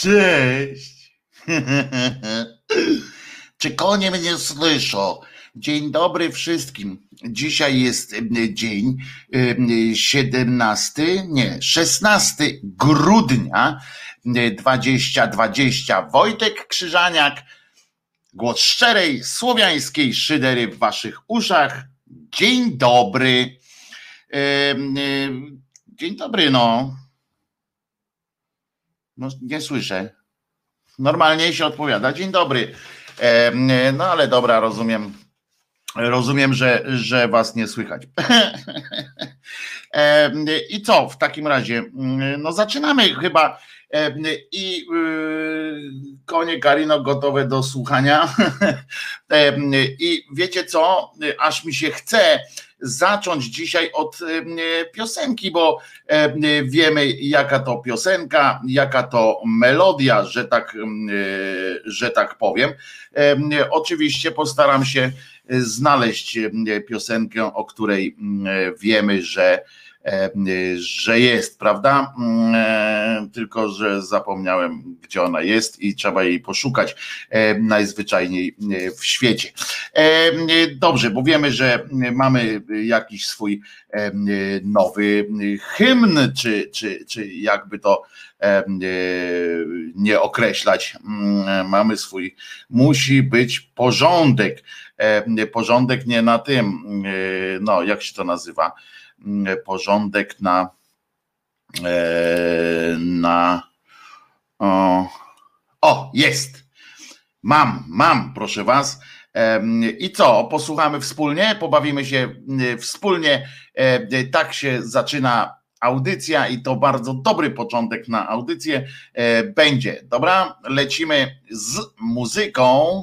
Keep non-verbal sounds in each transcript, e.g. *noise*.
Cześć. *laughs* Czy konie mnie słyszą? Dzień dobry wszystkim. Dzisiaj jest dzień 17, nie, 16 grudnia 2020. Wojtek Krzyżaniak, głos szczerej słowiańskiej szydery w waszych uszach. Dzień dobry. Dzień dobry, no. No, nie słyszę. Normalnie się odpowiada. Dzień dobry. No ale dobra, rozumiem. Rozumiem, że, że was nie słychać. *laughs* I co w takim razie? No zaczynamy chyba. I y, konie Karino gotowe do słuchania. *laughs* I wiecie co? Aż mi się chce zacząć dzisiaj od e, piosenki, bo e, wiemy, jaka to piosenka, jaka to melodia, że tak, e, że tak powiem. Oczywiście postaram się znaleźć piosenkę, o której wiemy, że że jest, prawda? Mm, e, tylko, że zapomniałem, gdzie ona jest i trzeba jej poszukać e, najzwyczajniej w świecie. Dobrze, bo wiemy, że mamy jakiś swój nowy hymn, czy, czy, czy jakby to nie określać. Mm, mamy swój, musi być porządek. Porządek nie na tym, no jak się to nazywa? Mm, porządek na e, na o, o jest mam, mam proszę was i co, posłuchamy wspólnie, pobawimy się mm, wspólnie. E, tak się zaczyna audycja i to bardzo dobry początek na audycję e, będzie. Dobra, lecimy z muzyką.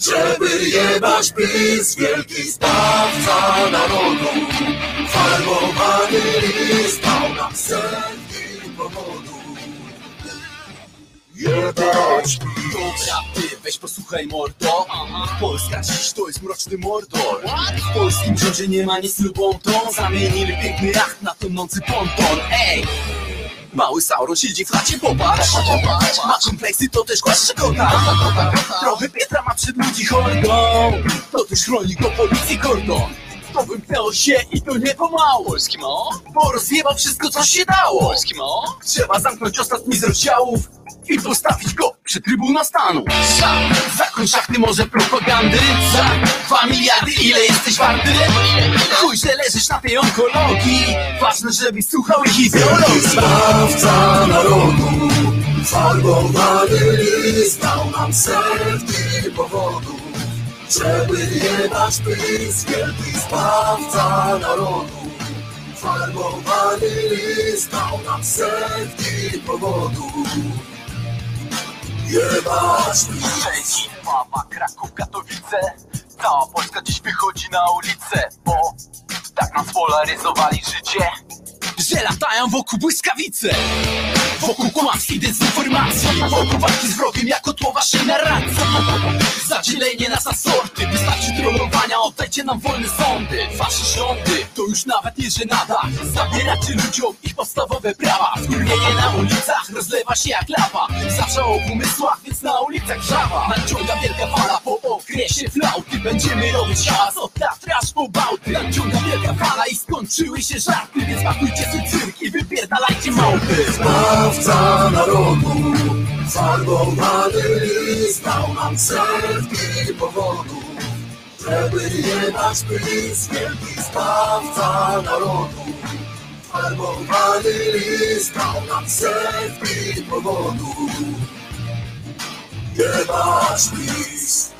żeby jebać PiS, wielki zbawca narodu. Farbowany list dał nam setki powodów. Jebać Dobra, ty weź posłuchaj mordo Polska dziś to jest mroczny mordor W polskim rządzie nie ma nic lubą tą Zamienili piękny jacht na tonący ponton Ej! Mały Sauron siedzi w chacie, popatrz. Ma kompleksy, to też głaszcze kota Trochę Pietra ma przed ludzi hordą To też chroni go policji kordon to wymknęło się i to nie pomału Polski mo? Bo rozjebał wszystko co się dało Polski mo? Trzeba zamknąć ostatni z rozdziałów i postawić go przy Trybuna Stanu. Za, zakoń szachty może propagandy, za dwa miliardy ile jesteś warty? Chuj, że leżysz na tej onkologii, ważne, żebyś słuchał ich ideologii. Zbawca narodu, farbowany list dał nam setki powodów, żeby jebać PiS, wielki zbawca narodu. Farbowany list dał nam setki powodów. Jebać Szczecin, Wawa, Kraków, Katowice Cała Polska dziś wychodzi na ulicę Bo tak nas polaryzowali życie że latają wokół błyskawice Wokół kłamstw i dezinformacji Wokół walki z wrogiem jako tło waszej narracji. Zadzielenie nas na sorty Wystarczy trollowania, oddajcie nam wolne sądy. Wasze rządy to już nawet nie żenada. Zabieracie ludziom ich podstawowe prawa. Skurwienie na ulicach rozlewa się jak lawa. Zawsze o umysłach, więc na ulicach żawa. Nadciąga wielka fala po okresie flauty. Będziemy robić hałas od Tatry aż po Bałty. Nadciąga wielka fala i skończyły się żarty Więc pakujcie sobie cyrk i wypierdalajcie małpy. Zbawca narodu Farbowany list dał nam setki powodów Żeby jebać PiS Wielki zbawca narodu. Farbowany list dał nam setki powodów Jebać PiS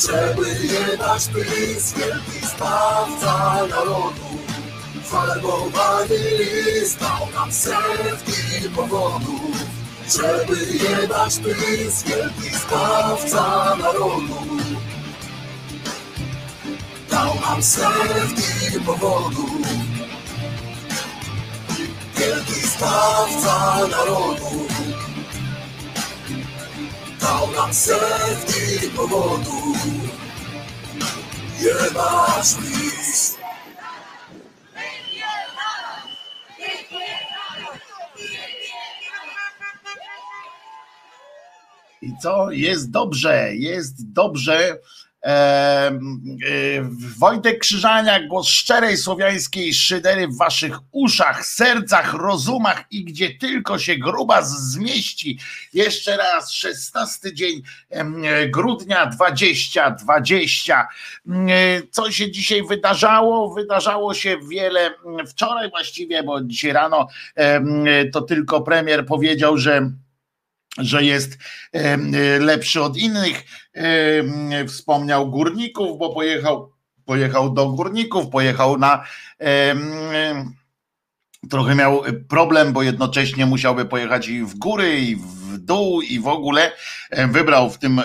żeby jebać PiS, wielki sprawca narodu. Farbowany list dał nam setki powodów, żeby jebać PiS, wielki sprawca narodu. Dał nam setki powodów, wielki sprawca narodu. Dał nam setki powodów, jebać PiS. I co? Jest dobrze, jest dobrze. E, Wojtek Krzyżania, głos szczerej słowiańskiej szydery w waszych uszach, sercach, rozumach i gdzie tylko się gruba zmieści. Jeszcze raz, 16 dzień grudnia 2020. Co się dzisiaj wydarzało? Wydarzało się wiele wczoraj właściwie, bo dzisiaj rano to tylko premier powiedział, że że jest lepszy od innych. Wspomniał górników, bo pojechał, pojechał do górników, pojechał na. Trochę miał problem, bo jednocześnie musiałby pojechać i w góry, i w dół, i w ogóle. Wybrał w tym,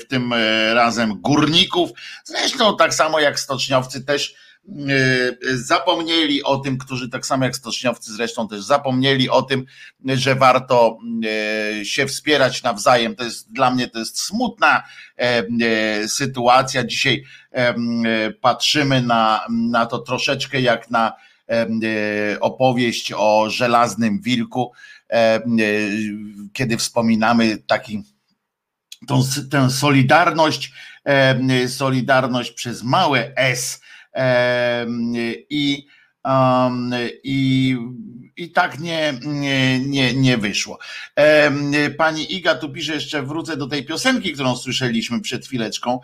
w tym razem górników. Zresztą tak samo jak stoczniowcy też zapomnieli o tym, którzy tak samo jak stoczniowcy zresztą też zapomnieli o tym, że warto się wspierać nawzajem. To jest dla mnie to jest smutna sytuacja. Dzisiaj patrzymy na, na to troszeczkę jak na opowieść o żelaznym wilku, kiedy wspominamy taki tą, tę solidarność, solidarność przez małe S, i, i, i tak nie, nie, nie, wyszło. Pani Iga tu pisze, jeszcze wrócę do tej piosenki, którą słyszeliśmy przed chwileczką.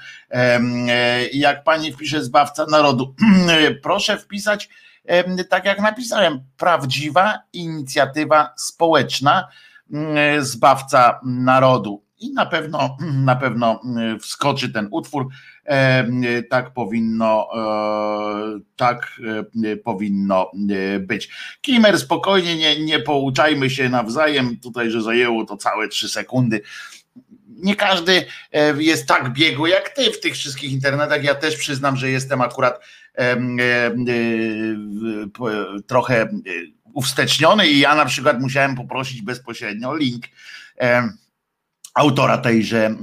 Jak pani wpisze Zbawca Narodu, *clears throat* proszę wpisać, tak jak napisałem, prawdziwa inicjatywa społeczna Zbawca Narodu. I na pewno, *clears throat* na pewno wskoczy ten utwór tak powinno, e, tak e, powinno e, być. Kimer, spokojnie, nie, nie pouczajmy się nawzajem, tutaj, że zajęło to całe trzy sekundy nie każdy jest tak biegły jak ty w tych wszystkich internetach. Ja też przyznam, że jestem akurat trochę uwsteczniony i ja na przykład musiałem poprosić bezpośrednio link autora tejże e,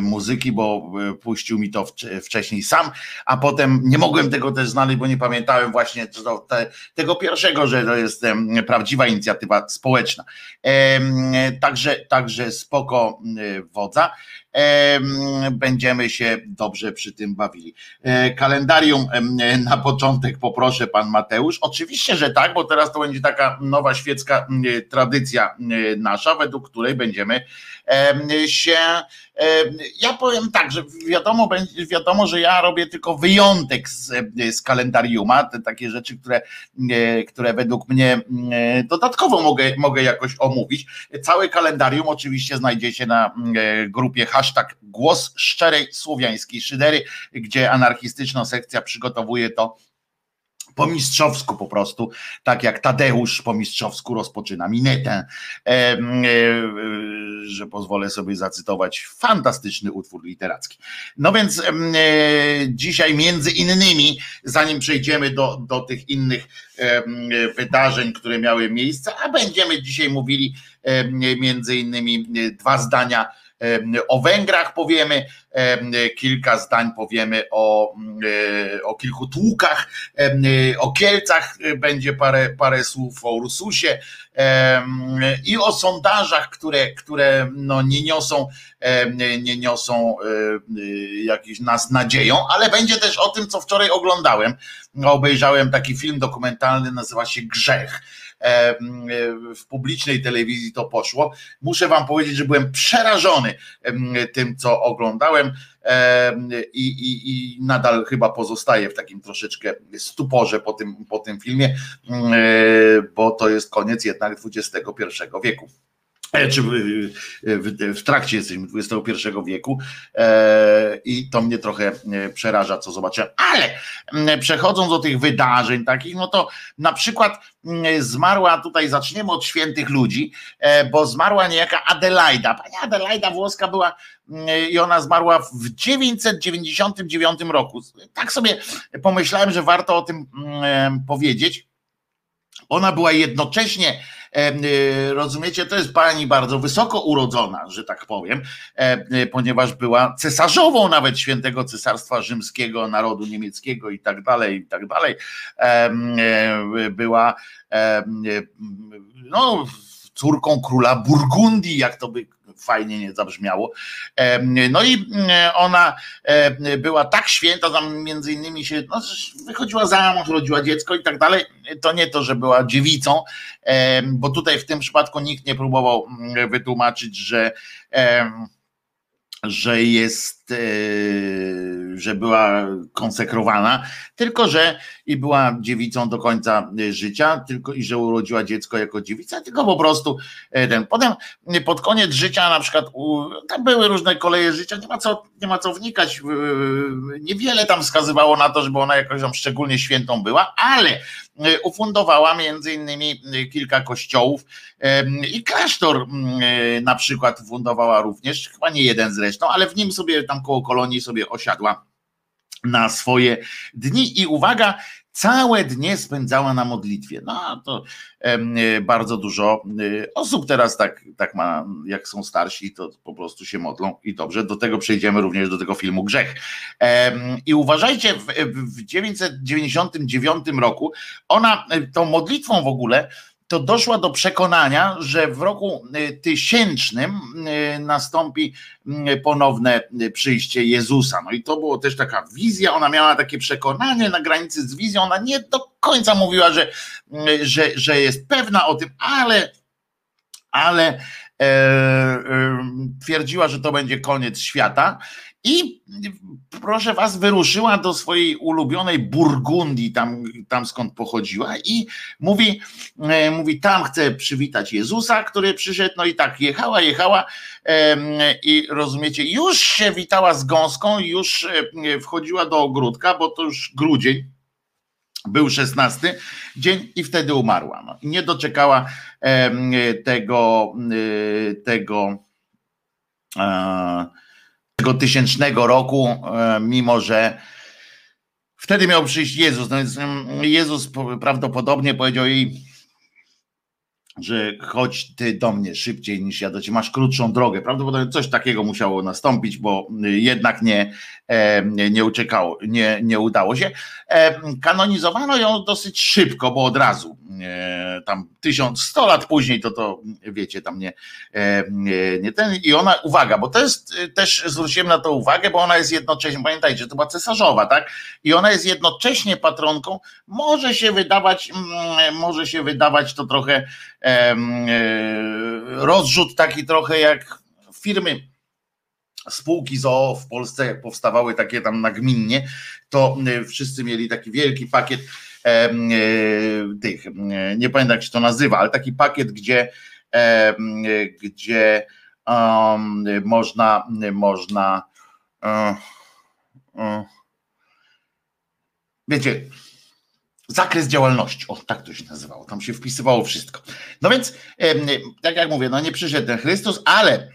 muzyki, bo e, puścił mi to wcześniej sam, a potem nie mogłem tego też znaleźć, bo nie pamiętałem właśnie te, tego pierwszego, że to jest prawdziwa inicjatywa społeczna. Także, także spoko wodza będziemy się dobrze przy tym bawili. E, kalendarium na początek poproszę pan Mateusz. Oczywiście, że tak, bo teraz to będzie taka nowa świecka tradycja nasza, według której będziemy się. Ja powiem tak, że wiadomo, wiadomo, że ja robię tylko wyjątek z, z kalendariuma, te takie rzeczy, które, które według mnie dodatkowo mogę, mogę jakoś omówić. Całe kalendarium oczywiście znajdziecie na grupie hashtag głos szczerej słowiańskiej szydery, gdzie anarchistyczna sekcja przygotowuje to po mistrzowsku po prostu, tak jak Tadeusz po mistrzowsku rozpoczyna minetę, e, e, że pozwolę sobie zacytować fantastyczny utwór literacki. No więc e, dzisiaj między innymi, zanim przejdziemy do, do tych innych wydarzeń, które miały miejsce, a będziemy dzisiaj mówili między innymi dwa zdania o Węgrach powiemy, kilka zdań powiemy o, o kilku tłukach, o Kielcach będzie parę, parę słów o Ursusie i o sondażach, które, które no nie niosą, nie niosą jakiś nas nadzieją, ale będzie też o tym, co wczoraj oglądałem. Obejrzałem taki film dokumentalny, nazywa się Grzech w publicznej telewizji to poszło. Muszę Wam powiedzieć, że byłem przerażony tym, co oglądałem i, i, i nadal chyba pozostaję w takim troszeczkę stuporze po tym, po tym filmie, bo to jest koniec jednak XXI wieku. E, czy w, trakcie jesteśmy XXI wieku e, i to mnie trochę e, przeraża, co zobaczyłem. Ale przechodząc do tych wydarzeń takich, no to na przykład zmarła, tutaj zaczniemy od świętych ludzi, bo zmarła niejaka Adelaida. Pani Adelaida włoska była i ona zmarła w 999 roku. Tak sobie pomyślałem, że warto o tym powiedzieć. Ona była jednocześnie rozumiecie, to jest pani bardzo wysoko urodzona, że tak powiem, y, ponieważ była cesarzową nawet świętego cesarstwa rzymskiego, narodu niemieckiego i tak dalej, i tak dalej. Y, była no, córką króla Burgundii, jak to by fajnie nie zabrzmiało. No i ona była tak święta, tam między innymi się no, wychodziła za mąż, rodziła dziecko i tak dalej. To nie to, że była dziewicą, bo tutaj w tym przypadku nikt nie próbował wytłumaczyć, że że jest, e, że była konsekrowana, tylko że i była dziewicą do końca e, życia, tylko i że urodziła dziecko jako dziewica, tylko po prostu e, ten. Potem pod koniec życia na przykład tam były różne koleje życia, nie ma co, nie ma co wnikać. Niewiele tam wskazywało na to, żeby ona jakoś tam szczególnie świętą była, ale ufundowała między innymi kilka kościołów i klasztor na przykład fundowała również, chyba nie jeden zresztą, ale w nim sobie tam koło kolonii sobie osiadła na swoje dni i uwaga, całe dnie spędzała na modlitwie. No to e, bardzo dużo e, osób teraz tak, tak ma, jak są starsi, to po prostu się modlą i dobrze. Do tego przejdziemy również do tego filmu Grzech. I uważajcie, w, w 999 roku ona e, tą modlitwą w ogóle to doszła do przekonania, że w roku y, tysięcznym y, nastąpi y, ponowne przyjście Jezusa. No i to było też taka wizja, ona miała takie przekonanie na granicy z wizją, ona nie do końca mówiła, że, że, że jest pewna o tym, ale, ale e, e, twierdziła, że to będzie koniec świata i proszę was, wyruszyła do swojej ulubionej Burgundii, tam, tam skąd pochodziła, i mówi, e, mówi, tam chce przywitać Jezusa, który przyszedł. No i tak jechała, jechała, i rozumiecie, już się witała z gąską, już e, wchodziła do ogródka, bo to już grudzień. Był szesnasty dzień i wtedy umarła. No, nie doczekała tego, e, tego tego tysięcznego roku, e, mimo że wtedy miał przyjść Jezus. No więc mm, Jezus prawdopodobnie powiedział jej, że chodź ty do mnie szybciej niż ja do ciebie, masz krótszą drogę. Prawdopodobnie coś takiego musiało nastąpić, bo jednak nie, e, nie uciekało, nie, nie udało się. E, kanonizowano ją dosyć szybko, bo od razu tam tysiąc, sto lat później, to to wiecie, tam nie, nie, nie ten. I ona, uwaga, bo to jest też zwróciłem na to uwagę, bo ona jest jednocześnie, pamiętajcie, to była cesarzowa, tak? I ona jest jednocześnie patronką, może się wydawać, mm, może się wydawać to trochę e, rozrzut taki trochę jak firmy spółki ZOO w Polsce powstawały takie tam nagminnie, to wszyscy mieli taki wielki pakiet E, tych, nie pamiętam jak się to nazywa, ale taki pakiet, gdzie, gdzie um, można, można uh, wiecie, zakres działalności, o tak to się nazywało, tam się wpisywało wszystko. No więc, tak jak mówię, no nie przyszedł ten Chrystus, ale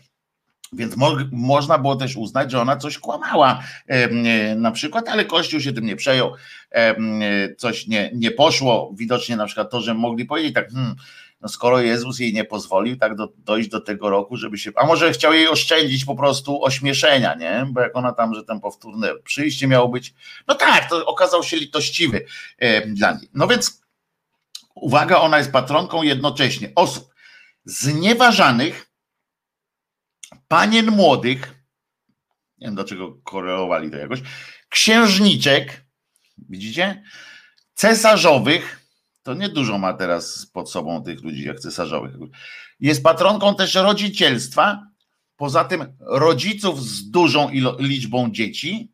więc mo można było też uznać, że ona coś kłamała e, na przykład, ale Kościół się tym nie przejął, e, coś nie, nie poszło. Widocznie na przykład to, że mogli powiedzieć tak, hmm, no skoro Jezus jej nie pozwolił tak do, dojść do tego roku, żeby się, a może chciał jej oszczędzić po prostu ośmieszenia, nie? Bo jak ona tam, że tam powtórne przyjście miało być, no tak, to okazał się litościwy e, dla niej. No więc uwaga, ona jest patronką jednocześnie osób znieważanych, panien młodych, nie wiem dlaczego korelowali to jakoś, księżniczek, widzicie? Cesarzowych, to nie dużo ma teraz pod sobą tych ludzi jak cesarzowych. Jest patronką też rodzicielstwa, poza tym rodziców z dużą liczbą dzieci.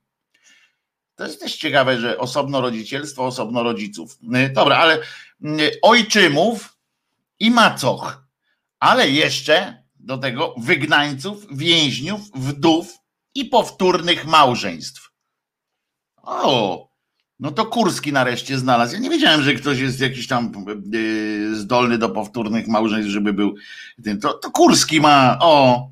To jest też ciekawe, że osobno rodzicielstwo, osobno rodziców. Dobra, ale mm, ojczymów i macoch, ale jeszcze do tego wygnańców, więźniów, wdów i powtórnych małżeństw. O, no to Kurski nareszcie znalazł. Ja nie wiedziałem, że ktoś jest jakiś tam yy, zdolny do powtórnych małżeństw, żeby był. To, to Kurski ma, o,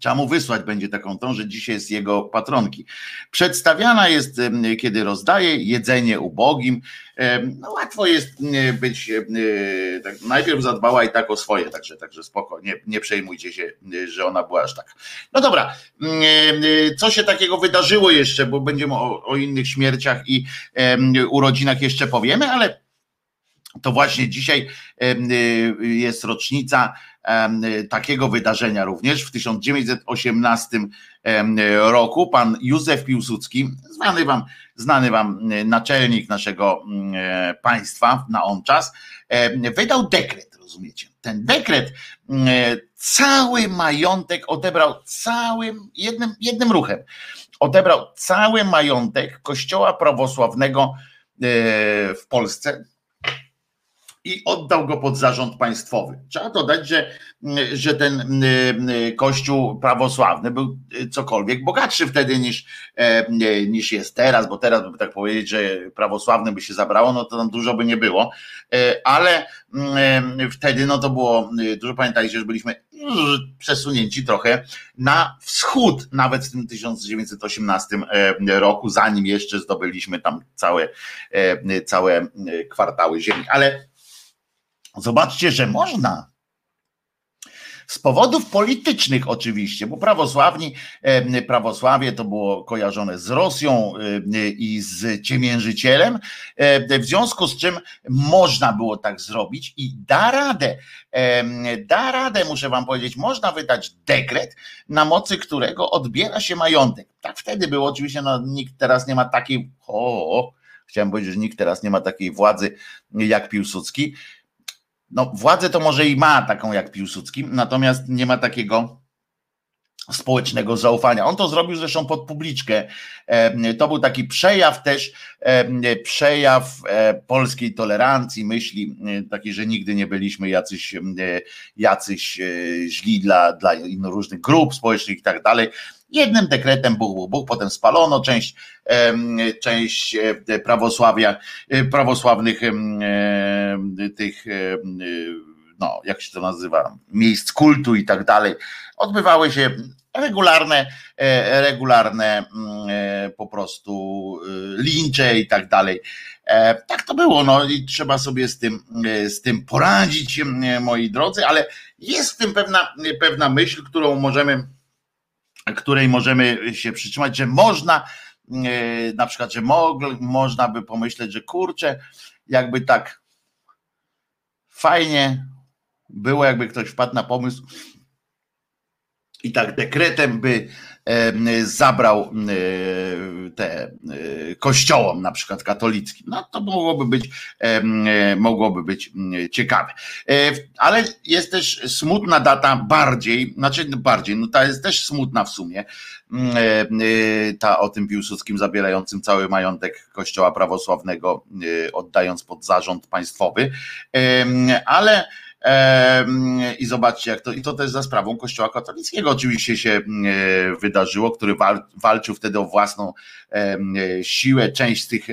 Trzeba mu wysłać będzie taką tą, że dzisiaj jest jego patronki. Przedstawiana jest, kiedy rozdaje jedzenie ubogim. No łatwo jest być, tak, najpierw zadbała i tak o swoje, także, także spoko, nie, nie przejmujcie się, że ona była aż tak. No dobra, co się takiego wydarzyło jeszcze, bo będziemy o, o innych śmierciach i urodzinach jeszcze powiemy, ale to właśnie dzisiaj jest rocznica takiego wydarzenia również w 1918 roku. Pan Józef Piłsudski, znany wam, znany wam naczelnik naszego państwa na on czas, wydał dekret, rozumiecie? Ten dekret cały majątek odebrał całym, jednym, jednym ruchem. Odebrał cały majątek kościoła prawosławnego w Polsce, i oddał go pod zarząd państwowy. Trzeba dodać, że, że ten mm, kościół prawosławny był y, cokolwiek bogatszy wtedy niż, e, niż jest teraz, bo teraz by tak powiedzieć, że prawosławny by się zabrało, no to tam dużo by nie było, e, ale mm, wtedy no to było, dużo pamiętajcie, że byliśmy przesunięci trochę na wschód, nawet w tym 1918 e, roku, zanim jeszcze zdobyliśmy tam całe, całe kwartały ziemi. Ale Zobaczcie, że można. Z powodów politycznych oczywiście, bo prawosławni, prawosławie to było kojarzone z Rosją i z ciemiężycielem, w związku z czym można było tak zrobić i da radę, da radę, muszę wam powiedzieć, można wydać dekret, na mocy którego odbiera się majątek. Tak wtedy było, oczywiście no, nikt teraz nie ma takiej, o, chciałem powiedzieć, że nikt teraz nie ma takiej władzy jak Piłsudski, no, władzę to może i ma taką jak Piłsudski, natomiast nie ma takiego społecznego zaufania. On to zrobił zresztą pod publiczkę. To był taki przejaw też, przejaw e, polskiej tolerancji, myśli e, takiej, że nigdy nie byliśmy jacyś, jacyś e, źli dla, dla różnych grup społecznych i tak dalej. Jednym dekretem Bóg, Bóg, Bóg, potem spalono część, część e, prawosławia, e, prawosławnych tych, no, jak się to nazywa, miejsc kultu i tak dalej. Odbywały się regularne, e, regularne po prostu lincze i tak dalej. Tak to było, no i trzeba sobie z tym, z tym poradzić, moi drodzy, ale jest w tym pewna, pewna myśl, którą możemy której możemy się przytrzymać, że można, e, na przykład, że można by pomyśleć, że kurczę, jakby tak fajnie było, jakby ktoś wpadł na pomysł i tak dekretem by zabrał te kościołom, na przykład katolickim. No to mogłoby być, mogłoby być ciekawe. E, ale jest też smutna data bardziej, znaczy bardziej, no ta jest też smutna w sumie, e, ta o tym Piłsudskim zabierającym cały majątek kościoła prawosławnego, e, oddając pod zarząd państwowy, ale i zobaczcie, jak to, i to też za sprawą Kościoła katolickiego oczywiście się wydarzyło, który walczył wtedy o własną siłę. Część z tych,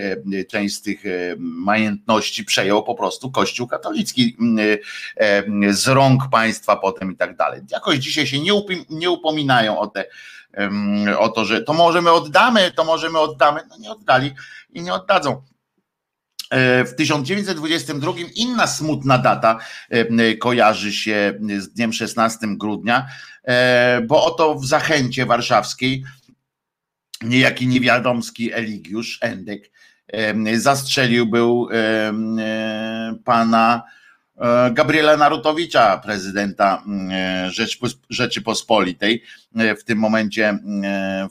część z tych majątności przejął po prostu Kościół katolicki z rąk państwa potem i tak dalej. Jakoś dzisiaj się nie, nie upominają o te, o to, że to możemy oddamy, to możemy oddamy. No nie oddali i nie oddadzą. E, w 1922 inna smutna data e, kojarzy się z dniem 16 grudnia, e, bo oto w Zachęcie Warszawskiej niejaki niewiadomski Eligiusz Endek zastrzelił był pana Gabriela Narutowicza, prezydenta Rzeczypospolitej. W tym momencie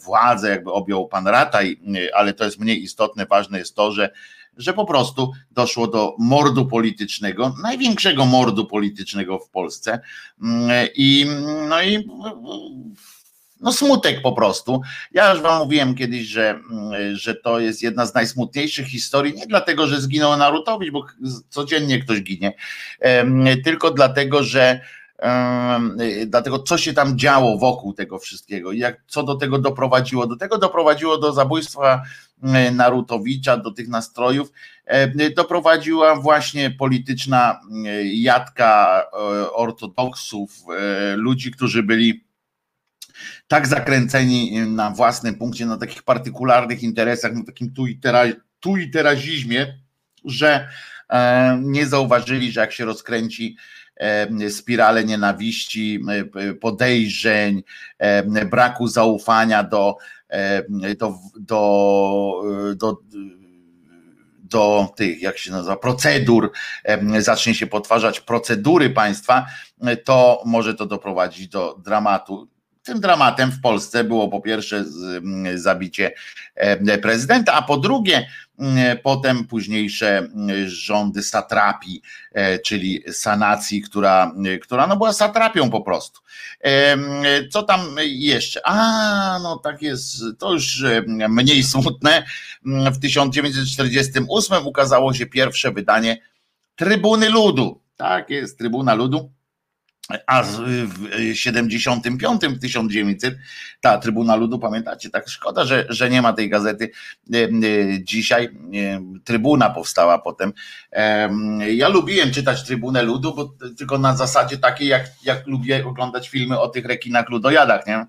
władzę jakby objął pan Rataj, ale to jest mniej istotne. Ważne jest to, że że po prostu doszło do mordu politycznego, największego mordu politycznego w Polsce. Mm, I no i no smutek po prostu. Ja już wam mówiłem kiedyś, że, mm, że to jest jedna z najsmutniejszych historii, nie dlatego, że zginął Narutowicz, bo codziennie ktoś ginie, tylko dlatego, że dlatego co się tam działo wokół tego wszystkiego i jak, co do tego doprowadziło. Do tego doprowadziło do zabójstwa Narutowicza, do tych nastrojów, e, doprowadziła właśnie polityczna e, jadka ortodoksów, ludzi, którzy byli tak zakręceni na własnym punkcie, na takich partykularnych interesach, na takim tu i, tera, tu i terazizmie, że nie zauważyli, że jak się rozkręci spirale nienawiści, podejrzeń, braku zaufania do do, do, do, do tych, jak się nazywa, procedur, zacznie się potwarzać procedury państwa, to może to doprowadzić do dramatu. Tym dramatem w Polsce było po pierwsze zabicie prezydenta, a po drugie potem późniejsze rządy satrapii, e, czyli sanacji, która, która no była satrapią po prostu. Co tam jeszcze? A, no tak jest, to już mniej smutne. W 1948 ukazało się pierwsze wydanie Trybuny Ludu. Tak jest, Trybuna Ludu a w 75 1900 ta Trybuna Ludu, pamiętacie, tak szkoda, że, że nie ma tej gazety e, e, dzisiaj. E, Trybuna powstała potem. Ja lubiłem czytać Trybunę Ludu, bo tylko na zasadzie takiej, jak, jak lubię oglądać filmy o tych rekinach ludojadach, nie?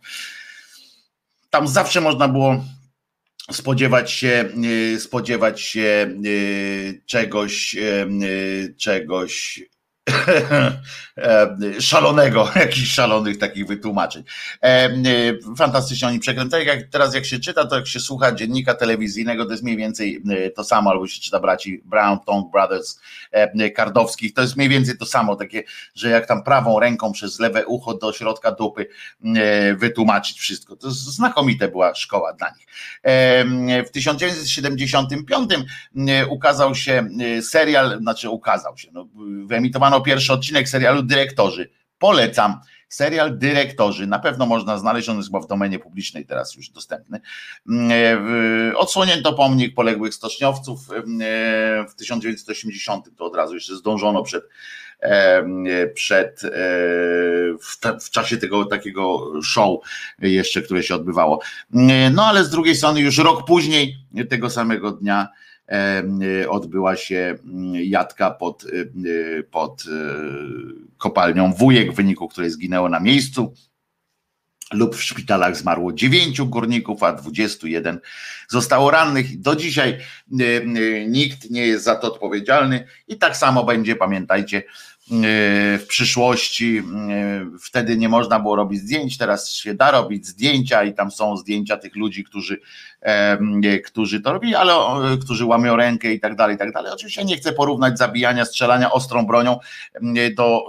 Tam zawsze można było spodziewać się, spodziewać się czegoś, czegoś E, *laughs* szalonego, *laughs* jakichś szalonych takich wytłumaczeń. E, e, fantastycznie oni przekręcają. Jak, teraz jak się czyta, to jak się słucha dziennika telewizyjnego, to jest mniej więcej to samo, albo się czyta braci Brown, Tongue Brothers, Kardowskich, to jest mniej więcej to samo, takie, że jak tam prawą ręką przez lewe ucho do środka dupy wytłumaczyć wszystko. To znakomite była szkoła dla nich. W 1975 ukazał się serial, znaczy ukazał się, no, wyemitowano pierwszy odcinek serialu Dyrektorzy. Polecam. Serial Dyrektorzy. Na pewno można znaleźć, on jest chyba w domenie publicznej teraz już dostępny. Mm, e, odsłonięto pomnik poległych stoczniowców e, w 1980. To od razu jeszcze zdążono przed e, przed w, w, czasie tego takiego show jeszcze, które się odbywało. Mm, no ale z drugiej strony już rok później tego samego dnia odbyła się mm, jadka pod, y, y, pod kopalnią Wujek, w wyniku której zginęło na miejscu lub w szpitalach zmarło 9 górników, a 21 zostało rannych. Do dzisiaj nikt nie jest za to odpowiedzialny i tak samo będzie, pamiętajcie, w przyszłości. Wtedy nie można było robić zdjęć, teraz się da robić zdjęcia i tam są zdjęcia tych ludzi, którzy, którzy to robili, ale którzy łamią rękę i tak dalej, i tak dalej. Oczywiście nie chcę porównać zabijania, strzelania ostrą bronią do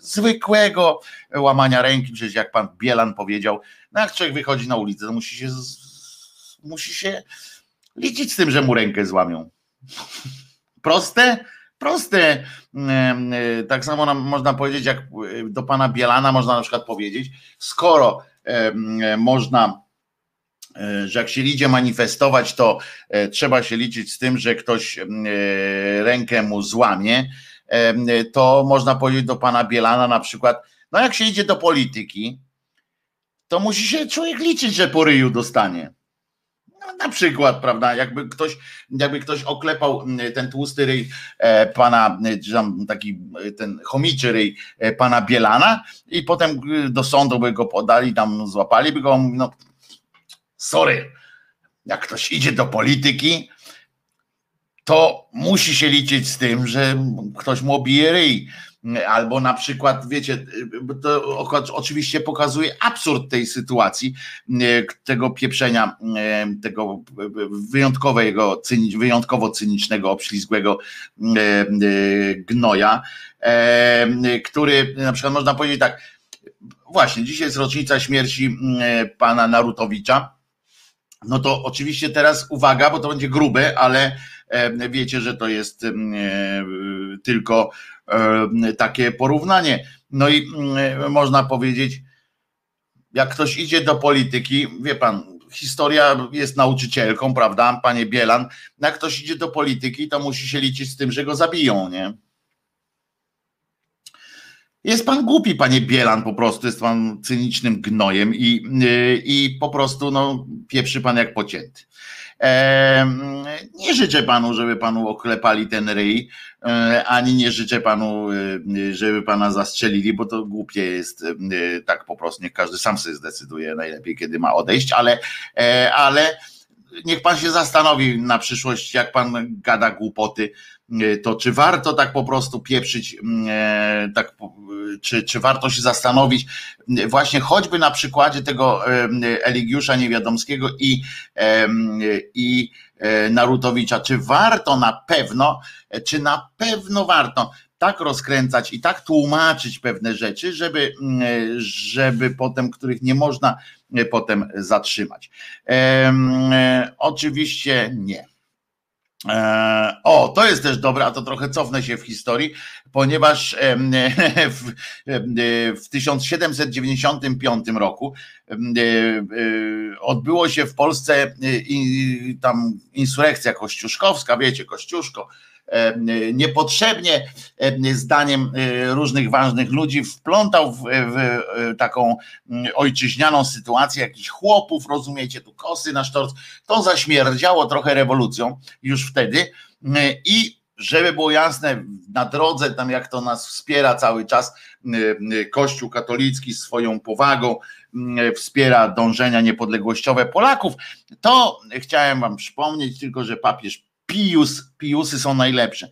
zwykłego łamania ręki, przecież jak pan Bielan powiedział, no jak człowiek wychodzi na ulicę, to musi się, musi się liczyć z tym, że mu rękę złamią. *laughs* Proste? Proste. E, tak samo nam można powiedzieć, jak do pana Bielana można na przykład powiedzieć, skoro można e, że jak się idzie manifestować, to e, trzeba się liczyć z tym, że ktoś rękę mu złamie, to można powiedzieć do pana Bielana na przykład, no jak się idzie do polityki, to musi się człowiek liczyć, że po ryju dostanie. No, na przykład, prawda, jakby ktoś, jakby ktoś oklepał ten tłusty ryj e, pana, e, taki e, ten chomiczy ryj pana Bielana i potem do sądu by go podali, tam złapali by go, no sorry, jak ktoś idzie do polityki, to musi się liczyć z tym, że ktoś mu obije ryj. Albo na przykład, wiecie, to oczywiście pokazuje absurd tej sytuacji, tego pieprzenia, tego wyjątkowego, wyjątkowo cynicznego, obślizgłego gnoja, który na przykład można powiedzieć tak, właśnie, dzisiaj jest rocznica śmierci pana Narutowicza, no to oczywiście teraz uwaga, bo to będzie grube, ale wiecie, że to jest tylko takie porównanie. No i można powiedzieć, jak ktoś idzie do polityki, wie pan, historia jest nauczycielką, prawda, panie Bielan, jak ktoś idzie do polityki, to musi się liczyć z tym, że go zabiją, nie? Jest pan głupi, panie Bielan, po prostu jest pan cynicznym gnojem i, i po prostu no, pieprzy pan jak pocięty. Nie życzę panu, żeby panu oklepali ten ryj, e, ani nie życzę panu, e, żeby pana zastrzelili, bo to głupie jest e, tak po prostu. Niech każdy sam sobie zdecyduje najlepiej, kiedy ma odejść, ale, ale niech pan się zastanowi na przyszłość, jak pan gada głupoty, to czy warto tak po prostu pieprzyć, tak, czy, czy warto się zastanowić, właśnie choćby na przykładzie tego Eligiusza Niewiadomskiego i, i Narutowicza, czy warto na pewno, czy na pewno warto tak rozkręcać i tak tłumaczyć pewne rzeczy, żeby, żeby potem, których nie można potem zatrzymać. Oczywiście nie. E, o, to jest też dobre, a to trochę cofnę się w historii, ponieważ *laughs* w, w 1795 roku e, odbyło się w Polsce tam insurekcja kościuszkowska, wiecie, Kościuszko, E, niepotrzebnie zdaniem e, różnych ważnych ludzi wplątał w, w taką ojczyźnianą sytuację jakichś chłopów, rozumiecie, tu kosy na sztorc, to zaśmierdziało trochę rewolucją już wtedy i żeby było jasne, na drodze, tam jak to nas wspiera cały czas Kościół katolicki swoją powagą, wspiera dążenia niepodległościowe Polaków, to chciałem wam przypomnieć tylko, że papież Pius, Piusy są najlepsze.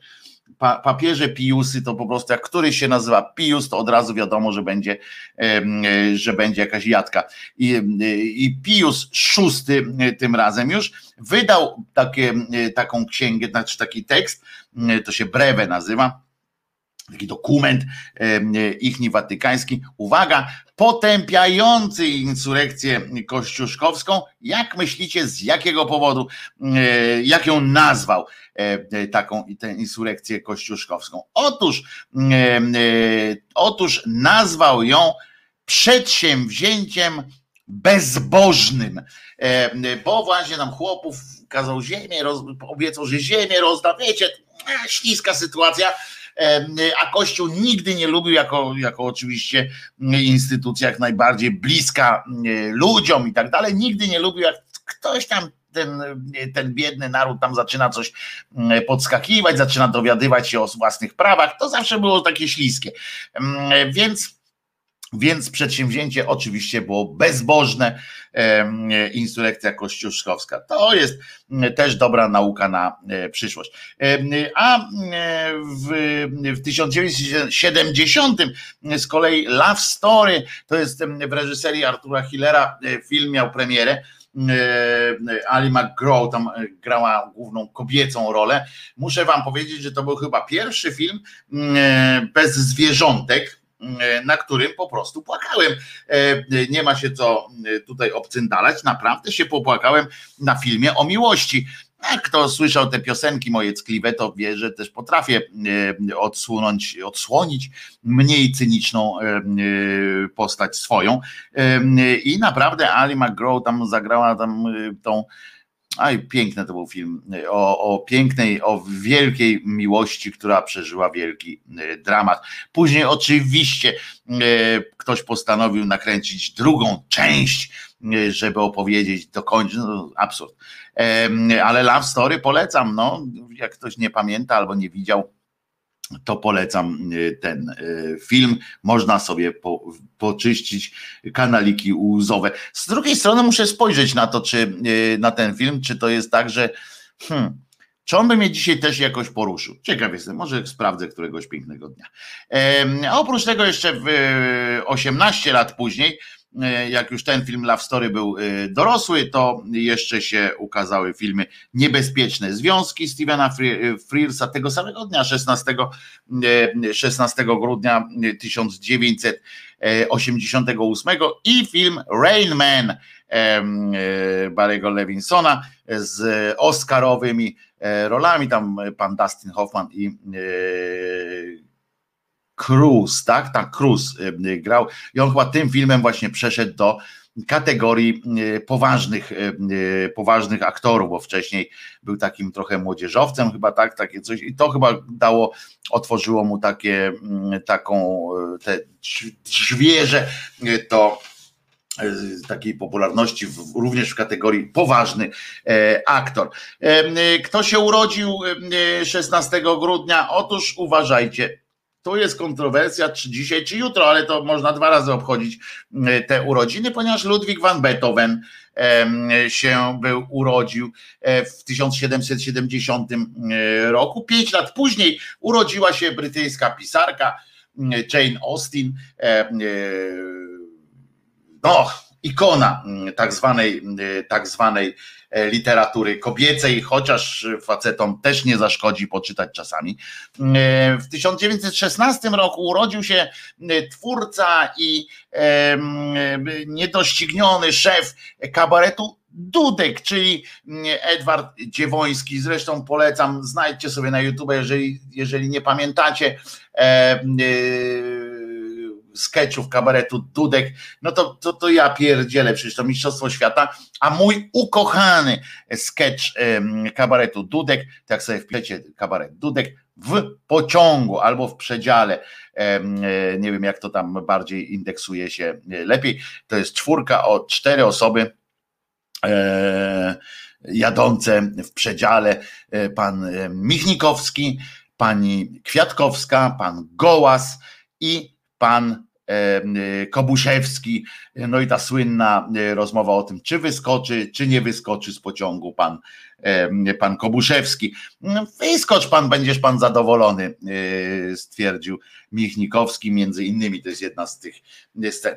Pa, Piusy to po prostu jak któryś się nazywa Pius, to od razu wiadomo, że będzie, że będzie jakaś jadka. I, i Pius szósty tym razem już wydał takie, taką księgę, znaczy taki tekst, to się brewe nazywa, taki dokument ichni watykański, uwaga, potępiający insurekcję kościuszkowską. Jak myślicie, z jakiego powodu, jak ją nazwał taką tę insurekcję kościuszkowską? Otóż, otóż nazwał ją przedsięwzięciem bezbożnym, bo właśnie nam chłopów kazał ziemię, obiecał, że ziemię rozda, wiecie, śliska sytuacja, a Kościół nigdy nie lubił, jako, jako oczywiście instytucja jak najbardziej bliska ludziom i tak dalej, nigdy nie lubił, jak ktoś tam ten, ten biedny naród tam zaczyna coś podskakiwać, zaczyna dowiadywać się o własnych prawach, to zawsze było takie śliskie. Więc więc przedsięwzięcie oczywiście było bezbożne, insurekcja kościuszkowska. To jest też dobra nauka na e, przyszłość. A w, w 1970 z kolei Love Story, to jest w reżyserii Artura Hillera, e, film miał premierę. E, Ali McGraw tam grała główną kobiecą rolę. Muszę wam powiedzieć, że to był chyba pierwszy film bez zwierzątek, na którym po prostu płakałem. E, nie ma się co e, tutaj obcyndalać, naprawdę się popłakałem na filmie o miłości. Kto słyszał te piosenki moje ckliwe, to wie, że też potrafię e, odsunąć, odsłonić mniej cyniczną postać swoją. I naprawdę Ali McGraw tam zagrała tam tą Aj, piękny to był film o, o, pięknej, o wielkiej miłości, która przeżyła wielki e, dramat. Później oczywiście e, ktoś postanowił nakręcić drugą część, e, żeby opowiedzieć, dokończyć, no, absurd. Ale Love Story polecam, no, jak ktoś nie pamięta albo nie widział, to polecam y, ten y, film. Można sobie po, poczyścić kanaliki łzowe. Z drugiej strony muszę spojrzeć na to, czy y, na ten film, czy to jest tak, że hmm, Czy on by mnie dzisiaj też jakoś poruszył? Ciekaw jestem, może sprawdzę któregoś pięknego dnia. A oprócz tego jeszcze w 18 lat później E, jak już ten film Love Story był e, dorosły, to jeszcze się ukazały filmy Niebezpieczne Związki Stevena Frearsa tego samego dnia, 16, 16 e, grudnia 1988 i film Rain Man Barry'ego Levinsona z Oscarowymi rolami, tam pan Dustin Hoffman i Cruz, tak? Tak, Cruz y, grał i on chyba tym filmem właśnie przeszedł do kategorii y, poważnych, poważnych aktorów, bo wcześniej był takim trochę młodzieżowcem, chyba tak, takie coś i to chyba dało, otworzyło mu takie, mm, taką, te drzwierze to takiej popularności w, również w kategorii poważny e, aktor. E, kto się urodził 16 grudnia? Otóż uważajcie, tu jest kontrowersja, czy dzisiaj, czy jutro, ale to można dwa razy obchodzić e, te urodziny, ponieważ Ludwik van Beethoven się był, urodził e, w 1770 e, roku. Pięć lat później urodziła się brytyjska pisarka Jane Austen. No, ikona tak zwanej, tak zwanej literatury kobiecej, chociaż facetom też nie zaszkodzi poczytać czasami. E, w 1916 roku urodził się e, twórca i niedościgniony szef kabaretu Dudek, czyli Edward Dziewoński. Zresztą polecam, znajdźcie sobie na YouTube, jeżeli, jeżeli nie pamiętacie sketchów kabaretu Dudek, no to, to, to ja pierdzielę, przecież to Mistrzostwo Świata, a mój ukochany sketch kabaretu Dudek, tak sobie wpiszecie kabaret Dudek, w pociągu albo w przedziale, e, nie wiem jak to tam bardziej indeksuje się lepiej, to jest czwórka o cztery osoby e, jadące w przedziale, e, pan Michnikowski, pani Kwiatkowska, pan Gołas i pan Y, Kobuszewski, no i ta słynna y, rozmowa o tym, czy wyskoczy, czy nie wyskoczy z pociągu pan, pan Kobuszewski. No, wyskocz pan, będziesz pan zadowolony, y, stwierdził Michnikowski, między innymi, to jest jedna z tych scen.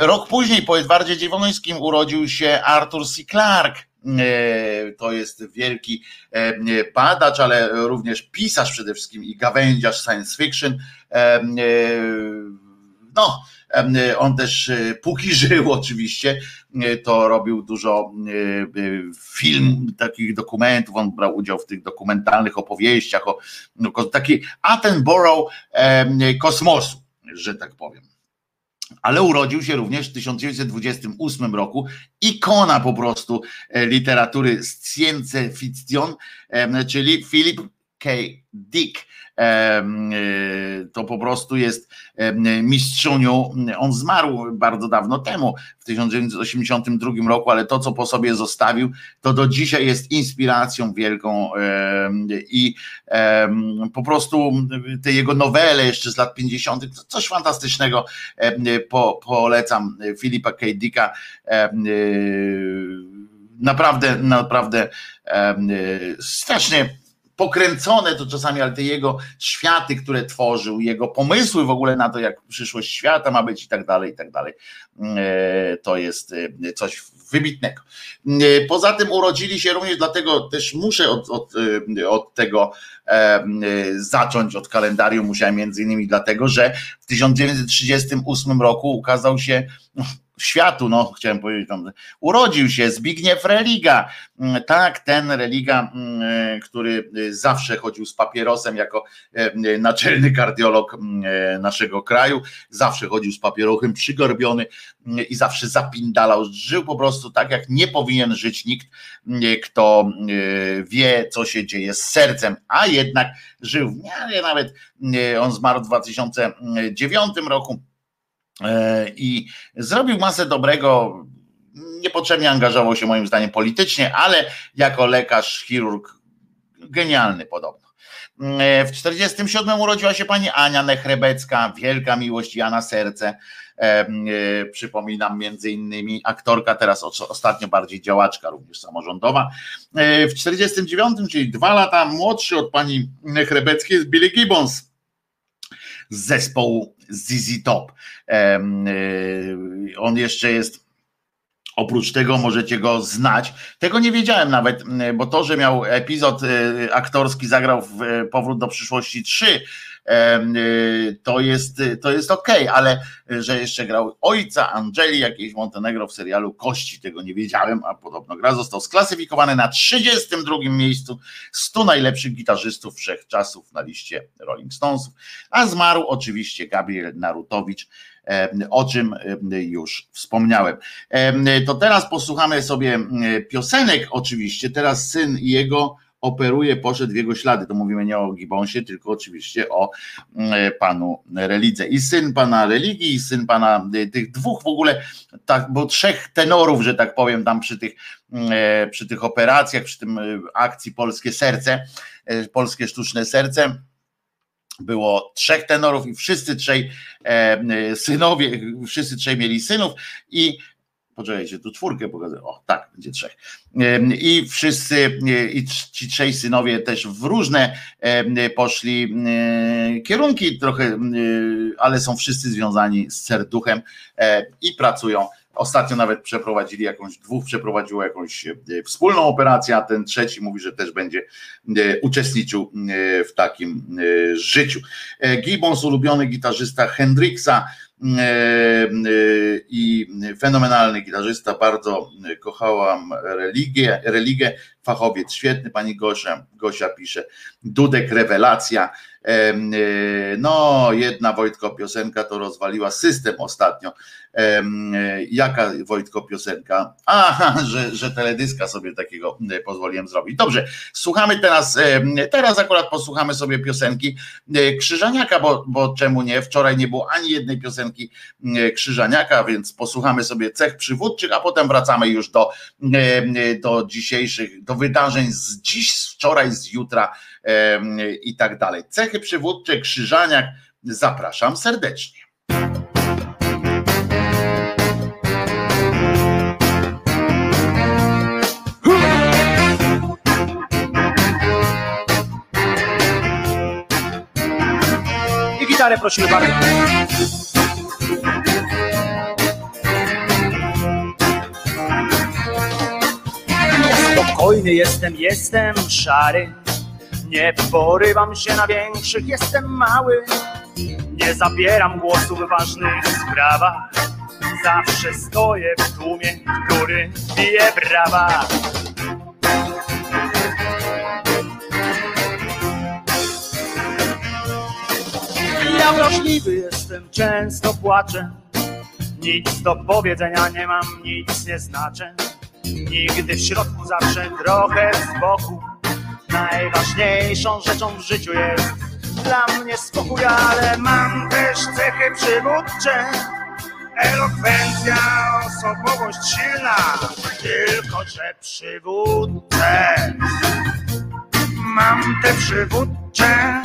Rok później po Edwardzie Dziewońskim urodził się Arthur C. Clarke, to jest wielki badacz, ale również pisarz przede wszystkim i gawędziarz science fiction no, on też e, póki *laughs* żył oczywiście, e, to robił dużo e, film, takich dokumentów, on brał udział w tych dokumentalnych opowieściach o no, taki Attenborough kosmosu, że tak powiem. Ale urodził się również w 1928 roku ikona po prostu literatury science fiction, czyli Philip K. Dick E, to po prostu jest mistrzuniu. On zmarł bardzo dawno temu, w 1982 roku, ale to, co po sobie zostawił, to do dzisiaj jest inspiracją wielką i po prostu te jego nowele jeszcze z lat 50., coś fantastycznego. Po, polecam Filipa K. Dicka. Naprawdę, naprawdę strasznie pokręcone to czasami, ale te jego światy, które tworzył, jego pomysły w ogóle na to, jak przyszłość świata ma być i tak dalej, i tak dalej, e, to jest e, coś wybitnego. E, poza tym urodzili się również, dlatego też muszę od, od, od tego zacząć, od kalendarium musiałem między innymi dlatego, że w 1938 roku ukazał się światu, no chciałem powiedzieć, urodził się Zbigniew Religa, mm, tak, ten Religa, mm, który zawsze chodził z papierosem jako e, naczelny kardiolog e, naszego kraju, zawsze chodził z papierochem przygorbiony i zawsze zapindalał, żył po prostu tak, jak nie powinien żyć nikt, kto e, wie, co się dzieje z sercem, a jednak żył w miarę nawet, on zmarł w 2009 roku, i zrobił masę dobrego. Niepotrzebnie angażował się moim zdaniem politycznie, ale jako lekarz, chirurg genialny podobno. W 47 urodziła się pani Ania Nechrebecka, wielka miłość Jana Serce. Przypominam między innymi aktorka, teraz ostatnio bardziej działaczka, również samorządowa. W 49, czyli dwa lata młodszy od pani Nechrebeckiej jest Billy Gibbons z zespołu ZZ Top. On jeszcze jest Oprócz tego możecie go znać. Tego nie wiedziałem nawet, bo to, że miał epizod e, aktorski, zagrał w Powrót do przyszłości 3, e, to jest, to jest okej, okay, ale że jeszcze grał ojca Angeli, jakiejś Montenegro w serialu Kości, tego nie wiedziałem, a podobno gra został sklasyfikowany na 32 miejscu 100 najlepszych gitarzystów wszechczasów na liście Rolling Stonesów, a zmarł oczywiście Gabriel Narutowicz, o czym już wspomniałem. To teraz posłuchamy sobie piosenek, oczywiście. Teraz syn jego operuje, poszedł w jego ślady. To mówimy nie o Gibonsie, tylko oczywiście o panu Relidze. I syn pana religii, i syn pana e, tych dwóch w ogóle, tak, bo trzech tenorów, że tak powiem, tam przy tych, przy tych operacjach, przy tym e, akcji Polskie Serce, e, Polskie Sztuczne Serce było trzech tenorów i wszyscy trzej e, synowie, wszyscy trzej mieli synów i poczekajcie, tu czwórkę pokazuję, o tak, będzie trzech. E, I wszyscy, e, i ci trzej synowie też w różne poszli kierunki trochę, ale są wszyscy związani z serduchem i pracują Ostatnio nawet przeprowadzili jakąś, dwóch przeprowadziło jakąś e, wspólną operację, a ten trzeci mówi, że też będzie e, uczestniczył e, w takim życiu. Gibbons, ulubiony gitarzysta Hendrixa i fenomenalny gitarzysta, bardzo kochałam religię, religię fachowiec świetny, pani Gosia, Gosia pisze, Dudek rewelacja, no jedna Wojtko piosenka to rozwaliła system ostatnio, Jaka Wojtko piosenka? Aha, że, że teledyska sobie takiego e, pozwoliłem zrobić. Dobrze, słuchamy teraz, teraz akurat posłuchamy sobie piosenki e, Krzyżaniaka, bo, bo czemu nie? Wczoraj nie było ani jednej piosenki e, Krzyżaniaka, więc posłuchamy sobie cech przywódczych, a potem wracamy już do, do dzisiejszych, do wydarzeń z dziś, z wczoraj, z jutra i tak dalej. Cechy przywódcze Krzyżaniak, zapraszam serdecznie. gitarę prosimy bardzo. Spokojny jestem, jestem szary. Nie porywam się na większych, jestem mały. Nie zabieram głosu w ważnych sprawach. Zawsze stoję w tłumie, który bije brawa. Ja wrażliwy jestem, często płaczę. Nic do powiedzenia nie mam, nic nie znaczę. Nigdy w środku, zawsze trochę z boku. Najważniejszą rzeczą w życiu jest dla mnie spokój, ale mam też cechy przywódcze. Elokwencja, osobowość silna, tylko że przywódcę. Mam te przywódcze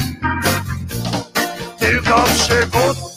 tylko przywódcę.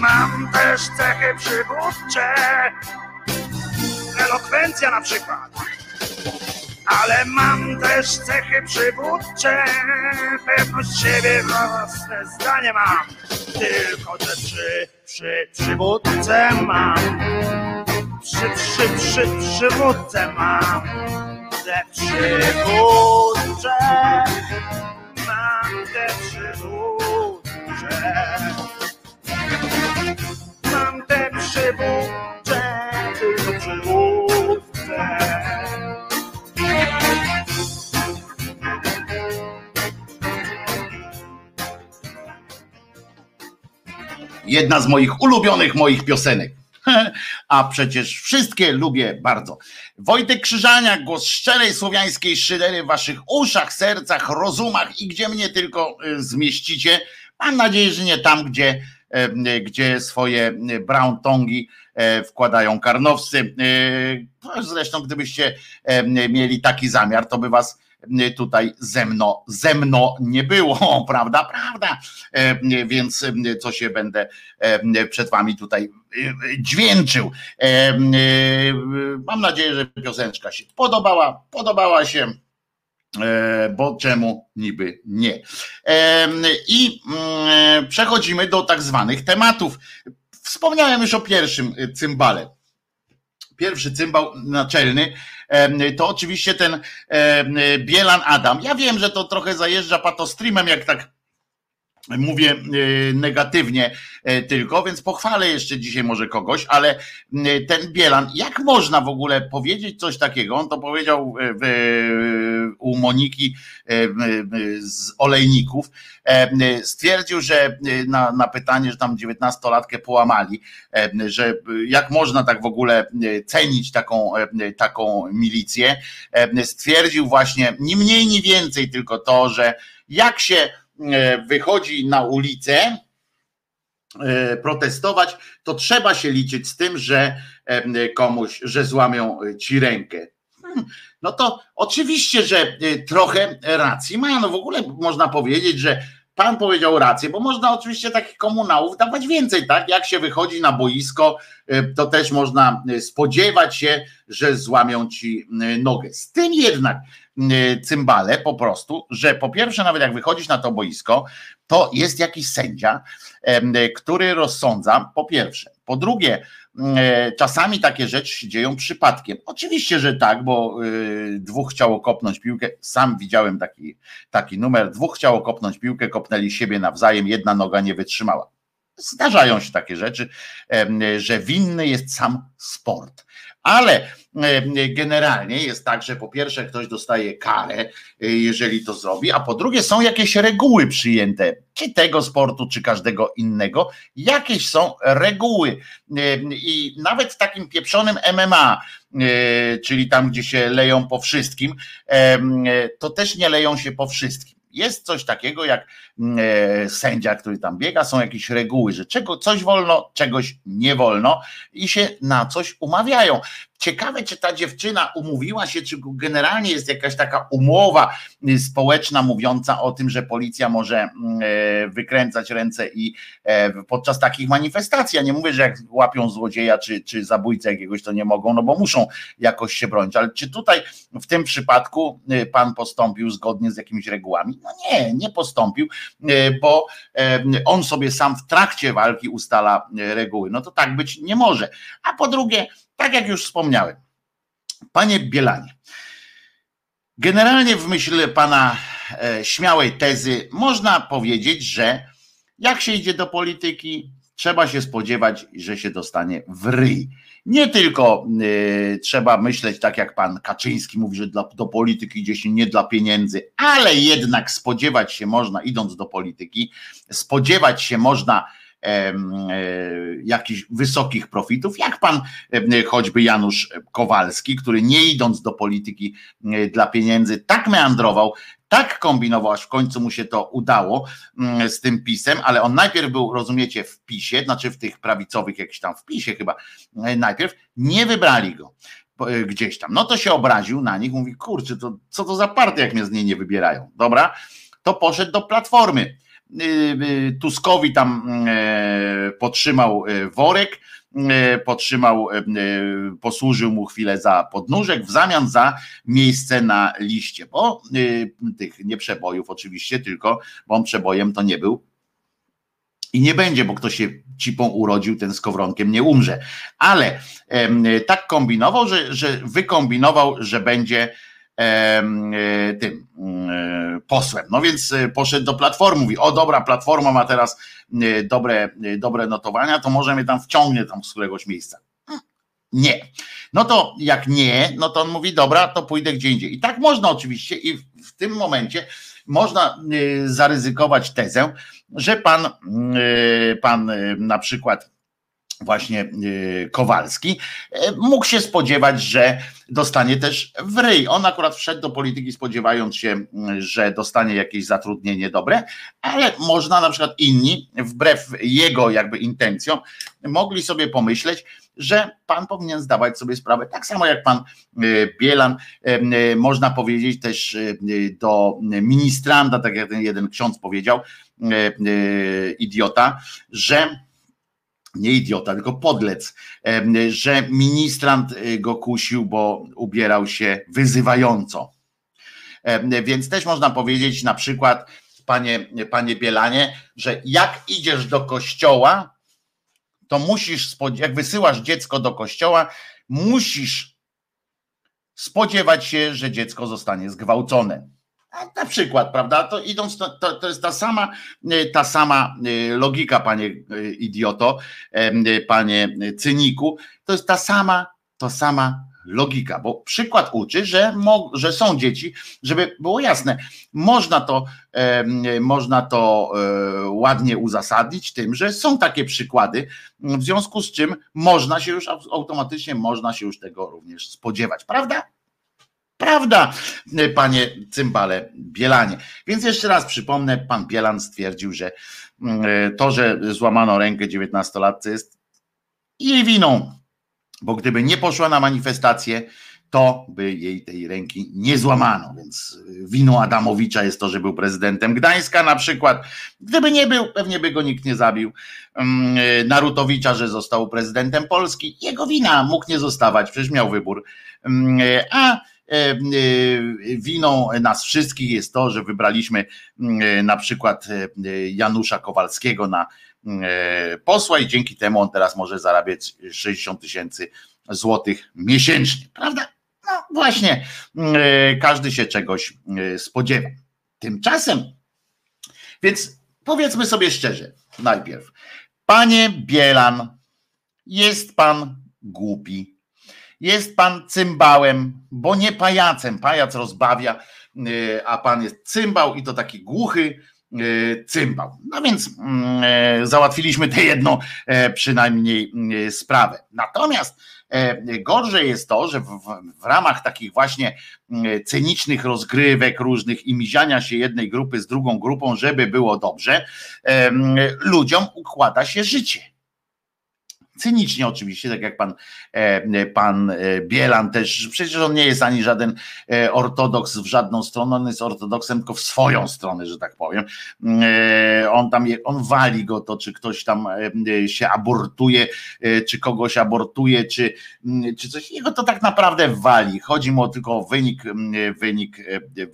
przywódce. też cechy przywódcze. Elokwencja na przykład. Ale mam też cechy przywódcze, pewność siebie, własne zdanie mam. Tylko te przy, przy, przywódce mam. Przy, przy, przy, przywódce mam. Te przywódcze mam te przywódcze. Mam te przywódcze, tylko przywódce. Jedna z moich ulubionych moich piosenek. *laughs* A przecież wszystkie lubię bardzo. Wojtek Krzyżaniak, głos szczerej słowiańskiej szydery w waszych uszach, sercach, rozumach i gdzie mnie tylko y, zmieścicie. Mam nadzieję, że nie tam, gdzie, gdzie swoje brown tongi e, wkładają karnowscy. E, Zresztą, gdybyście e, mieli taki zamiar, to by was e, tutaj ze mną, ze mną nie było, *laughs* prawda? Prawda. E, Więc e, co się będę e, przed wami tutaj e, dźwięczył. E, e, Mam nadzieję, że piosenczka się podobała. Podobała się. E, Bo czemu niby nie? E, I mm, przechodzimy do tak zwanych tematów. Wspomniałem już o pierwszym y, cymbale. Pierwszy cymbał naczelny to oczywiście ten Bielan Adam. Ja wiem, że to trochę zajeżdża patostreamem, jak tak mówię y, negatywnie y, tylko, więc pochwalę jeszcze dzisiaj może kogoś, ale y, ten Bielan, jak można w ogóle powiedzieć coś takiego? On to powiedział u Moniki z Olejników. E, Stwierdził, że na, na pytanie, że tam 19-latkę połamali, e, że jak można tak w ogóle cenić taką, e, taką milicję, e, stwierdził właśnie ni mniej, ni więcej tylko to, że jak się e, wychodzi na ulicę e, protestować, to trzeba się liczyć z tym, że e, komuś, że złamią ci rękę. Hmm, No to oczywiście, że e, trochę racji ma. No w ogóle można powiedzieć, że pan powiedział rację, bo można oczywiście takich komunałów dawać więcej, tak? Jak się wychodzi na boisko, e, to też można e, spodziewać się, że złamią ci e, nogę. Z tym jednak e, cymbale po prostu, że po pierwsze, nawet jak wychodzisz na to boisko, to jest jakiś sędzia, który rozsądza, po pierwsze. Po drugie, e, czasami takie rzeczy się dzieją przypadkiem. Oczywiście, że tak, bo y, dwóch chciało kopnąć piłkę. Sam widziałem taki, taki numer. Dwóch chciało kopnąć piłkę, kopnęli siebie nawzajem, jedna noga nie wytrzymała. Zdarzają się takie rzeczy, że winny jest sam sport. Ale em, generalnie jest tak, że po pierwsze ktoś dostaje karę, y, jeżeli to zrobi, a po drugie są jakieś reguły przyjęte, czy tego sportu, czy każdego innego, jakieś są reguły. Em, I nawet w takim pieprzonym MMA, czyli tam, gdzie się leją po wszystkim, to też nie leją się po wszystkim. Jest coś takiego jak mm, e, sędzia, który tam biega, są jakieś reguły, że czego, coś wolno, czegoś nie wolno i się na coś umawiają. Ciekawe, czy ta dziewczyna umówiła się, czy generalnie jest jakaś taka umowa y, społeczna mówiąca o tym, że policja może mm, e, wykręcać ręce i e, podczas takich manifestacji. Ja nie mówię, że jak łapią złodzieja czy, czy zabójcę jakiegoś, to nie mogą, no bo muszą jakoś się bronić. Ale czy tutaj w tym przypadku y, pan postąpił zgodnie z jakimiś regułami? No nie, nie postąpił, y, bo on sobie sam w trakcie walki ustala reguły. No to tak być nie może. A po drugie, tak jak już wspomniałem, panie Bielanie, generalnie w myśl pana e, śmiałej tezy można powiedzieć, że jak się idzie do polityki, trzeba się spodziewać, że się dostanie w ryj. Nie tylko y, trzeba myśleć tak jak pan Kaczyński mówi, że dla, do polityki idzie się nie dla pieniędzy, ale jednak spodziewać się można, idąc do polityki, spodziewać się można jakichś wysokich profitów, jak pan e, choćby Janusz Kowalski, który nie idąc do polityki e, dla pieniędzy, tak meandrował, tak kombinował, aż w końcu mu się to udało mm, z tym pisem, ale on najpierw był, rozumiecie, w pisie, znaczy w tych prawicowych jakiś tam w pisie chyba, e, najpierw nie wybrali go e, gdzieś tam. No to się obraził na nich, mówi, kurczę, to co to za partia, jak mnie z niej nie wybierają, dobra? To poszedł do Platformy Tuskowi tam potrzymał worek, potrzymał, posłużył mu chwilę za podnóżek w zamian za miejsce na liście, bo tych nie przebojów oczywiście, tylko bo on przebojem to nie był i nie będzie, bo ktoś się cipą urodził, ten z kowronkiem nie umrze. Ale tak kombinował, że, że wykombinował, że będzie e, tym e, posłem. No więc e, poszedł do platformy, mówi, o dobra, platforma ma teraz dobre, dobre notowania, to może mnie tam wciągnie tam z któregoś miejsca. Nie. No to jak nie, no to on mówi, dobra, to pójdę gdzie indziej. I tak można oczywiście i w tym momencie można zaryzykować tezę, że pan, pan na przykład właśnie y, Kowalski, e, mógł się spodziewać, że dostanie też w ryj. On akurat wszedł do polityki spodziewając się, mm, że dostanie jakieś zatrudnienie dobre, ale można na przykład inni, wbrew jego jakby intencjom, mogli sobie pomyśleć, że pan powinien zdawać sobie sprawę, tak samo jak pan y, Bielan, y, można powiedzieć też do ministranta, tak jak ten jeden ksiądz powiedział, idiota, że nie idiota, tylko podlec, że ministrant y, go kusił, bo ubierał się wyzywająco. Więc też można powiedzieć na przykład, panie, panie Bielanie, że jak idziesz do kościoła, to musisz, jak wysyłasz dziecko do kościoła, musisz spodziewać się, że dziecko zostanie zgwałcone. Na przykład, prawda? To idąc, to, to jest ta sama, e, ta sama e, logika, panie e, idioto, panie cyniku, to jest ta sama, to sama logika, bo przykład uczy, że, mo, że są dzieci, żeby było jasne, można to, można to ładnie uzasadnić tym, że są takie przykłady, w związku z czym można się już automatycznie, można się już tego również spodziewać, prawda? Prawda, panie cymbale Bielanie. Więc jeszcze raz przypomnę, pan Bielan stwierdził, że mm, to, że złamano rękę dziewiętnastolatce jest jej winą, bo gdyby nie poszła na manifestację, to by jej tej ręki nie złamano. Więc winą Adamowicza jest to, że był prezydentem Gdańska na przykład. Gdyby nie był, pewnie by go nikt nie zabił. Mm, Narutowicza, że został prezydentem Polski. Jego wina mógł nie zostawać, przecież miał wybór. Mm, a winą nas wszystkich jest to, że wybraliśmy e, na przykład Janusza Kowalskiego na posła i dzięki temu on teraz może zarabiać 60 tysięcy złotych miesięcznie, prawda? No właśnie, każdy się czegoś spodziewa. Tymczasem, więc powiedzmy sobie szczerze, najpierw, panie Bielan, jest pan głupi jest pan cymbałem, bo nie pajacem. Pajac rozbawia, y, a pan jest cymbał i to taki głuchy y, cymbał. No więc mm, e, załatwiliśmy tę jedną przynajmniej y, sprawę. Natomiast gorzej jest to, że w, w ramach takich właśnie cynicznych rozgrywek różnych i miziania się jednej grupy z drugą grupą, żeby było dobrze, ludziom układa się życie Cynicznie oczywiście, tak jak pan, e, pan e, Bielan też, przecież on nie jest ani żaden e, ortodoks w żadną stronę, on jest ortodoksem tylko w swoją stronę, że tak powiem. On tam, on wali go to, czy ktoś tam się abortuje, czy kogoś abortuje, czy, czy coś. Jego to tak naprawdę wali. Chodzi mu tylko o wynik, wynik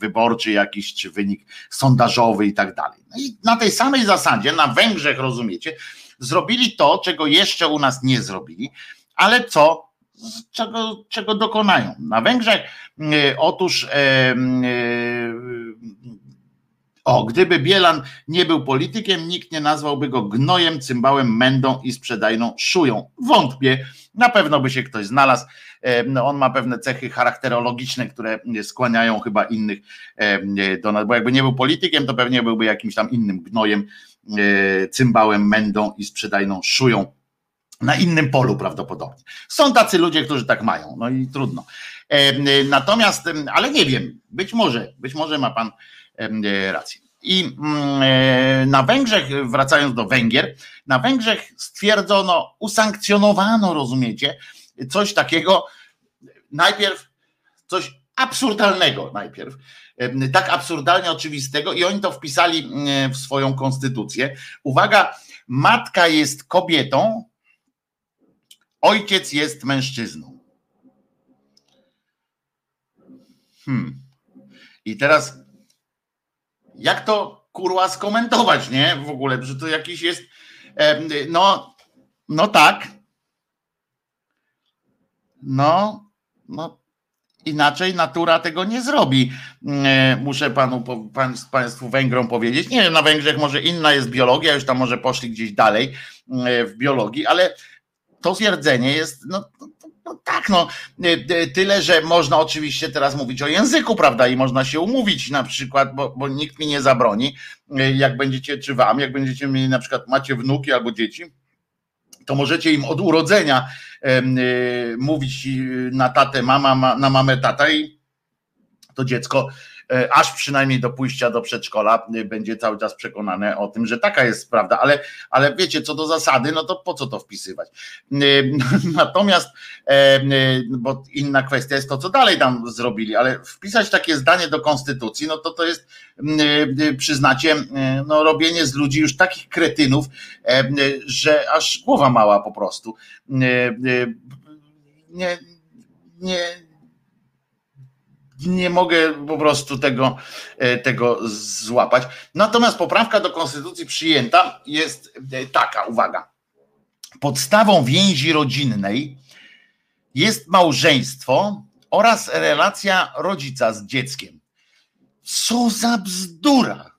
wyborczy jakiś, czy wynik sondażowy i tak dalej. No i na tej samej zasadzie, na Węgrzech, rozumiecie, zrobili to, czego jeszcze u nas nie zrobili, ale co, czego, czego dokonają. Na Węgrzech y, otóż e, o, gdyby Bielan nie był politykiem, nikt nie nazwałby go gnojem, cymbałem, mędą i sprzedajną szują. Wątpię, na pewno by się ktoś znalazł. No, on ma pewne cechy charakterologiczne, które skłaniają chyba innych do nas, bo jakby nie był politykiem, to pewnie byłby jakimś tam innym gnojem, E, cymbałem, mędą i sprzedajną szują na innym polu prawdopodobnie. Są tacy ludzie, którzy tak mają, no i trudno. E, natomiast, ale nie wiem, być może, być może ma pan e, rację. I na Węgrzech, wracając do Węgier, na Węgrzech stwierdzono, usankcjonowano, rozumiecie, coś takiego, najpierw coś absurdalnego najpierw, tak absurdalnie oczywistego i oni to wpisali w swoją konstytucję. Uwaga, matka jest kobietą, ojciec jest mężczyzną. Hmm. I teraz jak to kurwa skomentować, nie? W ogóle, że to jakiś jest no no tak. No, no inaczej natura tego nie zrobi. E, muszę panu, pan, państwu Węgrom powiedzieć. Nie wiem, na Węgrzech może inna jest biologia, już tam może poszli gdzieś dalej e, w biologii, ale to stwierdzenie jest, no, no tak, no e, tyle, że można oczywiście teraz mówić o języku, prawda, i można się umówić na przykład, bo, bo nikt mi nie zabroni, jak będziecie, czy wam, jak będziecie mieli na przykład, macie wnuki albo dzieci, to możecie im od urodzenia y, mówić na tatę mama, na mamę tata i to dziecko aż przynajmniej do pójścia do przedszkola e, będzie cały czas przekonane o tym, że taka jest prawda, ale, ale wiecie, co do zasady, no to po co to wpisywać? *laughs* E, natomiast, bo inna kwestia jest to, co dalej tam zrobili, ale wpisać takie zdanie do konstytucji, no to to jest, przyznacie, no robienie z ludzi już takich kretynów, że aż głowa mała po prostu. Nie, nie, nie mogę po prostu tego, e, tego złapać. Natomiast poprawka do konstytucji przyjęta jest e, taka, uwaga. Podstawą więzi rodzinnej jest małżeństwo oraz relacja rodzica z dzieckiem. Co za bzdura!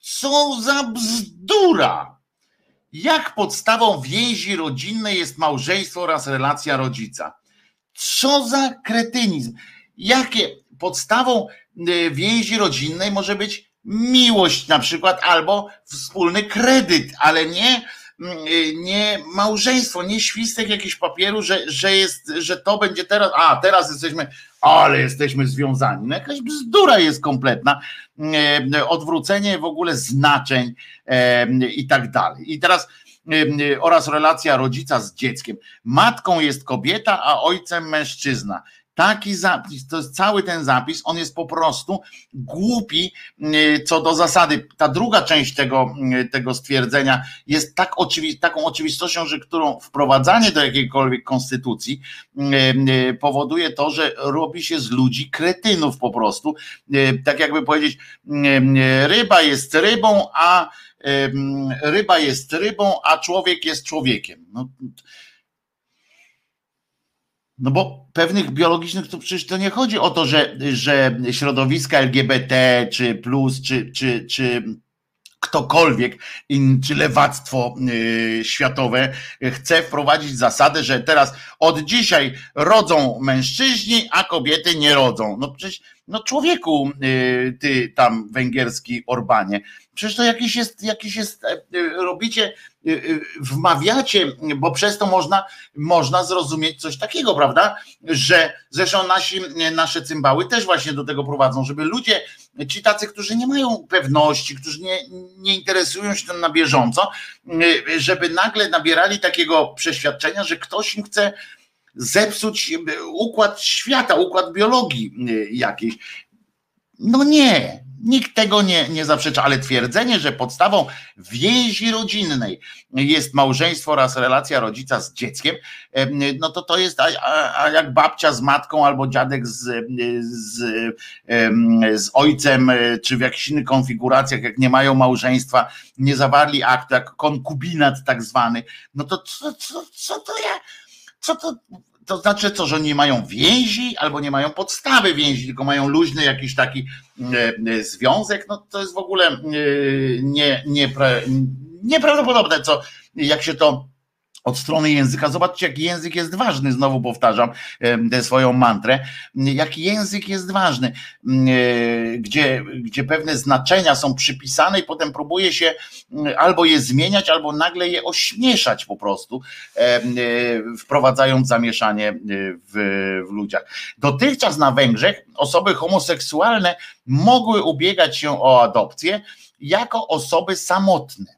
Co za bzdura! Jak podstawą więzi rodzinnej jest małżeństwo oraz relacja rodzica? Co za kretynizm! Jakie podstawą y, więzi rodzinnej może być miłość na przykład albo wspólny kredyt, ale nie mm, y, nie małżeństwo, nie świstek jakiś papieru, że, że jest, że to będzie teraz, a teraz jesteśmy, ale jesteśmy związani. No jakaś bzdura jest kompletna, y, odwrócenie w ogóle znaczeń i tak dalej. I teraz oraz relacja rodzica z dzieckiem. Matką jest kobieta, a ojcem mężczyzna. Taki zapis, to jest cały ten zapis, on jest po prostu głupi y, co do zasady. Ta druga część tego, y, tego stwierdzenia jest tak oczywi taką oczywistością, że którą wprowadzanie do jakiejkolwiek konstytucji y, powoduje to, że robi się z ludzi kretynów po prostu. Tak jakby powiedzieć, ryba jest rybą, a ryba jest rybą, a człowiek jest człowiekiem. No, no bo pewnych biologicznych to przecież to nie chodzi o to, że, że środowiska LGBT czy plus, czy, czy, czy ktokolwiek, czy lewactwo y, światowe chce wprowadzić zasadę, że teraz od dzisiaj rodzą mężczyźni, a kobiety nie rodzą. No przecież, no człowieku, y, ty tam węgierski Orbanie, przecież to jakiś jest, jakiś jest, e, e, robicie, e, wmawiacie, bo przez to można, można zrozumieć coś takiego, prawda? Że zresztą nasi, nasze cymbały też właśnie do tego prowadzą, żeby ludzie, ci tacy, którzy nie mają pewności, którzy nie, nie interesują się tym na bieżąco, żeby nagle nabierali takiego przeświadczenia, że ktoś im chce zepsuć układ świata, układ biologii jakiejś. No nie, Nikt tego nie, nie zaprzecza, ale twierdzenie, że podstawą więzi rodzinnej jest małżeństwo oraz relacja rodzica z dzieckiem, no to to jest a, a jak babcia z matką albo dziadek z, z, z ojcem, czy w jakichś innych konfiguracjach, jak nie mają małżeństwa, nie zawarli aktu, jak konkubinat tak zwany, no to co, co, co to ja, co to to znaczy co, że nie mają więzi albo nie mają podstawy więzi, tylko mają luźny jakiś taki e, e, związek, no to jest w ogóle e, nie, nie, nieprawdopodobne, co, jak się to od strony języka. Zobaczcie, jaki język jest ważny, znowu powtarzam tę swoją mantrę, jaki język jest ważny, gdzie, gdzie pewne znaczenia są przypisane i potem próbuje się albo je zmieniać, albo nagle je ośmieszać po prostu, wprowadzając zamieszanie w, w ludziach. Dotychczas na Węgrzech osoby homoseksualne mogły ubiegać się o adopcję jako osoby samotne.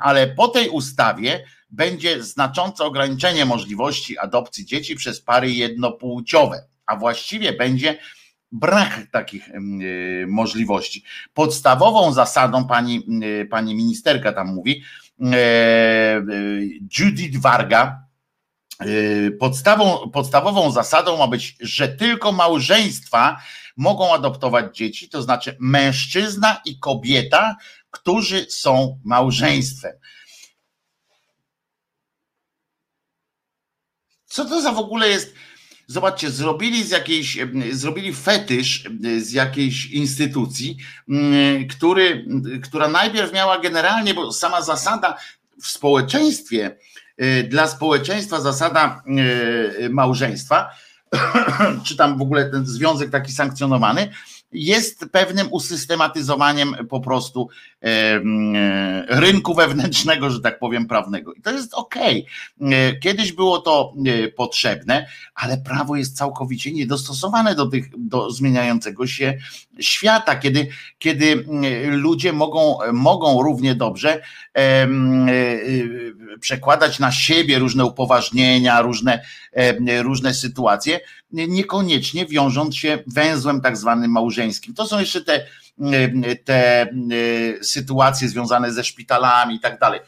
Ale po tej ustawie będzie znaczące ograniczenie możliwości adopcji dzieci przez pary jednopłciowe. a właściwie będzie brak takich możliwości. Podstawową zasadą pani, pani ministerka tam mówi, Judith Varga, podstawą, podstawową zasadą ma być, że tylko małżeństwa mogą adoptować dzieci, to znaczy mężczyzna i kobieta, którzy są małżeństwem. Co to za w ogóle jest? Zobaczcie, zrobili z jakiejś, zrobili fetysz z jakiejś instytucji, który, która najpierw miała generalnie, bo sama zasada w społeczeństwie, y, dla społeczeństwa zasada y, małżeństwa, *coughs* czy tam w ogóle ten związek taki sankcjonowany, jest pewnym usystematyzowaniem po prostu e, rynku wewnętrznego, że tak powiem, prawnego. I to jest ok. E, kiedyś było to e, potrzebne, ale prawo jest całkowicie niedostosowane do tych, do zmieniającego się świata, kiedy, kiedy ludzie mogą, mogą równie dobrze przekładać na siebie różne upoważnienia, różne, różne sytuacje, niekoniecznie wiążąc się węzłem tak zwanym małżeńskim. To są jeszcze te, te sytuacje związane ze szpitalami i tak dalej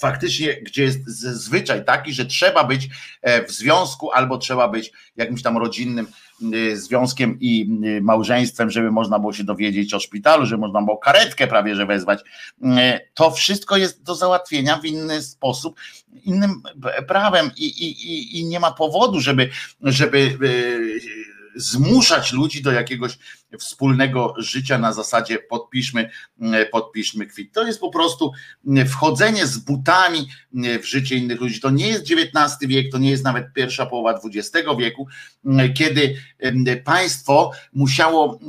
faktycznie, gdzie jest zwyczaj taki, że trzeba być e, w związku albo trzeba być jakimś tam rodzinnym e, związkiem i e, małżeństwem, żeby można było się dowiedzieć o szpitalu, żeby można było karetkę prawie że wezwać. To wszystko jest do załatwienia w inny sposób, innym prawem i, i, i nie ma powodu, żeby, żeby zmuszać ludzi do jakiegoś wspólnego życia na zasadzie podpiszmy, mm, podpiszmy kwit. To jest po prostu mm, wchodzenie z butami mm, w życie innych ludzi. To nie jest XIX wiek, to nie jest nawet pierwsza połowa XX wieku, kiedy państwo musiało,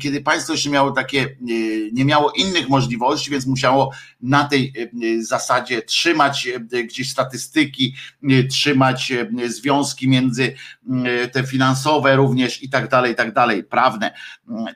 kiedy państwo jeszcze miało takie, nie miało innych możliwości, więc musiało na tej zasadzie trzymać gdzieś statystyki, trzymać związki między te finansowe również i tak dalej, i tak dalej, prawne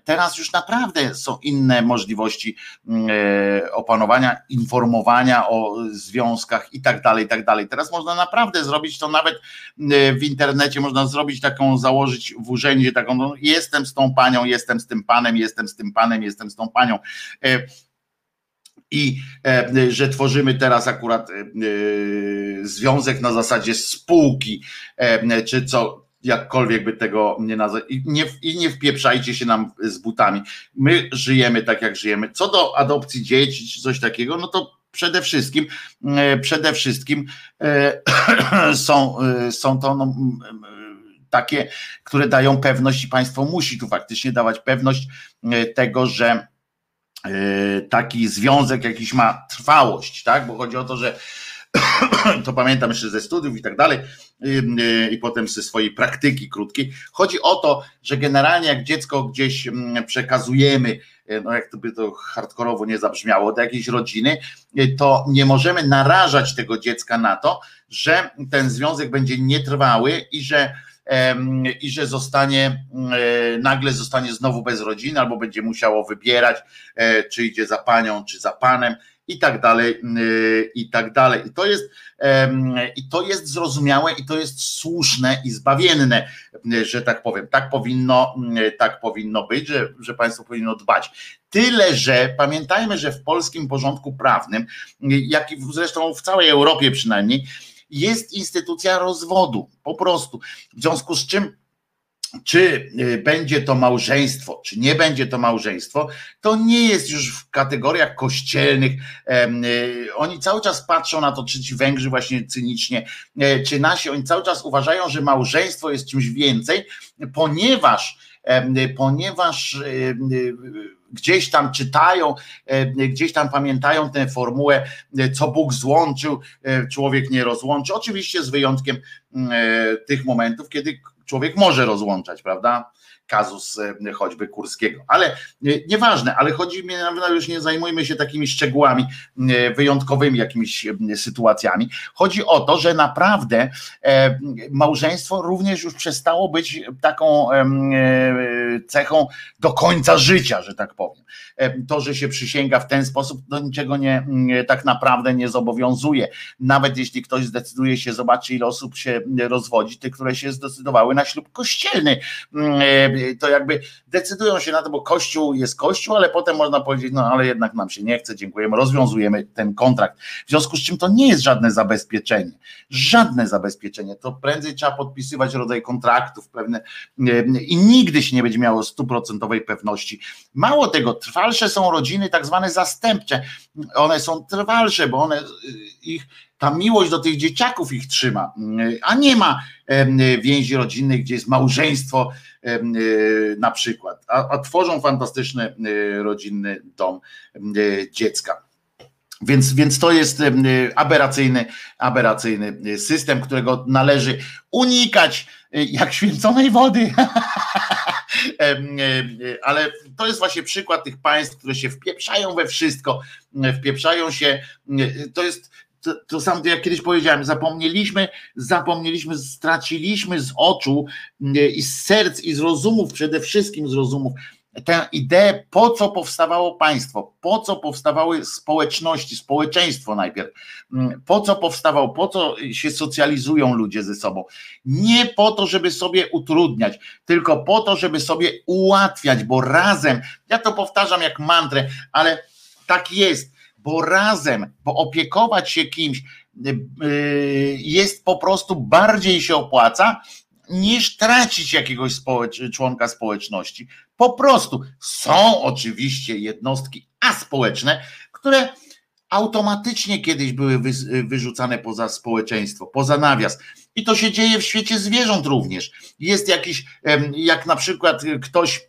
Teraz już naprawdę są inne możliwości mm, e, opanowania, informowania o związkach i tak dalej, i tak dalej. Teraz można naprawdę zrobić to nawet e, w internecie, można zrobić taką, założyć w urzędzie taką, no, jestem z tą panią, jestem z tym panem, jestem z tym panem, jestem z tą panią e, i że tworzymy teraz akurat związek na zasadzie spółki, czy co, jakkolwiek by tego nie nazwać. I nie, I nie wpieprzajcie się nam z butami. My żyjemy tak, jak żyjemy. Co do adopcji dzieci czy coś takiego, no to przede wszystkim, e, przede wszystkim e, *clears throat* są, e, są to no, takie, które dają pewność i państwo musi tu faktycznie dawać pewność tego, że taki związek jakiś ma trwałość, tak? Bo chodzi o to, że *coughs* to pamiętam jeszcze ze studiów i tak dalej, i potem ze swojej praktyki krótkiej. Chodzi o to, że generalnie jak dziecko gdzieś przekazujemy, y, no jak to by to hardkorowo nie zabrzmiało, do jakiejś rodziny, y, to nie możemy narażać tego dziecka na to, że ten związek będzie nietrwały i że i że zostanie, nagle zostanie znowu bez rodziny, albo będzie musiało wybierać, e, czy idzie za panią, czy za panem i tak dalej, y, i tak dalej. I to jest, i to jest zrozumiałe i to jest słuszne i zbawienne, że tak powiem. Tak powinno, tak powinno być, że, że państwo powinno dbać. Tyle, że pamiętajmy, że w polskim porządku prawnym, jak i zresztą w całej Europie przynajmniej, jest instytucja rozwodu, po prostu. W związku z czym czy y, będzie to małżeństwo, czy nie będzie to małżeństwo, to nie jest już w kategoriach kościelnych. Y, oni cały czas patrzą na to, czy ci Węgrzy właśnie cynicznie, e, czy nasi, oni cały czas uważają, że małżeństwo jest czymś więcej, ponieważ, ponieważ y, gdzieś tam czytają, gdzieś tam pamiętają tę formułę, co Bóg złączył, człowiek nie rozłączy. Oczywiście z wyjątkiem tych momentów, kiedy człowiek może rozłączać, prawda? Kazus e, choćby Kurskiego, ale e, nieważne, ale chodzi mi, już nie zajmujmy się takimi szczegółami, e, wyjątkowymi jakimiś sytuacjami. Chodzi o to, że naprawdę małżeństwo również już przestało być taką cechą do końca życia, że tak powiem. To, że się przysięga w ten sposób, do niczego nie, tak naprawdę nie zobowiązuje. Nawet jeśli ktoś zdecyduje się, zobaczy ile osób się rozwodzi, te, które się zdecydowały na ślub kościelny. To jakby decydują się na to, bo kościół jest kościół, ale potem można powiedzieć, no ale jednak nam się nie chce, dziękujemy, rozwiązujemy ten kontrakt. W związku z czym to nie jest żadne zabezpieczenie. Żadne zabezpieczenie. To prędzej trzeba podpisywać rodzaj kontraktów pewne i nigdy się nie będzie miało stuprocentowej pewności. Mało tego, trwalsze są rodziny tak zwane zastępcze. One są trwalsze, bo one ich ta miłość do tych dzieciaków ich trzyma, a nie ma więzi rodzinnej, gdzie jest małżeństwo na przykład, a, a tworzą fantastyczny rodzinny dom dziecka. Więc, więc to jest aberracyjny, aberracyjny system, którego należy unikać jak święconej wody. *laughs* Ale to jest właśnie przykład tych państw, które się wpieprzają we wszystko, wpieprzają się, to jest to, to sam jak kiedyś powiedziałem, zapomnieliśmy, zapomnieliśmy, straciliśmy z oczu i z serc i z rozumów, przede wszystkim z rozumów, tę ideę, po co powstawało państwo, po co powstawały społeczności, społeczeństwo najpierw, po co powstawało, po co się socjalizują ludzie ze sobą. Nie po to, żeby sobie utrudniać, tylko po to, żeby sobie ułatwiać, bo razem, ja to powtarzam jak mantrę, ale tak jest, bo razem, bo opiekować się kimś yy, jest po prostu bardziej się opłaca, niż tracić jakiegoś społecz członka społeczności. Po prostu są oczywiście jednostki aspołeczne, które automatycznie kiedyś były wyrzucane poza społeczeństwo, poza nawias. I to się dzieje w świecie zwierząt również. Jest jakiś, jak na przykład ktoś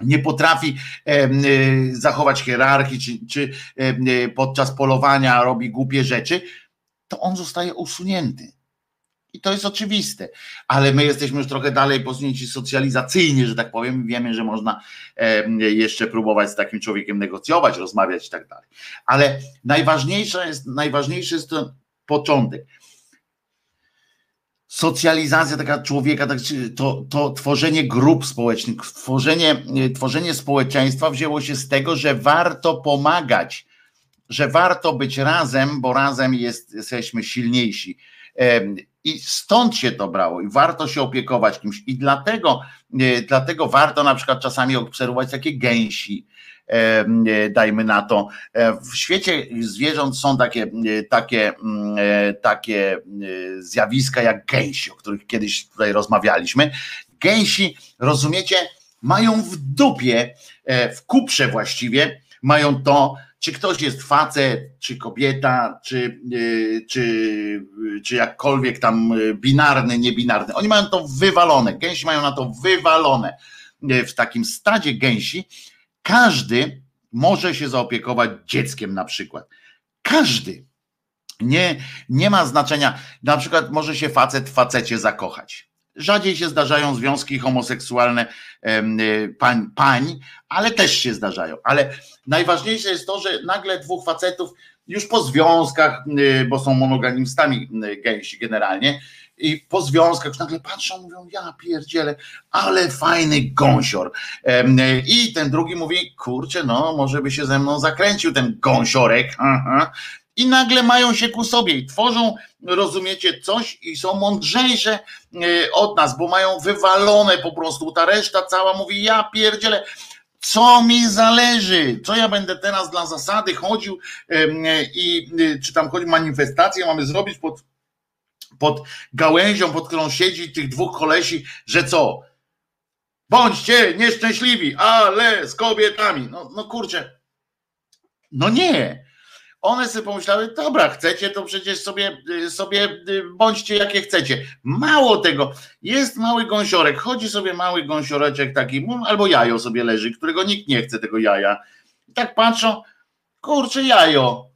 nie potrafi zachować hierarchii, czy, czy podczas polowania robi głupie rzeczy, to on zostaje usunięty i to jest oczywiste, ale my jesteśmy już trochę dalej posunięci socjalizacyjnie, że tak powiem, wiemy, że można jeszcze próbować z takim człowiekiem negocjować, rozmawiać i tak dalej. Ale najważniejsze jest, najważniejszy jest ten początek. Socjalizacja taka człowieka, tak, to, to tworzenie grup społecznych, tworzenie, tworzenie społeczeństwa wzięło się z tego, że warto pomagać, że warto być razem, bo razem jest, jesteśmy silniejsi i stąd się to brało i warto się opiekować kimś. I dlatego, e, dlatego warto na przykład czasami obserwować takie gęsi, e, e, dajmy na to. W świecie zwierząt są takie, takie, mm, takie zjawiska jak gęsi, o których kiedyś tutaj rozmawialiśmy. Gęsi, rozumiecie, mają w dupie, w kuprze właściwie, mają to, czy ktoś jest facet, czy kobieta, czy, y, czy, czy jakkolwiek tam y, binarny, niebinarny. Oni mają to wywalone, gęsi mają na to wywalone. Y, w takim stadzie gęsi każdy może się zaopiekować dzieckiem na przykład. Każdy. Nie, nie ma znaczenia, na przykład może się facet w facecie zakochać. Rzadziej się zdarzają związki homoseksualne pań, pań, ale też się zdarzają. Ale najważniejsze jest to, że nagle dwóch facetów już po związkach, y, bo są monogamistami y, gęsi generalnie, i po związkach już nagle patrzą, mówią, ja pierdzielę, ale fajny gąsior. I ten drugi mówi, kurczę, no może by się ze mną zakręcił ten gąsiorek. Aha i nagle mają się ku sobie i tworzą, rozumiecie, coś i są mądrzejsze e, od nas, bo mają wywalone po prostu. Ta reszta cała mówi, ja pierdzielę, co mi zależy, co ja będę teraz dla zasady chodził i e, czy tam chodzi manifestację mamy zrobić pod, pod gałęzią, pod którą siedzi tych dwóch kolesi, że co? Bądźcie nieszczęśliwi, ale z kobietami. No, no kurczę. No nie one sobie pomyślały, dobra, chcecie, to przecież sobie, sobie y, bądźcie jakie chcecie. Mało tego, jest mały gąsiorek, chodzi sobie mały gąsioreczek taki, albo jajo sobie leży, którego nikt nie chce tego jaja. I tak patrzą, kurczę jajo,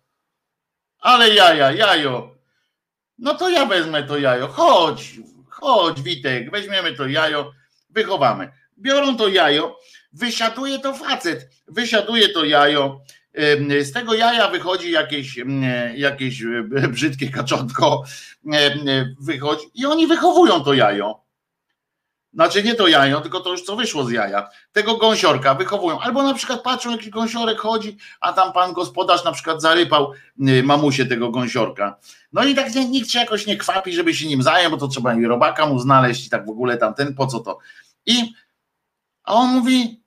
ale jaja, jajo. No to ja wezmę to jajo, chodź, chodź Witek, weźmiemy to jajo, wychowamy. Biorą to jajo, wysiaduje to facet, wysiaduje to jajo, z tego jaja wychodzi jakieś, jakieś e, brzydkie kaczątko, wychodzi i oni wychowują to jajo. znaczy nie to jajo, tylko to już co wyszło z jaja, tego gąsiorka wychowują. Albo na przykład patrzą, jakiś gąsiorek chodzi, a tam pan gospodarz na przykład zarypał y, mamusie tego gąsiorka. No i tak nikt się jakoś nie kwapi, żeby się nim zajął, bo to trzeba i robaka mu znaleźć i tak w ogóle tamten, po co to? I a on mówi,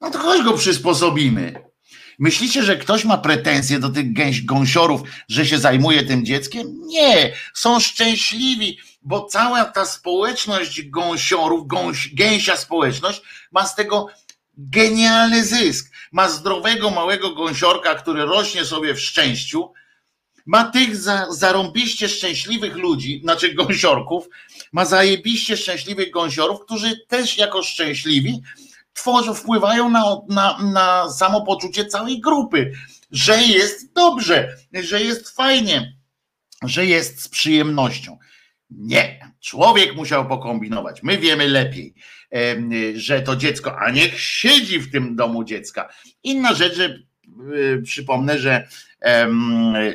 no to chodź go przysposobimy. Myślicie, że ktoś ma pretensje do tych gęś, gąsiorów, że się zajmuje tym dzieckiem? Nie, są szczęśliwi, bo cała ta społeczność gąsiorów, gąś, gęsia społeczność ma z tego genialny zysk. Ma zdrowego małego gąsiorka, który rośnie sobie w szczęściu, ma tych za, zarąbiście szczęśliwych ludzi, znaczy gąsiorków, ma zajebiście szczęśliwych gąsiorów, którzy też jako szczęśliwi tworzą, wpływają na, na, na samopoczucie całej grupy, że jest dobrze, że jest fajnie, że jest z przyjemnością. Nie, człowiek musiał pokombinować. My wiemy lepiej, że to dziecko, a niech siedzi w tym domu dziecka. Inna rzecz, że y, przypomnę, że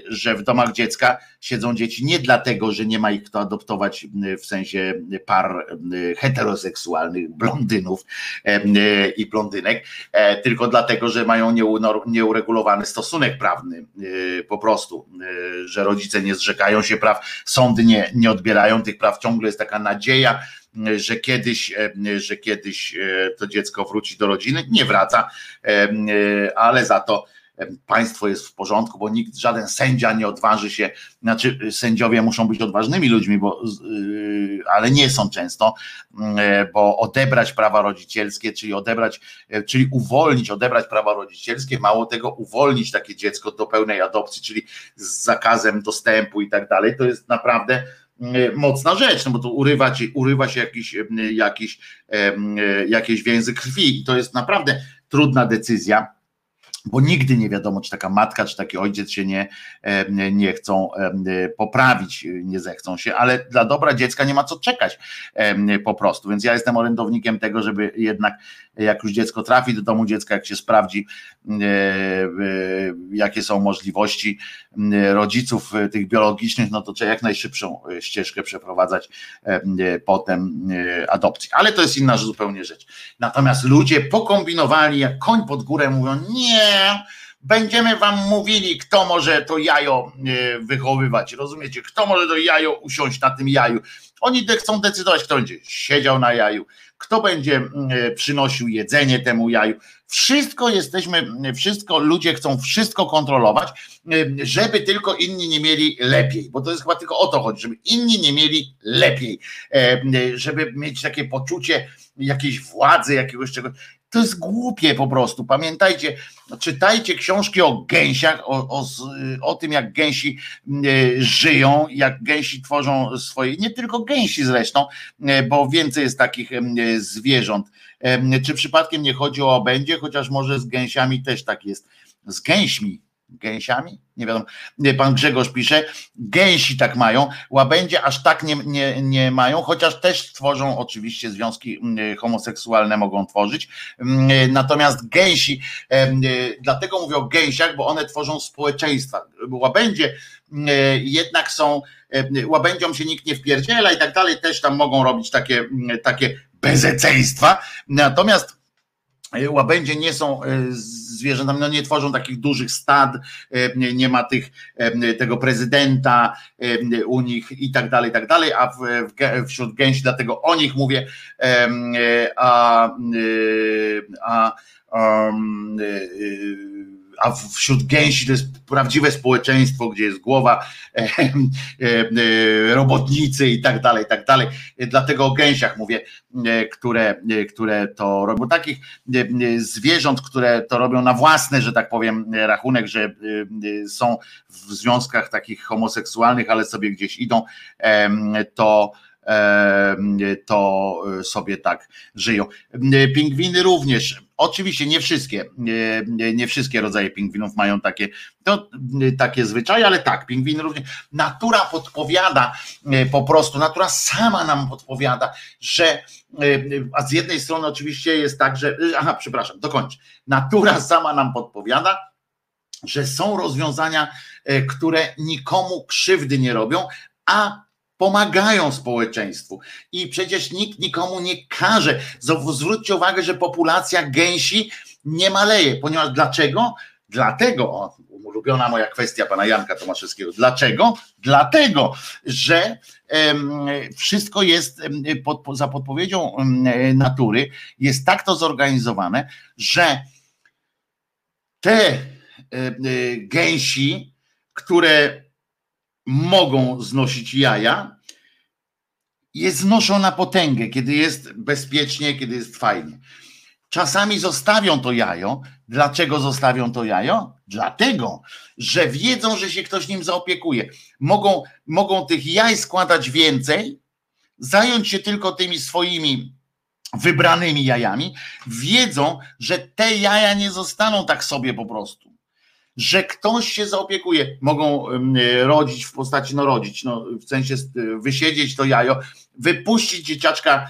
że w domach dziecka siedzą dzieci nie dlatego, że nie ma ich kto adoptować w sensie par heteroseksualnych, blondynów i blondynek, e, tylko dlatego, że mają nieuregulowany stosunek prawny e, po prostu, e, że rodzice nie zrzekają się praw, sądy nie, nie odbierają tych praw, ciągle jest taka nadzieja, że kiedyś, że kiedyś to dziecko wróci do rodziny, nie wraca, ale za to państwo jest w porządku, bo nikt, żaden sędzia nie odważy się, znaczy sędziowie muszą być odważnymi ludźmi, bo, y, ale nie są często, e, bo odebrać prawa rodzicielskie, czyli odebrać, e, czyli uwolnić, odebrać prawa rodzicielskie, mało tego, uwolnić takie dziecko do pełnej adopcji, czyli z zakazem dostępu i tak dalej, to jest naprawdę mocna rzecz, no bo to urywa, ci, urywa się jakiś, jakiś, jakieś więzy krwi i to jest naprawdę trudna decyzja bo nigdy nie wiadomo, czy taka matka, czy taki ojciec się nie, nie chcą poprawić, nie zechcą się, ale dla dobra dziecka nie ma co czekać po prostu. Więc ja jestem orędownikiem tego, żeby jednak, jak już dziecko trafi do domu dziecka, jak się sprawdzi, e, jakie są możliwości rodziców e, tych biologicznych, no to trzeba jak najszybszą e, ścieżkę przeprowadzać potem adopcji. Ale to jest inna zupełnie rzecz. Natomiast ludzie pokombinowali, jak koń pod górę mówią, nie, będziemy wam mówili, kto może to jajo e, wychowywać. Rozumiecie? Kto może to jajo usiąść na tym jaju. Oni chcą decydować, kto będzie siedział na jaju, kto będzie e, przynosił jedzenie temu jaju. Wszystko jesteśmy, wszystko, ludzie chcą wszystko kontrolować, e, żeby tylko inni nie mieli lepiej, bo to jest chyba tylko o to chodzi, żeby inni nie mieli lepiej, żeby mieć takie poczucie jakiejś władzy, jakiegoś czegoś. To jest głupie po prostu. Pamiętajcie, czytajcie książki o gęsiach, o, o, o tym, jak gęsi e, żyją, jak gęsi tworzą swoje, nie tylko gęsi zresztą, e, bo więcej jest takich e, zwierząt. Czy przypadkiem nie chodzi o obędzie, chociaż może z gęsiami też tak jest. Z gęśmi gęsiami? Nie wiadomo. Pan Grzegorz pisze, gęsi tak mają, łabędzie aż tak nie, nie, nie mają, chociaż też tworzą oczywiście związki mm, homoseksualne mogą tworzyć. Mm, natomiast gęsi, dlatego mówię o gęsiach, bo one tworzą społeczeństwa. Łabędzie mm, jednak są, łabędziom się nikt nie wpierdziela i tak dalej, też tam mogą robić takie, takie bezeceństwa. Natomiast Łabędzie nie są e, zwierzętami, no nie tworzą takich dużych stad, e, nie ma tych, tego prezydenta u nich i tak dalej, i tak dalej, a wśród gęsi, dlatego o nich mówię, a, a, a a wśród gęsi to jest prawdziwe społeczeństwo, gdzie jest głowa *laughs* e, e, e, robotnicy i tak dalej, i tak dalej. Dlatego o gęsiach mówię, które, które to robią. Takich zwierząt, które to robią na własny, że tak powiem, rachunek, że są w związkach takich homoseksualnych, ale sobie gdzieś idą, to to sobie tak żyją. Pingwiny również Oczywiście nie wszystkie, nie, wszystkie rodzaje pingwinów mają takie, to, takie zwyczaje, ale tak, pingwiny również. Natura podpowiada e, po prostu, natura sama nam podpowiada, że e, a z jednej strony oczywiście jest tak, że, aha, przepraszam, dokończę. Natura sama nam podpowiada, że są rozwiązania, które nikomu krzywdy nie robią, a pomagają społeczeństwu i przecież nikt nikomu nie każe. Zwróćcie uwagę, że populacja gęsi nie maleje, ponieważ dlaczego? Dlatego, o, ulubiona moja kwestia pana Janka Tomaszewskiego, dlaczego? Dlatego, że wszystko jest pod, za podpowiedzią natury, jest tak to zorganizowane, że te e, gęsi, które mogą znosić jaja, je znoszą na potęgę, kiedy jest bezpiecznie, kiedy jest fajnie. Czasami zostawią to jajo. Dlaczego zostawią to jajo? Dlatego, że wiedzą, że się ktoś nim zaopiekuje. Mogą, mogą tych jaj składać więcej, zająć się tylko tymi swoimi wybranymi jajami, wiedzą, że te jaja nie zostaną tak sobie po prostu. Że ktoś się zaopiekuje, mogą rodzić w postaci, no rodzić, no w sensie wysiedzieć to jajo, wypuścić dzieciaczka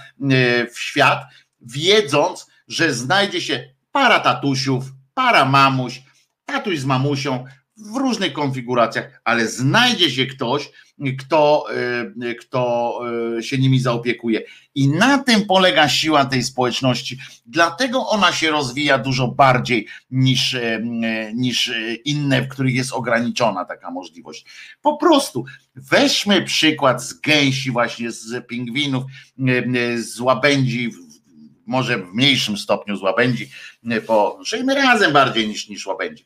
w świat, wiedząc, że znajdzie się para tatusiów, para mamuś, tatuś z mamusią w różnych konfiguracjach, ale znajdzie się ktoś, kto, y, kto y, się nimi zaopiekuje. I na tym polega siła tej społeczności. Dlatego ona się rozwija dużo bardziej niż, y, niż inne, w których jest ograniczona taka możliwość. Po prostu weźmy przykład z gęsi, właśnie z pingwinów, z łabędzi, może w mniejszym stopniu z łabędzi, bo żyjmy razem bardziej niż, niż łabędzi.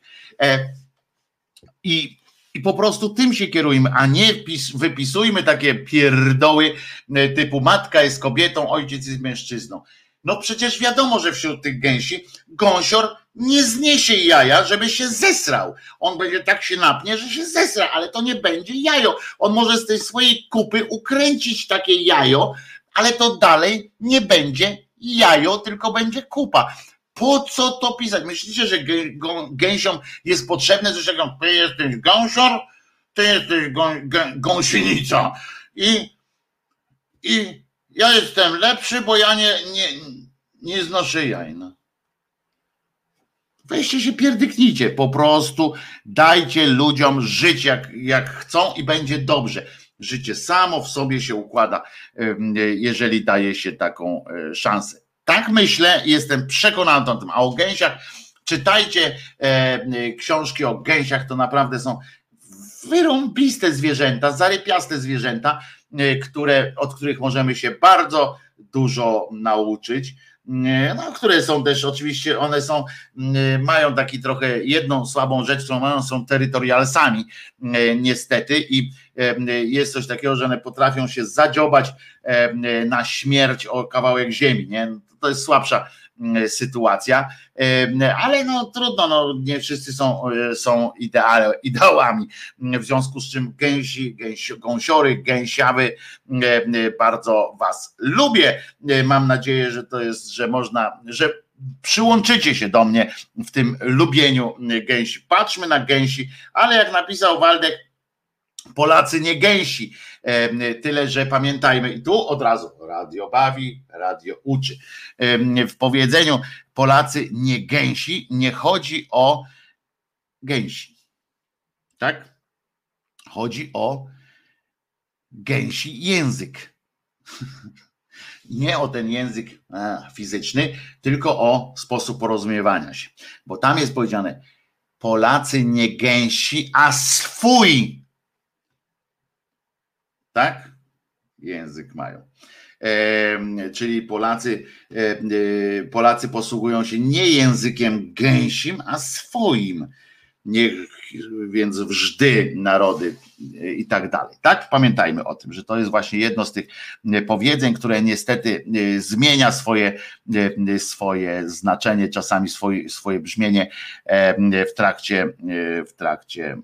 I i po prostu tym się kierujmy, a nie wypisujmy takie pierdoły e, typu matka jest kobietą, ojciec jest mężczyzną. No przecież wiadomo, że wśród tych gęsi gąsior nie zniesie jaja, żeby się zesrał. On będzie tak się napnie, że się zesra, ale to nie będzie jajo. On może z tej swojej kupy ukręcić takie jajo, ale to dalej nie będzie jajo, tylko będzie kupa. Po co to pisać? Myślicie, że gęsiom jest potrzebne coś takiego, ty jesteś gąsior, ty jesteś gąsienica i, i ja jestem lepszy, bo ja nie, nie, nie znoszę jaj. No. Weźcie się pierdyknijcie, po prostu dajcie ludziom żyć jak, jak chcą i będzie dobrze. Życie samo w sobie się układa, jeżeli daje się taką e, szansę. Tak myślę, jestem przekonany o tym. A o gęsiach, czytajcie e, książki o gęsiach, to naprawdę są wyrąbiste zwierzęta, zarypiaste zwierzęta, e, które, od których możemy się bardzo dużo nauczyć. E, no, które są też oczywiście, one są, e, mają taki trochę jedną słabą rzecz, którą mają, są terytorialsami niestety i jest coś takiego, że one potrafią się zadziobać na śmierć o kawałek ziemi, nie? To jest słabsza mm, sytuacja, ale no trudno, no, nie wszyscy są, e, są ideale, ideałami, w związku z czym gęsi, gęsi gąsiory, gęsiawy, bardzo was lubię, mam nadzieję, że to jest, że można, że przyłączycie się do mnie w tym lubieniu gęsi. Patrzmy na gęsi, ale jak napisał Waldek, Polacy nie gęsi. Tyle, że pamiętajmy, i tu od razu radio bawi, radio uczy. W powiedzeniu Polacy nie gęsi, nie chodzi o gęsi. Tak? Chodzi o gęsi język. *laughs* Nie o ten język fizyczny, tylko o sposób porozumiewania się. Bo tam jest powiedziane, Polacy nie gęsi, a swój tak? Język mają. Czyli Polacy, e, Polacy posługują się nie językiem gęsim, a swoim. Niech więc wżdy narody i tak dalej. Tak? Pamiętajmy o tym, że to jest właśnie jedno z tych powiedzeń, które niestety e, zmienia swoje, e, swoje znaczenie, czasami swoje, swoje brzmienie e, w trakcie, w trakcie.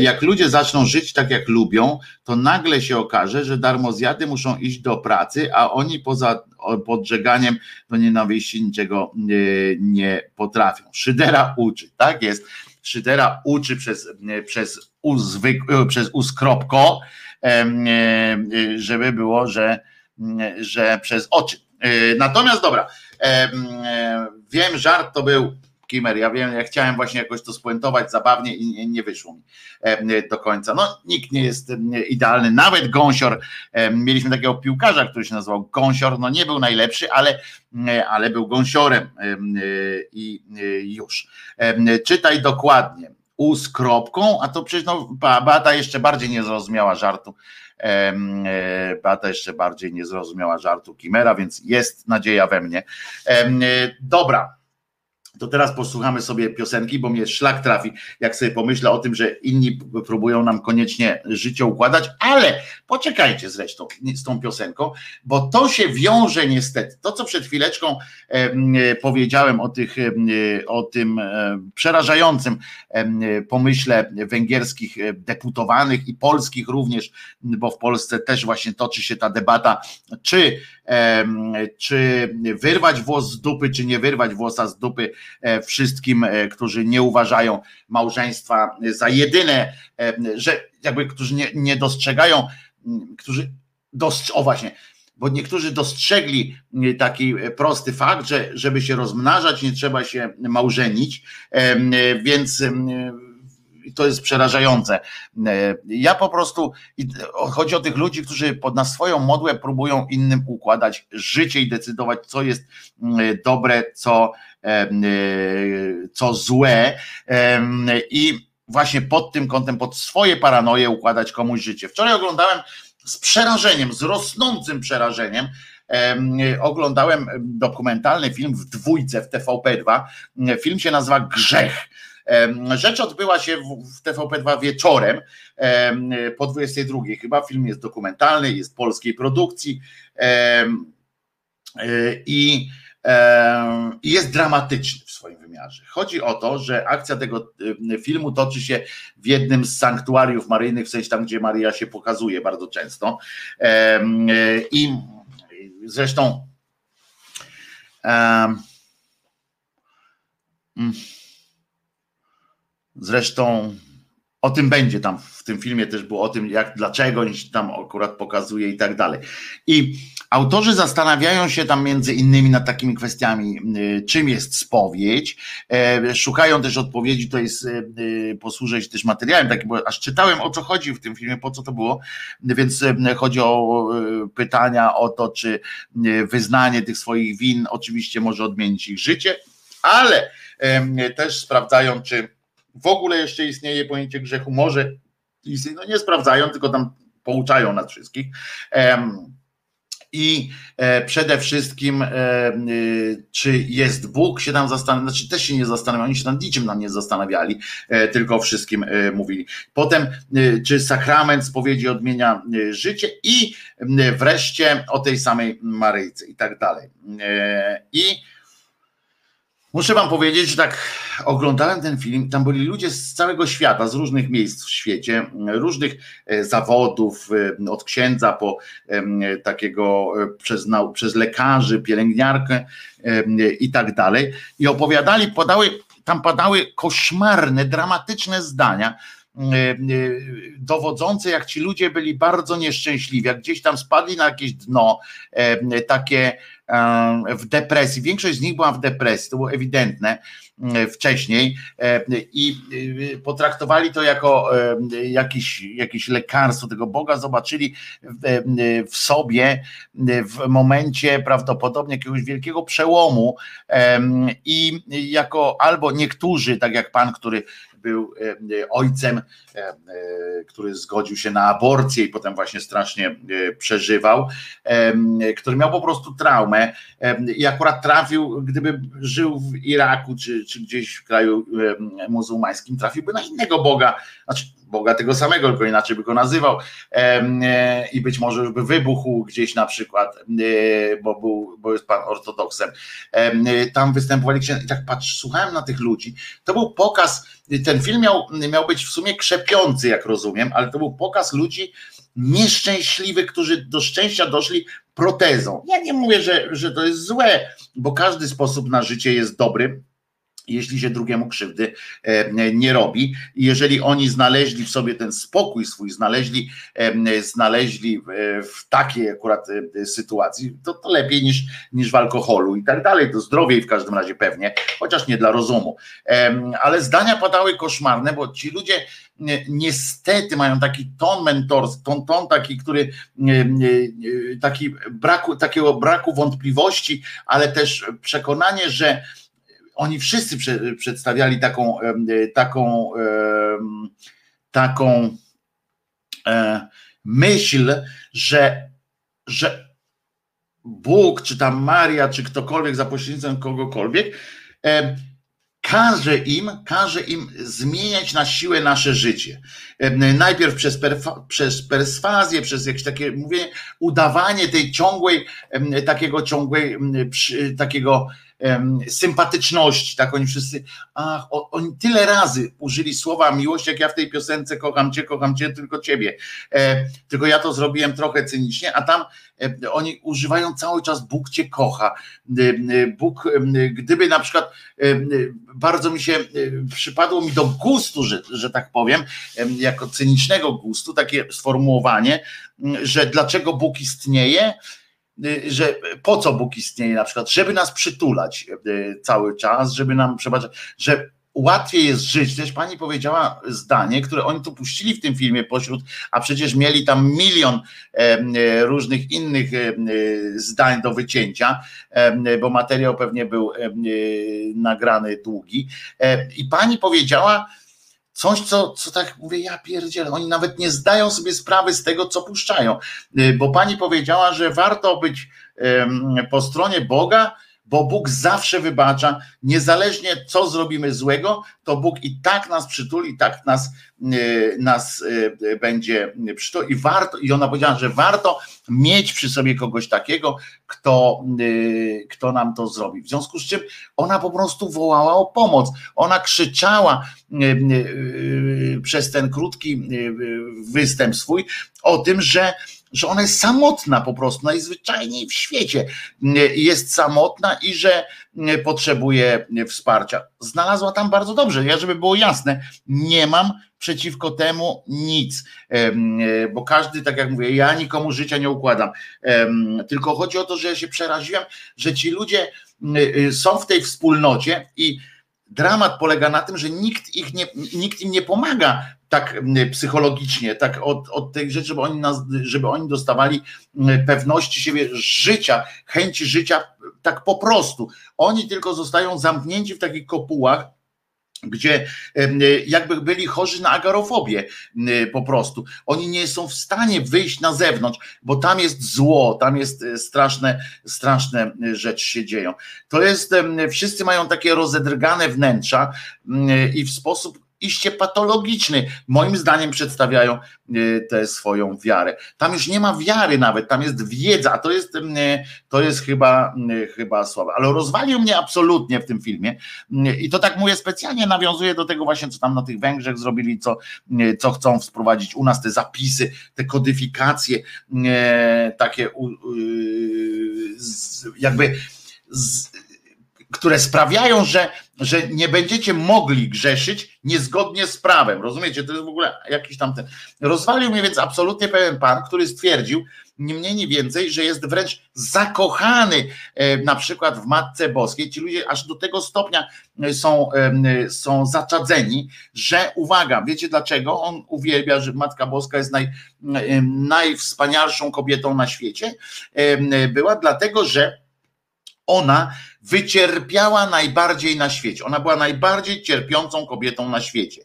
Jak ludzie zaczną żyć tak, jak lubią, to nagle się okaże, że darmozjady muszą iść do pracy, a oni poza podżeganiem do nienawiści niczego nie potrafią. Szydera uczy, tak jest. Szydera uczy przez, przez, uzwyk, przez uskropko, żeby było, że, że przez oczy. Natomiast dobra, wiem, żart to był Kimer, ja wiem, ja chciałem właśnie jakoś to spuentować zabawnie i nie, wyszło mi do końca. No, nikt nie jest idealny, nawet Gąsior, mieliśmy takiego piłkarza, który się nazywał Gąsior, no nie był najlepszy, ale, ale był Gąsiorem i już. Czytaj dokładnie, u z kropką, a to przecież no, Bata jeszcze bardziej nie zrozumiała żartu. E, Bata jeszcze bardziej nie zrozumiała żartu Kimera, więc jest nadzieja we mnie. Dobra, to teraz posłuchamy sobie piosenki, bo mnie szlak trafi, jak sobie pomyślę o tym, że inni próbują nam koniecznie życie układać, ale poczekajcie zresztą z tą piosenką, bo to się wiąże niestety. To, co przed chwileczką e, powiedziałem o, tych, e, o tym e, przerażającym pomyśle węgierskich deputowanych i polskich również, bo w Polsce też właśnie toczy się ta debata, czy, czy wyrwać włos z dupy, czy nie wyrwać włosa z dupy wszystkim, e, którzy nie uważają małżeństwa za jedyne, e, że jakby którzy nie, nie dostrzegają, którzy dostrz o właśnie, bo niektórzy dostrzegli taki prosty fakt, że żeby się rozmnażać, nie trzeba się małżenić, więc to jest przerażające. Ja po prostu, chodzi o tych ludzi, którzy na swoją modłę próbują innym układać życie i decydować, co jest dobre, co E, co złe i właśnie pod tym kątem, pod swoje paranoje układać komuś życie. Wczoraj oglądałem z przerażeniem, z rosnącym przerażeniem, oglądałem dokumentalny film w dwójce w TVP2. Film się nazywa Grzech. Rzecz odbyła się w TVP2 wieczorem po 22 chyba. Film jest dokumentalny, jest polskiej produkcji i i jest dramatyczny w swoim wymiarze. Chodzi o to, że akcja tego filmu toczy się w jednym z sanktuariów maryjnych, w sensie tam, gdzie Maria się pokazuje bardzo często. I zresztą mm, zresztą o tym będzie tam w tym filmie też było o tym, jak dlaczego tam akurat pokazuje i tak dalej. I autorzy zastanawiają się tam między innymi nad takimi kwestiami, y, czym jest spowiedź. E, szukają też odpowiedzi, to jest, y, y, posłużę się też materiałem, taki, bo aż czytałem o co chodzi w tym filmie, po co to było, więc chodzi o pytania o to, czy wyznanie tych swoich win oczywiście może odmienić ich życie, ale też sprawdzają, czy w ogóle jeszcze istnieje pojęcie grzechu, może no nie sprawdzają, tylko tam pouczają nas wszystkich. I e, przede wszystkim, e, e, czy jest Bóg, się tam zastanawiają, znaczy też się nie zastanawiają, oni się tam niczym nam nie zastanawiali, tylko o wszystkim mówili. Potem, czy sakrament spowiedzi odmienia życie i wreszcie o tej samej Maryjce i tak dalej. I Muszę wam powiedzieć, że tak oglądałem ten film, tam byli ludzie z całego świata, z różnych miejsc w świecie, różnych e, zawodów, e, od księdza po takiego e, przez, przez lekarzy, pielęgniarkę i tak dalej. I opowiadali, podały, tam padały koszmarne, dramatyczne zdania, dowodzące, jak ci ludzie byli bardzo nieszczęśliwi, jak gdzieś tam spadli na jakieś dno, takie w depresji. Większość z nich była w depresji, to było ewidentne wcześniej i potraktowali to jako jakiś, jakieś lekarstwo tego Boga, zobaczyli w sobie w momencie prawdopodobnie jakiegoś wielkiego przełomu i jako albo niektórzy, tak jak pan, który był e, ojcem, e, e, który zgodził się na aborcję i potem właśnie strasznie przeżywał, który miał po prostu traumę i akurat trafił, gdyby żył w Iraku czy, czy gdzieś w kraju muzułmańskim, trafiłby na innego Boga, znaczy Boga tego samego, tylko inaczej by go nazywał e, i być może już by wybuchł gdzieś na przykład, e, bo, był, bo jest pan ortodoksem. Tam występowali księża i tak patrz, słuchałem na tych ludzi. To był pokaz, ten film miał, miał być w sumie krzepiący, jak rozumiem, ale to był pokaz ludzi nieszczęśliwych, którzy do szczęścia doszli protezą. Ja nie mówię, że, że to jest złe, bo każdy sposób na życie jest dobry jeśli się drugiemu krzywdy e, nie robi. Jeżeli oni znaleźli w sobie ten spokój swój, znaleźli, e, znaleźli w takiej akurat e, sytuacji, to, to lepiej niż, niż w alkoholu i tak dalej, to zdrowiej w każdym razie pewnie, chociaż nie dla rozumu. Ale zdania padały koszmarne, bo ci ludzie niestety mają taki ton mentorski, ton, ton taki, który taki braku, takiego braku wątpliwości, ale też przekonanie, że oni wszyscy prze, przedstawiali taką, taką, taką e, myśl, że, że Bóg, czy tam Maria, czy ktokolwiek za pośrednictwem kogokolwiek, każe im, każe im zmieniać na siłę nasze życie. Najpierw przez, perfa, przez perswazję, przez jakieś takie mówienie, udawanie tej ciągłej, takiego ciągłej, takiego sympatyczności, tak oni wszyscy, ach, oni tyle razy użyli słowa miłość, jak ja w tej piosence kocham cię, kocham cię, tylko ciebie, e, tylko ja to zrobiłem trochę cynicznie, a tam e, oni używają cały czas Bóg cię kocha, e, Bóg, gdyby na przykład bardzo mi się przypadło mi do gustu, że, że tak powiem, jako cynicznego gustu, takie sformułowanie, że dlaczego Bóg istnieje, że po co Bóg istnieje na przykład, żeby nas przytulać y, cały czas, żeby nam przebaczyć, że łatwiej jest żyć. Też pani powiedziała zdanie, które oni tu puścili w tym filmie pośród, a przecież mieli tam milion e, różnych innych e, zdań do wycięcia, bo materiał pewnie był e, nagrany długi. I pani powiedziała, Coś, co, co tak mówię, ja pierdzielę, oni nawet nie zdają sobie sprawy z tego, co puszczają. Y, bo pani powiedziała, że warto być po stronie Boga, bo Bóg zawsze wybacza, niezależnie co zrobimy złego, to Bóg i tak nas przytuli, i tak nas, e, nas e, będzie przytuli. I warto, i ona powiedziała, że warto mieć przy sobie kogoś takiego, kto, kto nam to zrobi. W związku z czym ona po prostu wołała o pomoc. Ona krzyczała przez ten krótki występ swój o tym, że że ona jest samotna po prostu, najzwyczajniej w świecie jest samotna i że potrzebuje wsparcia. Znalazła tam bardzo dobrze. Ja, żeby było jasne, nie mam przeciwko temu nic, bo każdy, tak jak mówię, ja nikomu życia nie układam. Tylko chodzi o to, że ja się przeraziłem, że ci ludzie y, są w tej wspólnocie i dramat polega na tym, że nikt, ich nie, nikt im nie pomaga tak psychologicznie, tak od, od tej rzeczy, żeby oni, nas, żeby oni dostawali pewności siebie, życia, chęci życia, tak po prostu. Oni tylko zostają zamknięci w takich kopułach, gdzie jakby byli chorzy na agarofobię po prostu. Oni nie są w stanie wyjść na zewnątrz, bo tam jest zło, tam jest e, straszne, straszne rzeczy się dzieją. To jest, wszyscy mają takie rozedrgane wnętrza i w sposób iście patologiczny. Moim zdaniem przedstawiają y, tę swoją wiarę. Tam już nie ma wiary nawet, tam jest wiedza, a to jest, y, to jest chyba, y, chyba słabe. Ale rozwalił mnie absolutnie w tym filmie i to tak mówię specjalnie nawiązuje do tego właśnie, co tam na tych Węgrzech zrobili, co, co chcą wprowadzić u nas, te zapisy, te kodyfikacje, takie jakby które sprawiają, że, że nie będziecie mogli grzeszyć niezgodnie z prawem. Rozumiecie? To jest w ogóle jakiś tam ten. Rozwalił mnie więc absolutnie pewien pan, który stwierdził, nie mniej, nie więcej, że jest wręcz zakochany e, na przykład w Matce Boskiej. Ci ludzie aż do tego stopnia e, są, e, są zaczadzeni, że uwaga, wiecie dlaczego? On uwielbia, że Matka Boska jest naj, najwspanialszą kobietą na świecie. Była dlatego, że ona wycierpiała najbardziej na świecie. Ona była najbardziej cierpiącą kobietą na świecie.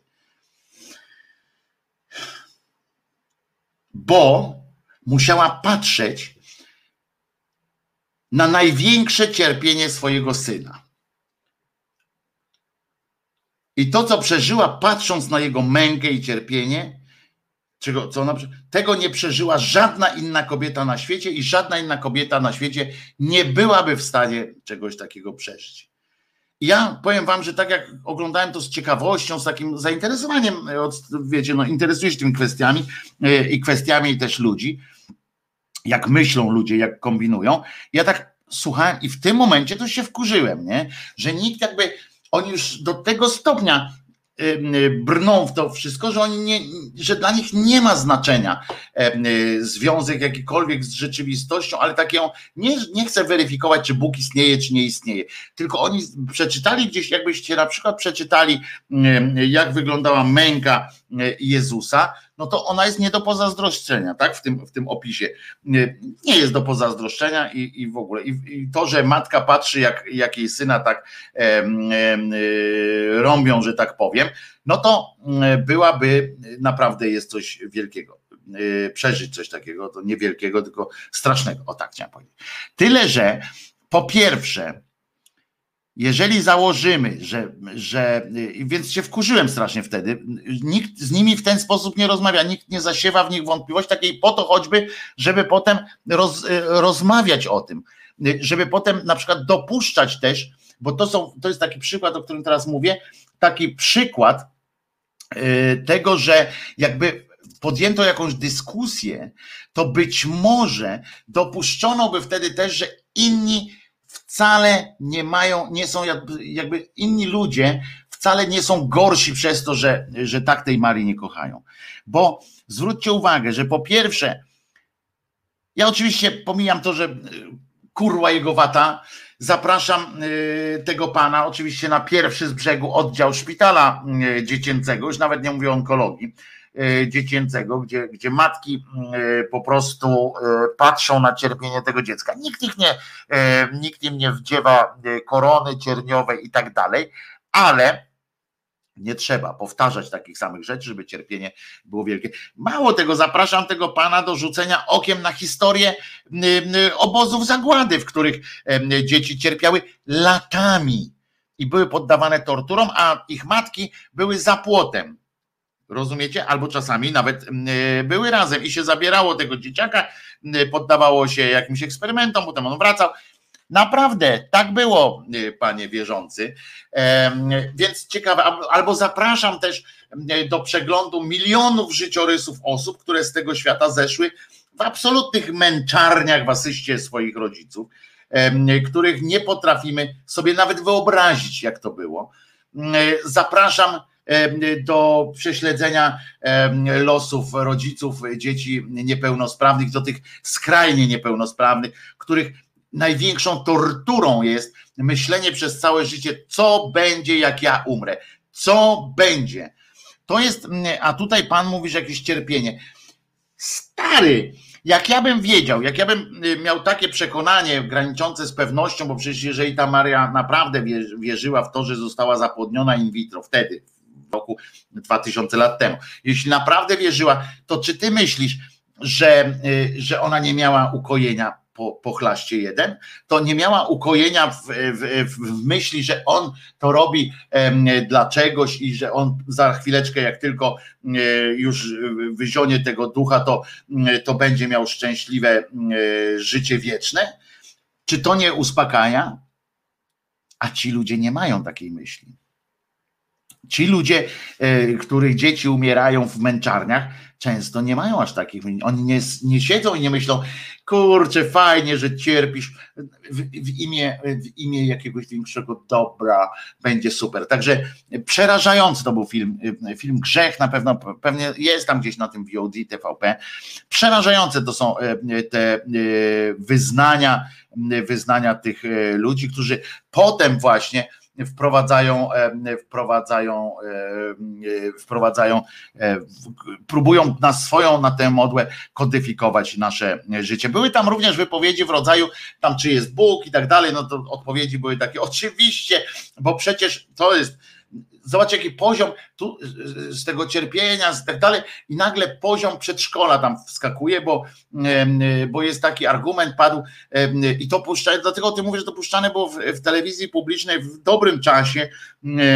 Bo musiała patrzeć na największe cierpienie swojego syna. I to, co przeżyła, patrząc na jego mękę i cierpienie, czego, co ona, tego nie przeżyła żadna inna kobieta na świecie i żadna inna kobieta na świecie nie byłaby w stanie czegoś takiego przeżyć. Ja powiem wam, że tak jak oglądałem to z ciekawością, z takim zainteresowaniem, wiecie, no interesuję się tymi kwestiami e, i kwestiami też ludzi, jak myślą ludzie, jak kombinują. Ja tak słuchałem i w tym momencie to się wkurzyłem, nie? że nikt jakby oni już do tego stopnia brną w to wszystko, że oni nie, że dla nich nie ma znaczenia y, związek jakikolwiek z rzeczywistością, ale takiego nie, nie chcę weryfikować, czy Bóg istnieje, czy nie istnieje. Tylko oni przeczytali gdzieś, jakbyście na przykład przeczytali, jak wyglądała męka y, Jezusa, no to ona jest nie do pozazdroszczenia, tak? W tym, w tym opisie. Nie jest do pozazdroszczenia i, i w ogóle. I, I, to, że matka patrzy, jak, jak jej syna tak e, e, rąbią, że tak powiem, no to byłaby naprawdę jest coś wielkiego. E, przeżyć coś takiego, to niewielkiego, tylko strasznego. O tak chciałem powiedzieć. Tyle, że po pierwsze, jeżeli założymy, że, że, więc się wkurzyłem strasznie wtedy, nikt z nimi w ten sposób nie rozmawia, nikt nie zasiewa w nich wątpliwości takiej po to choćby, żeby potem roz, rozmawiać o tym, żeby potem na przykład dopuszczać też, bo to są, to jest taki przykład, o którym teraz mówię, taki przykład y, tego, że jakby podjęto jakąś dyskusję, to być może dopuszczono by wtedy też, że inni wcale nie mają, nie są jakby, jakby inni ludzie wcale nie są gorsi przez to, że, że tak tej Marii nie kochają. Bo zwróćcie uwagę, że po pierwsze, ja oczywiście pomijam to, że y, kurwa jego wata, zapraszam y, tego pana oczywiście na pierwszy z brzegu oddział szpitala y, dziecięcego, już nawet nie mówię onkologii, dziecięcego, gdzie, gdzie matki e, po prostu e, patrzą na cierpienie tego dziecka. Nikt ich nie, nikt im nie wdziewa korony cierniowej i tak dalej, ale nie trzeba powtarzać takich samych rzeczy, żeby cierpienie było wielkie. Mało tego, zapraszam tego pana do rzucenia okiem na historię obozów zagłady, w których dzieci cierpiały latami i były poddawane torturom, a ich matki były za płotem Rozumiecie? Albo czasami nawet mm, e, były razem i się zabierało tego dzieciaka, mm, poddawało się jakimś eksperymentom, potem on wracał. Naprawdę, tak było, e, panie wierzący. Więc ciekawe, albo zapraszam też mm, do przeglądu milionów życiorysów osób, które z tego świata zeszły w absolutnych męczarniach w asyście swoich rodziców, których nie potrafimy sobie nawet wyobrazić, jak to było. Zapraszam do prześledzenia losów rodziców dzieci niepełnosprawnych, do tych skrajnie niepełnosprawnych, których największą torturą jest myślenie przez całe życie, co będzie, jak ja umrę. Co będzie. To jest, a tutaj Pan mówi, że jakieś cierpienie. Stary, jak ja bym wiedział, jak ja bym y, miał takie przekonanie graniczące z pewnością, bo przecież jeżeli ta Maria naprawdę wierzyła w to, że została zapłodniona in vitro wtedy, roku 2000 lat temu. Jeśli naprawdę wierzyła, to czy ty myślisz, że, y, że ona nie miała ukojenia po, po chlaście jeden, to nie miała ukojenia w, w, w myśli, że on to robi em, dla czegoś i że on za chwileczkę, jak tylko e, już wyzionie tego ducha, to, to będzie miał szczęśliwe e, życie wieczne. Czy to nie uspokaja? A ci ludzie nie mają takiej myśli. Ci ludzie, e, których dzieci umierają w męczarniach, często nie mają aż takich. Oni nie, nie siedzą i nie myślą, kurczę, fajnie, że cierpisz w, w, imię, w imię jakiegoś większego dobra, będzie super. Także przerażający to był film. Film Grzech na pewno, pewnie jest tam gdzieś na tym VOD, TVP. Przerażające to są e, te e, wyznania, wyznania tych ludzi, którzy potem właśnie wprowadzają, wprowadzają, wprowadzają, próbują na swoją, na tę modłę kodyfikować nasze życie. Były tam również wypowiedzi w rodzaju tam czy jest Bóg i tak dalej, no to odpowiedzi były takie, oczywiście, bo przecież to jest Zobacz, jaki poziom tu z tego cierpienia, z tak dalej, i nagle poziom przedszkola tam wskakuje, bo, bo jest taki argument, padł i to puszczane, dlatego o tym mówię, że to puszczane było w, w telewizji publicznej w dobrym czasie,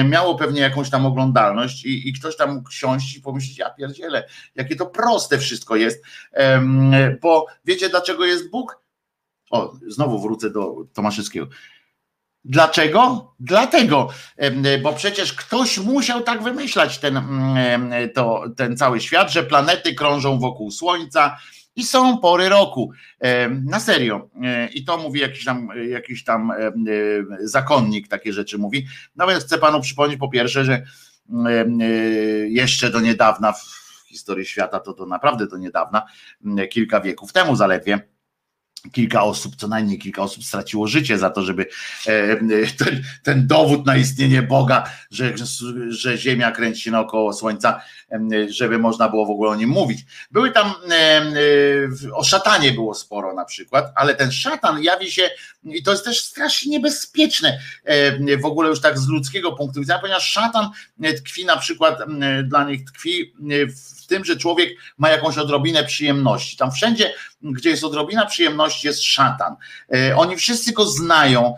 miało pewnie jakąś tam oglądalność i, i ktoś tam mógł siąść i pomyśleć, ja pierdzielę, jakie to proste wszystko jest, bo wiecie dlaczego jest Bóg? O, znowu wrócę do Tomaszewskiego Dlaczego? Dlatego, bo przecież ktoś musiał tak wymyślać ten, to, ten cały świat, że planety krążą wokół Słońca I są pory roku. Na serio. I to mówi jakiś tam, jakiś tam zakonnik, takie rzeczy mówi. Nawet chcę panu przypomnieć po pierwsze, że jeszcze do niedawna w historii świata, to to naprawdę do niedawna, kilka wieków temu zaledwie kilka osób, co najmniej kilka osób straciło życie za to, żeby e, ten, ten dowód na istnienie Boga, że, że Ziemia kręci się naokoło Słońca, żeby można było w ogóle o nim mówić. Były tam, o szatanie było sporo na przykład, ale ten szatan jawi się, i to jest też strasznie niebezpieczne w ogóle już tak z ludzkiego punktu widzenia, ponieważ szatan tkwi na przykład, dla nich tkwi w tym, że człowiek ma jakąś odrobinę przyjemności. Tam wszędzie, gdzie jest odrobina przyjemności, jest szatan. E, oni wszyscy go znają,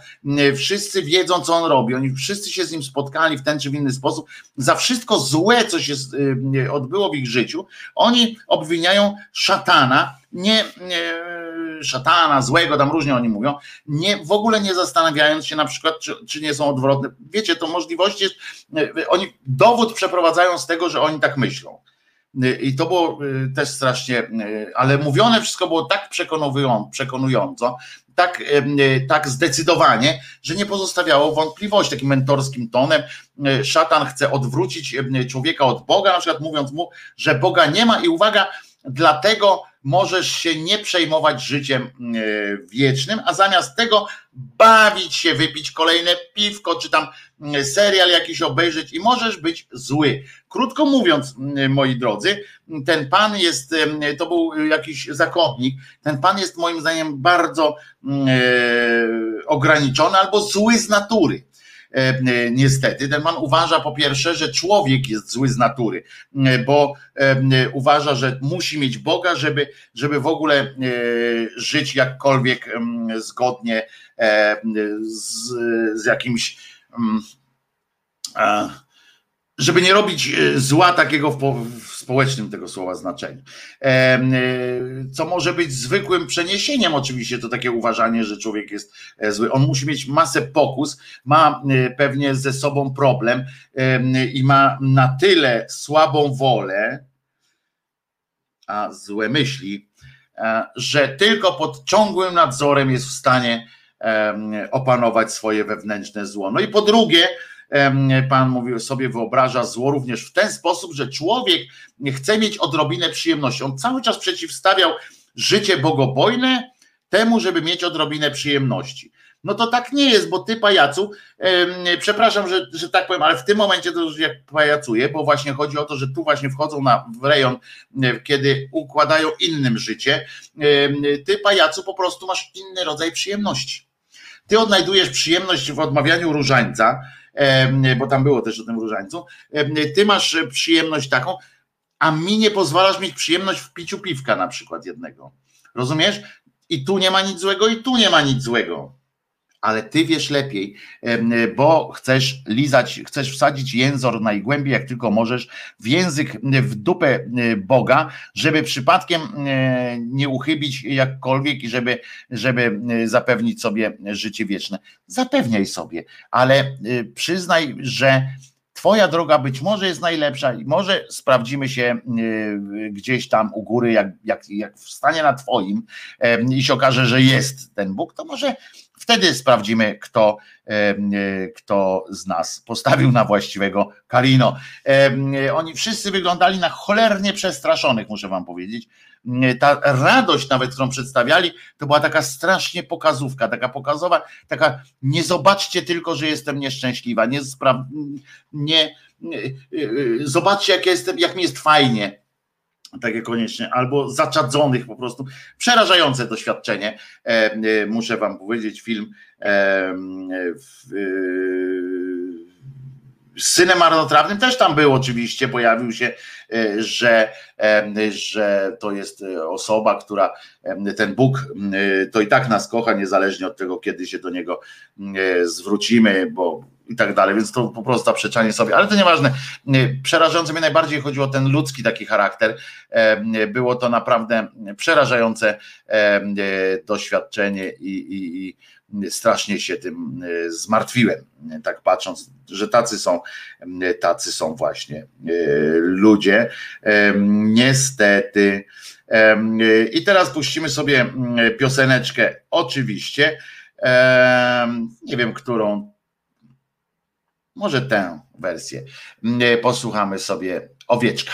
wszyscy wiedzą, co on robi, oni wszyscy się z nim spotkali w ten czy w inny sposób. Za wszystko złe, co się e, odbyło w ich życiu, oni obwiniają szatana, nie, szatana, złego, tam różnie oni mówią, nie, w ogóle nie zastanawiając się na przykład, czy, czy nie są odwrotne. Wiecie, to możliwość jest, oni dowód przeprowadzają z tego, że oni tak myślą. I to było y, też strasznie, y, ale mówione wszystko było tak przekonująco, tak, y, tak zdecydowanie, że nie pozostawiało wątpliwości takim mentorskim tonem. Szatan chce odwrócić człowieka od Boga, na przykład mówiąc mu, że Boga nie ma i uwaga, dlatego możesz się nie przejmować życiem e, wiecznym, a zamiast tego bawić się, wypić kolejne piwko, czy tam e, serial jakiś obejrzeć i możesz być zły. Krótko mówiąc, moi drodzy, ten pan jest, to był jakiś zakładnik, ten pan jest moim zdaniem bardzo ograniczony albo zły z natury E, e, niestety. Ten man uważa po pierwsze, że człowiek jest zły z natury, e, bo uważa, że musi mieć Boga, żeby, żeby w ogóle żyć jakkolwiek zgodnie z, z jakimś żeby nie robić e, zła takiego w, społecznym tego słowa znaczeniu. E, co może być zwykłym przeniesieniem, oczywiście, to takie uważanie, że człowiek jest e, zły. On musi mieć masę pokus, ma pewnie ze sobą problem i ma na tyle słabą wolę, a złe myśli, że tylko pod ciągłym nadzorem jest w stanie opanować swoje wewnętrzne zło. No i po drugie, Pan mówił sobie, wyobraża zło również w ten sposób, że człowiek chce mieć odrobinę przyjemności. On cały czas przeciwstawiał życie bogobojne temu, żeby mieć odrobinę przyjemności. No to tak nie jest, bo ty pajacu, przepraszam, że, że tak powiem, ale w tym momencie to już jak pajacuję, bo właśnie chodzi o to, że tu właśnie wchodzą na, w rejon, kiedy układają innym życie. Ty pajacu po prostu masz inny rodzaj przyjemności. Ty odnajdujesz przyjemność w odmawianiu różańca, bo tam było też o tym różańcu, ty masz przyjemność taką, a mi nie pozwalasz mieć przyjemność w piciu piwka na przykład jednego. Rozumiesz? I tu nie ma nic złego, i tu nie ma nic złego ale ty wiesz lepiej, bo chcesz lizać, chcesz wsadzić jęzor najgłębiej, jak tylko możesz, w język, w dupę Boga, żeby przypadkiem nie uchybić jakkolwiek i żeby, żeby zapewnić sobie życie wieczne. Zapewniaj sobie, ale przyznaj, że Twoja droga być może jest najlepsza i może sprawdzimy się gdzieś tam u góry, jak, jak, jak wstanie na Twoim i się okaże, że jest ten Bóg, to może Wtedy sprawdzimy, kto, e, kto z nas postawił na właściwego Karino. Oni wszyscy wyglądali na cholernie przestraszonych, muszę wam powiedzieć. Ta radość nawet, którą przedstawiali, to była taka strasznie pokazówka, taka pokazowa, taka nie zobaczcie tylko, że jestem nieszczęśliwa, nie, spra- nie zobaczcie jak jestem, jak mi jest fajnie takie koniecznie, albo zaczadzonych po prostu. Przerażające doświadczenie, e, e, muszę wam powiedzieć, film e, z synem marnotrawnym też tam był oczywiście, pojawił się, że, że to jest osoba, która ten Bóg to i tak nas kocha, niezależnie od tego, kiedy się do niego zwrócimy, bo i tak dalej, więc to po prostu zaprzeczanie sobie, ale to nieważne. Przerażające mnie najbardziej chodziło o ten ludzki taki charakter. Było to naprawdę przerażające doświadczenie i, i, i strasznie się tym zmartwiłem, tak patrząc, że tacy są, tacy są właśnie ludzie. Niestety I teraz puścimy sobie pioseneczkę, oczywiście. Nie wiem, którą. Może tę wersję. Posłuchamy sobie owieczka.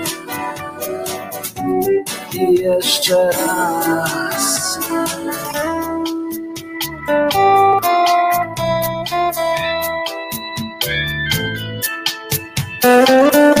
i jeszcze raz. siebie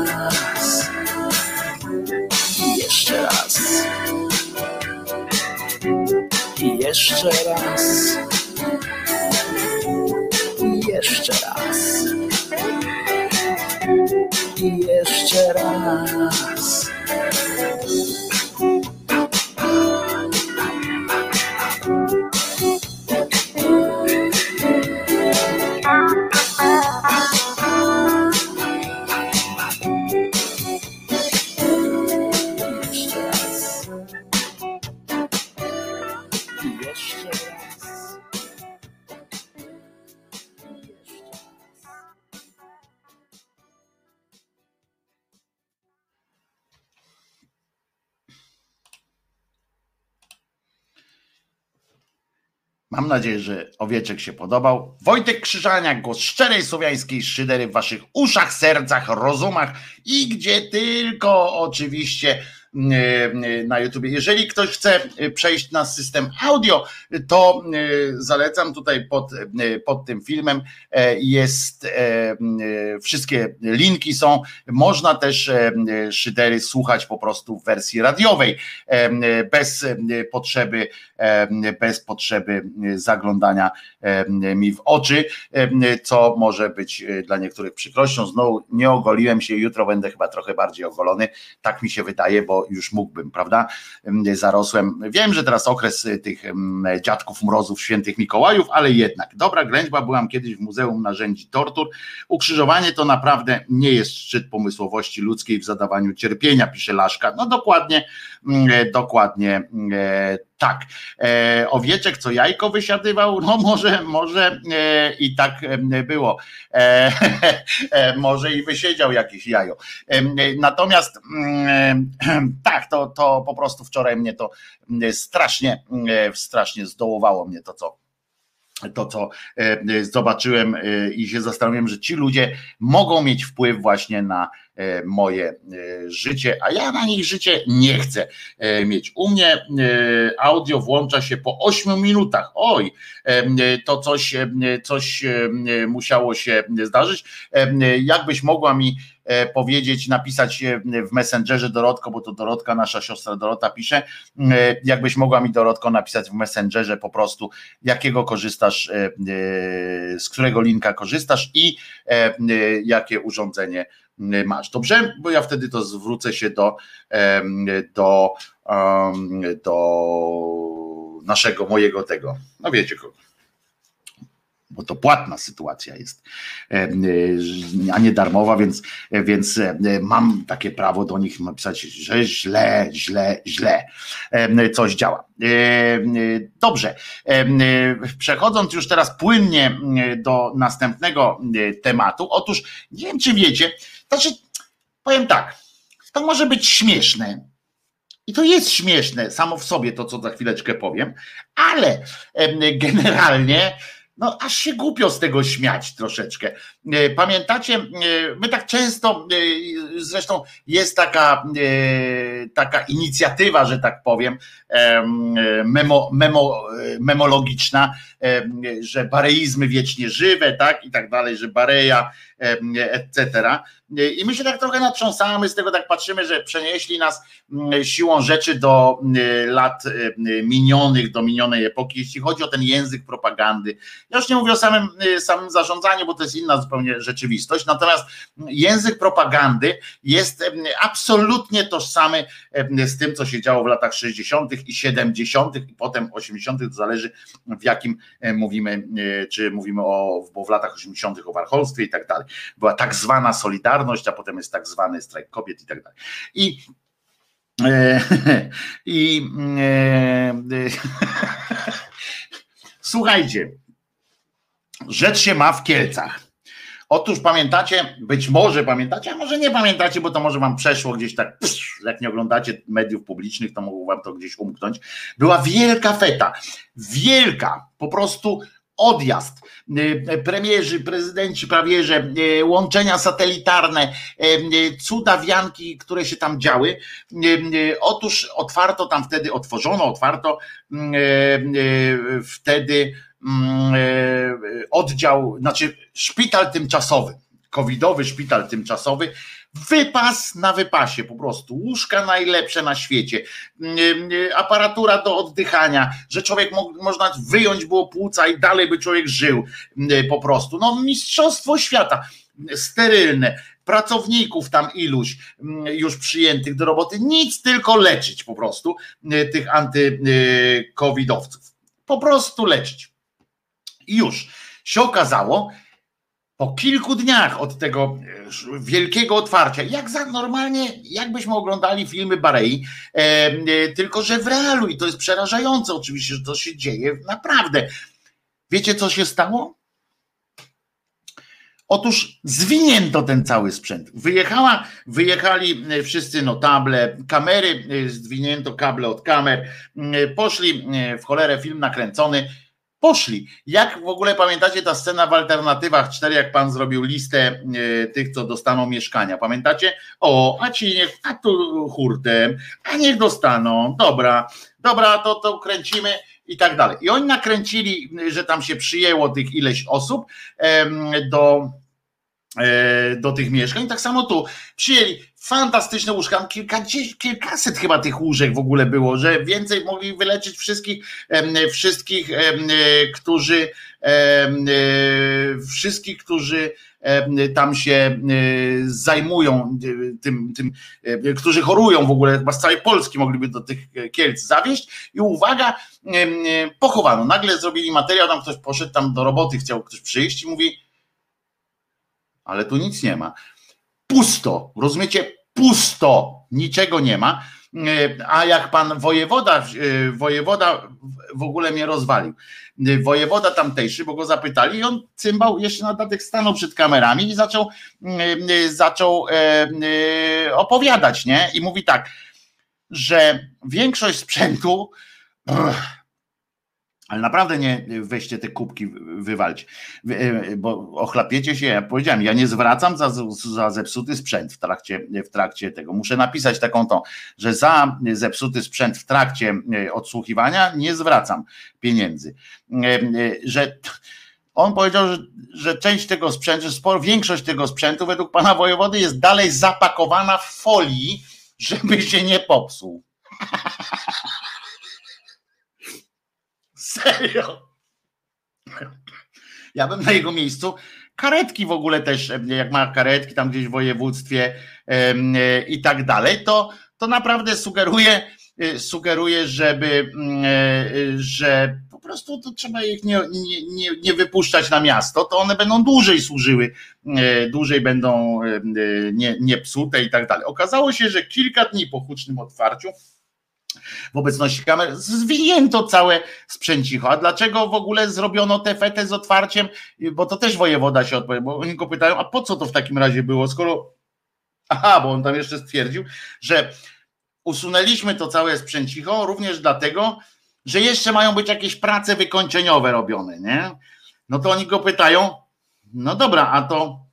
esperança. Nadzieję, że owieczek się podobał. Wojtek Krzyżaniak, głos szczerej słowiańskiej szydery w waszych uszach, sercach, rozumach i gdzie tylko oczywiście na YouTube. Jeżeli ktoś chce przejść na system audio, to zalecam tutaj pod, pod tym filmem jest wszystkie linki są. Można też szydery słuchać po prostu w wersji radiowej, bez potrzeby, bez potrzeby zaglądania mi w oczy, co może być dla niektórych przykrością. Znowu nie ogoliłem się, jutro będę chyba trochę bardziej ogolony, tak mi się wydaje, bo już mógłbym, prawda? Zarosłem. Wiem, że teraz okres tych dziadków mrozów, świętych Mikołajów, ale jednak. Dobra ględźba, byłam kiedyś w Muzeum Narzędzi Tortur. Ukrzyżowanie to naprawdę nie jest szczyt pomysłowości ludzkiej w zadawaniu cierpienia, pisze Laszka. No dokładnie, dokładnie tak, e, owieczek co jajko wysiadywał, no może, może e, i tak e, było, *laughs* może i wysiedział jakieś jajo. Natomiast mm, *clears throat* tak, to, to po prostu wczoraj mnie to strasznie, strasznie zdołowało mnie to, co to, co zobaczyłem i się zastanowiłem, że ci ludzie mogą mieć wpływ właśnie na moje życie, a ja na nich życie nie chcę mieć. U mnie audio włącza się po 8 minutach. Oj, to coś, coś musiało się zdarzyć. Jakbyś mogła mi E, powiedzieć, napisać w Messengerze Dorotko, bo to Dorotka, nasza siostra Dorota pisze, e, jakbyś mogła mi Dorotko napisać w Messengerze po prostu, jakiego korzystasz, e, z którego linka korzystasz i jakie urządzenie masz. Dobrze? Bo ja wtedy to zwrócę się do, do, do naszego, mojego tego, no wiecie kogo bo to płatna sytuacja jest, a nie darmowa, więc, więc mam takie prawo do nich napisać, że źle, źle, źle coś działa. Dobrze, przechodząc już teraz płynnie do następnego tematu, otóż nie wiem, czy wiecie, znaczy powiem tak, to może być śmieszne, i to jest śmieszne samo w sobie, to co za chwileczkę powiem, ale generalnie no aż się głupio z tego śmiać troszeczkę. E, pamiętacie, e, my tak często, e, zresztą jest taka, taka inicjatywa, że tak powiem, memo, memo, memologiczna, że bareizmy wiecznie żywe, tak i tak dalej, że bareja, etc. I my się tak trochę natrząsamy z tego, tak patrzymy, że przenieśli nas mm, siłą rzeczy do lat minionych, do minionej epoki, jeśli chodzi o ten język propagandy. Ja już nie mówię o samym, y, samym zarządzaniu, bo to jest inna zupełnie rzeczywistość, natomiast język propagandy jest absolutnie tożsamy z tym, co się działo w latach 60. i 70. i potem 80. To zależy w jakim mówimy, y, czy mówimy o, bo w latach 80. o warcholstwie i tak dalej. Była tak zwana Solidarność, a potem jest tak zwany strajk kobiet i tak dalej. I e, *laughs* i e, *laughs* słuchajcie, rzecz się ma w Kielcach. Otóż pamiętacie, być może pamiętacie, a może nie pamiętacie, bo to może wam przeszło gdzieś tak, jak nie oglądacie mediów publicznych, to mogło wam to gdzieś umknąć. Była wielka feta, wielka, po prostu odjazd, y, premierzy, prezydenci prawie, że y, łączenia satelitarne, y, cuda wianki, które się tam działy. Otóż otwarto tam wtedy, otworzono, otwarto wtedy oddział, znaczy szpital tymczasowy, covidowy szpital tymczasowy Wypas na wypasie, po prostu. Łóżka najlepsze na świecie, mm, mm, aparatura do oddychania, że człowiek mógł, można wyjąć było płuca i dalej by człowiek żył mm, po prostu. No, mistrzostwo świata. Sterylne, pracowników tam iluś już przyjętych do roboty, nic tylko leczyć po prostu tych antykowidowców. Po prostu leczyć. I już się okazało, po kilku dniach od tego e, wielkiego otwarcia, jak za normalnie, jakbyśmy oglądali filmy Barei, e, e, tylko że w realu i to jest przerażające oczywiście, że to się dzieje naprawdę. Wiecie co się stało? Otóż zwinięto ten cały sprzęt. Wyjechała, wyjechali e, wszyscy notable, kamery, zwinięto kable od kamer, poszli w cholerę film nakręcony, poszli. Jak w ogóle pamiętacie ta scena w alternatywach 4, jak pan zrobił listę e, tych, co dostaną mieszkania? Pamiętacie? O, a ci niech, a tu hurtem, a niech dostaną, dobra, dobra, to, to kręcimy i tak dalej. I oni nakręcili, że tam się przyjęło tych ileś osób do E, do tych mieszkań. Tak samo tu przyjęli fantastyczne łóżka, kilkadziesiąt, kilkaset chyba tych łóżek w ogóle było, że więcej mogli wyleczyć wszystkich, wszystkich, którzy e, wszystkich, którzy tam się e, zajmują tym, tym, którzy chorują w ogóle, chyba z całej Polski mogliby do tych Kielc zawieść i uwaga, pochowano. Nagle zrobili materiał, tam ktoś poszedł tam do roboty, chciał ktoś przyjść i mówi ale tu nic nie ma. Pusto, rozumiecie? Pusto, niczego nie ma. E, a jak pan wojewoda, e, wojewoda w ogóle mnie rozwalił. E, wojewoda tamtejszy, bo go zapytali i on cymbał jeszcze na dodatek stanął przed kamerami i zaczął, zaczął opowiadać, nie? I mówi tak, że większość sprzętu Ale naprawdę nie weźcie te kubki, wywalcie, bo ochlapiecie się. Ja powiedziałem, ja nie zwracam za, za zepsuty sprzęt w trakcie, w trakcie tego. Muszę napisać taką tą, że za zepsuty sprzęt w trakcie odsłuchiwania nie zwracam pieniędzy. Że on powiedział, że, że część tego sprzętu, że sporo, większość tego sprzętu według pana wojewody jest dalej zapakowana w folii, żeby się nie popsuł. *laughs* Serio. Ja bym na jego miejscu karetki w ogóle też, jak ma karetki tam gdzieś w województwie e, i tak dalej, to, to naprawdę sugeruje, e, sugeruje, żeby, mm, e, że po prostu to trzeba ich nie, nie, nie, wypuszczać na miasto, to one będą dłużej służyły, dłużej będą nie, nie psute i tak dalej. Okazało się, że kilka dni po hucznym otwarciu w obecności kamer, zwinięto całe sprzęcicho. A dlaczego w ogóle zrobiono tę fetę z otwarciem? Bo to też wojewoda się odpowie, bo oni go pytają, a po co to w takim razie było, skoro. Aha, bo on tam jeszcze stwierdził, że usunęliśmy to całe sprzęcicho również dlatego, że jeszcze mają być jakieś prace wykończeniowe robione, nie? No to oni go pytają, no dobra, a to.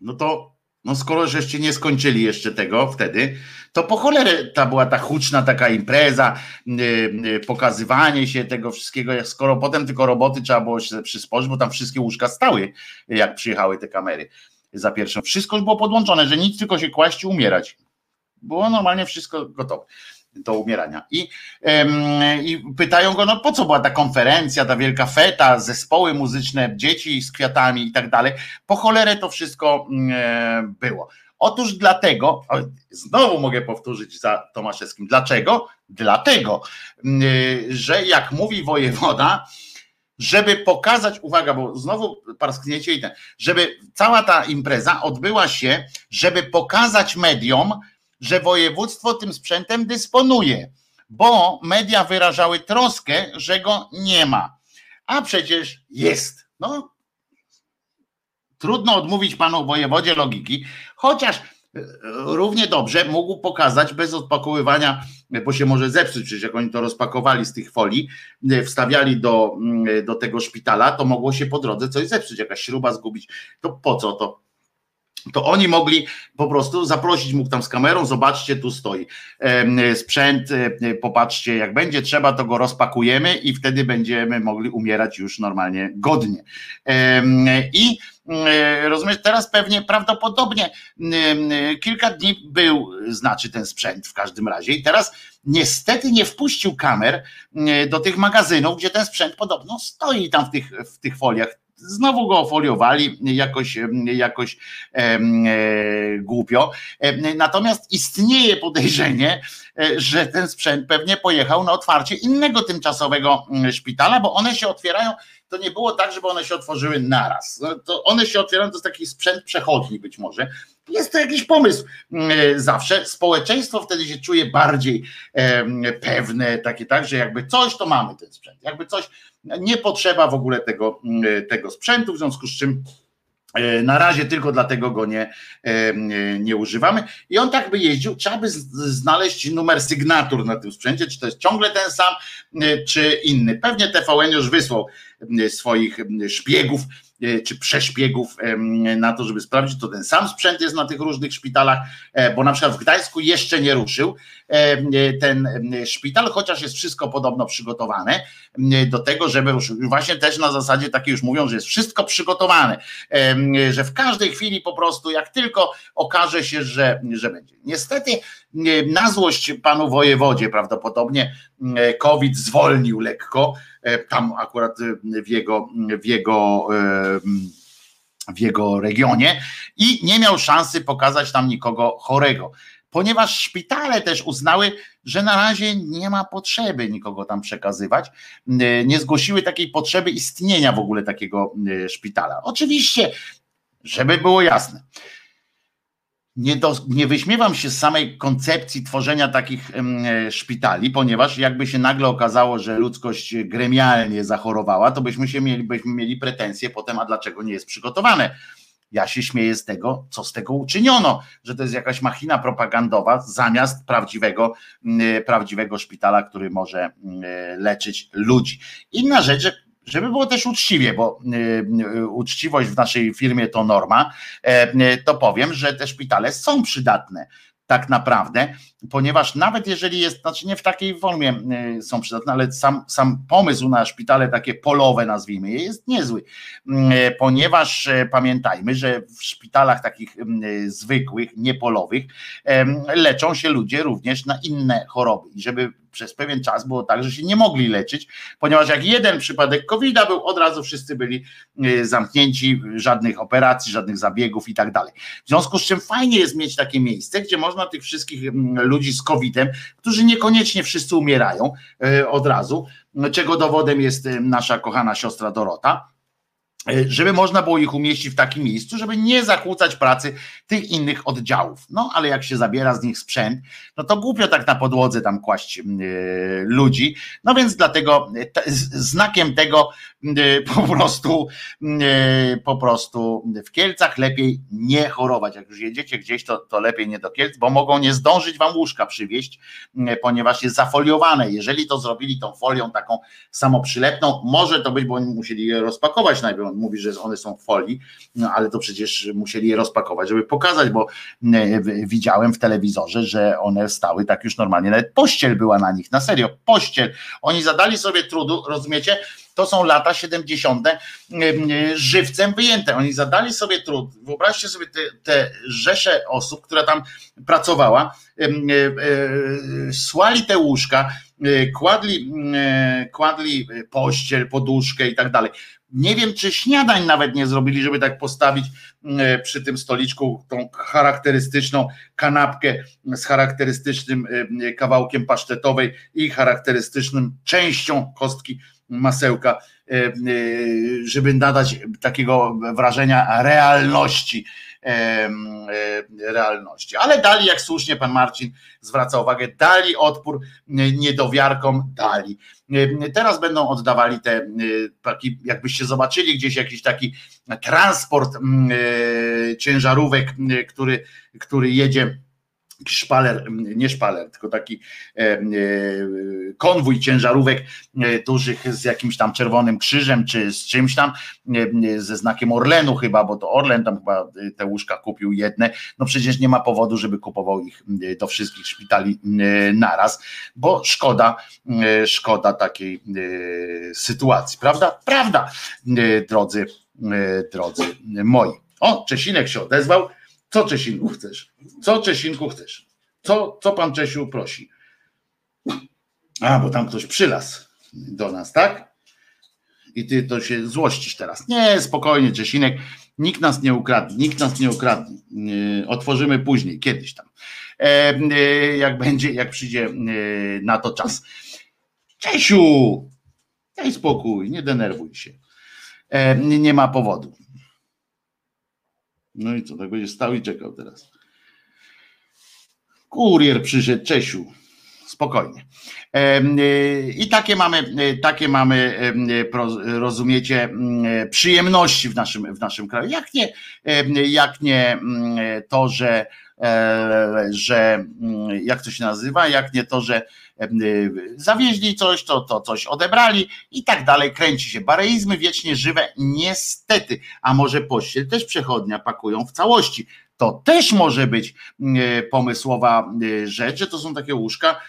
No to no skoro żeście nie skończyli jeszcze tego wtedy, to po cholerę ta była ta huczna taka impreza, yy, pokazywanie się tego wszystkiego, jak skoro potem tylko roboty trzeba było się przysporzyć, bo tam wszystkie łóżka stały, jak przyjechały te kamery za pierwszą. Wszystko już było podłączone, że nic tylko się kłaść i umierać. Było normalnie wszystko gotowe do umierania. I, I pytają go, no po co była ta konferencja, ta wielka feta, zespoły muzyczne, dzieci z kwiatami i tak dalej. Po cholerę to wszystko mm, e, było. Otóż dlatego, znowu mogę powtórzyć za Tomaszewskim, dlaczego? Dlatego, mm, że jak mówi wojewoda, żeby pokazać, uwaga, bo znowu parskniecie i ten, żeby cała ta impreza odbyła się, żeby pokazać mediom, że województwo tym sprzętem dysponuje, bo media wyrażały troskę, że go nie ma. A przecież jest. No, trudno odmówić panu wojewodzie logiki, chociaż e, równie dobrze mógł pokazać bez odpakowywania, bo się może zepsuć, przecież jak oni to rozpakowali z tych folii, e, wstawiali do, mm, do tego szpitala, to mogło się po drodze coś zepsuć, jakaś śruba zgubić. To po co to? to oni mogli po prostu zaprosić mógł tam z kamerą, zobaczcie, tu stoi sprzęt, e, popatrzcie, jak będzie trzeba, to go rozpakujemy i wtedy będziemy mogli umierać już normalnie godnie. I e, rozumiesz, teraz pewnie prawdopodobnie kilka dni był, znaczy ten sprzęt w każdym razie i teraz niestety nie wpuścił kamer do tych magazynów, gdzie ten sprzęt podobno stoi tam w tych, w tych foliach znowu go ofoliowali jakoś, jakoś e, głupio. Natomiast istnieje podejrzenie, e, że ten sprzęt pewnie pojechał na otwarcie innego tymczasowego mm, szpitala, bo one się otwierają. To nie było tak, żeby one się otworzyły naraz. No, to one się otwierają, to jest taki sprzęt przechodni być może. Jest to jakiś pomysł mm, zawsze. Społeczeństwo wtedy się czuje bardziej pewne, takie tak, że jakby coś to mamy ten sprzęt. Jakby coś nie potrzeba w ogóle tego, mm, tego sprzętu, w związku z czym e, na razie tylko dlatego go nie, e, nie używamy. I on tak by jeździł, trzeba by znaleźć numer sygnatur na tym sprzęcie, czy to jest ciągle ten sam, e, czy inny. Pewnie TVN już wysłał swoich szpiegów E, czy przeszpiegów na to, żeby sprawdzić, to ten sam sprzęt jest na tych różnych szpitalach, e, bo na przykład w Gdańsku jeszcze nie ruszył e, ten szpital, chociaż jest wszystko podobno przygotowane do tego, żeby ruszył. Właśnie też na zasadzie takiej już mówią, że jest wszystko przygotowane, że w każdej chwili po prostu, jak tylko okaże się, że, że będzie. Niestety na złość panu wojewodzie prawdopodobnie COVID zwolnił lekko, E, tam akurat e, w jego, w jego e, w jego regionie i nie miał szansy pokazać tam nikogo chorego. Ponieważ szpitale też uznały, że na razie nie ma potrzeby nikogo tam przekazywać, nie zgłosiły takiej potrzeby istnienia w ogóle takiego szpitala. Oczywiście, żeby było jasne, nie, do, nie wyśmiewam się z samej koncepcji tworzenia takich e, szpitali, ponieważ jakby się nagle okazało, że ludzkość gremialnie zachorowała, to byśmy się mieli, byśmy mieli pretensje potem, a dlaczego nie jest przygotowane Ja się śmieję z tego, co z tego uczyniono, że to jest jakaś machina propagandowa zamiast prawdziwego, prawdziwego szpitala, który może leczyć ludzi. Inna rzecz, żeby było też uczciwie, bo uczciwość w naszej firmie to norma, to powiem, że te szpitale są przydatne tak naprawdę, ponieważ nawet jeżeli jest, znaczy nie w takiej formie y, są przydatne, ale sam, sam pomysł na szpitale takie polowe, nazwijmy je, jest niezły, y, ponieważ y, pamiętajmy, że w szpitalach takich zwykłych, niepolowych leczą się ludzie również na inne choroby i żeby przez pewien czas było tak, że się nie mogli leczyć, ponieważ jak jeden przypadek covid był, od razu wszyscy byli zamknięci, żadnych operacji, żadnych zabiegów i tak dalej. W związku z czym fajnie jest mieć takie miejsce, gdzie można tych wszystkich ludzi z COVID-em, którzy niekoniecznie wszyscy umierają e, od razu, czego dowodem jest e, nasza kochana siostra Dorota żeby można było ich umieścić w takim miejscu, żeby nie zakłócać pracy tych innych oddziałów. No ale jak się zabiera z nich sprzęt, no to głupio tak na podłodze tam kłaść yy, ludzi. No więc dlatego e, znakiem tego yy, *laughs* po prostu yy, po prostu w Kielcach lepiej nie chorować. Jak już jedziecie gdzieś, to, to lepiej nie do Kielc, bo mogą nie zdążyć wam łóżka przywieźć, ponieważ jest zafoliowane. Jeżeli to zrobili tą folią taką samoprzylepną, może to być, bo oni musieli je rozpakować najpierw mówi, że one są w folii, no ale to przecież musieli je rozpakować, żeby pokazać, bo e, widziałem w telewizorze, że one stały tak już normalnie, nawet pościel była na nich, na serio, pościel. Oni zadali sobie trudu, rozumiecie? To są lata 70. E, żywcem wyjęte. Oni zadali sobie trud. Wyobraźcie sobie te, te rzesze osób, która tam pracowała, e, słali te łóżka, kładli, kładli pościel, poduszkę i tak dalej. Nie wiem, czy śniadań nawet nie zrobili, żeby tak postawić e, przy tym stoliczku tą charakterystyczną kanapkę z charakterystycznym e, kawałkiem pasztetowej i charakterystycznym częścią kostki masełka, e, żeby nadać takiego wrażenia realności realności. Ale dali, jak słusznie pan Marcin zwraca uwagę, dali odpór niedowiarkom, dali. Teraz będą oddawali te taki, jakbyście zobaczyli gdzieś jakiś taki transport ciężarówek, który, który jedzie szpaler, nie szpaler, tylko taki e, e, konwój ciężarówek e, dużych z jakimś tam czerwonym krzyżem, czy z czymś tam, ze znakiem Orlenu chyba, bo to Orlen tam chyba te łóżka kupił jedne, no przecież nie ma powodu, żeby kupował ich do wszystkich szpitali naraz, bo szkoda, szkoda takiej sytuacji, prawda? Prawda, drodzy, drodzy moi. O, Czesinek się odezwał, co Czesinku chcesz? Co Czesinku chcesz? Co, co pan Czesiu prosi? A, bo tam ktoś przylazł do nas, tak? I ty to się złościsz teraz. Nie, spokojnie, Czesinek. Nikt nas nie ukradnie, nikt nas nie ukradnie. Otworzymy później, kiedyś tam. E, e, jak będzie, jak przyjdzie e, na to czas. Czesiu! Daj spokój, nie denerwuj się. Nie ma powodu. No i co, tak będzie stał i czekał teraz. Kurier przyszedł, Czesiu. Spokojnie. Y, I takie mamy, y, takie mamy, rozumiecie, przyjemności w naszym, w naszym kraju. Jak nie, jak nie to, że, że jak to się nazywa, jak nie to, że y, zawieźli coś, to, to coś odebrali i tak dalej, kręci się. Bareizmy wiecznie żywe, niestety, a może pościel też przechodnia pakują w całości. To też może być pomysłowa rzecz, że to są takie łóżka,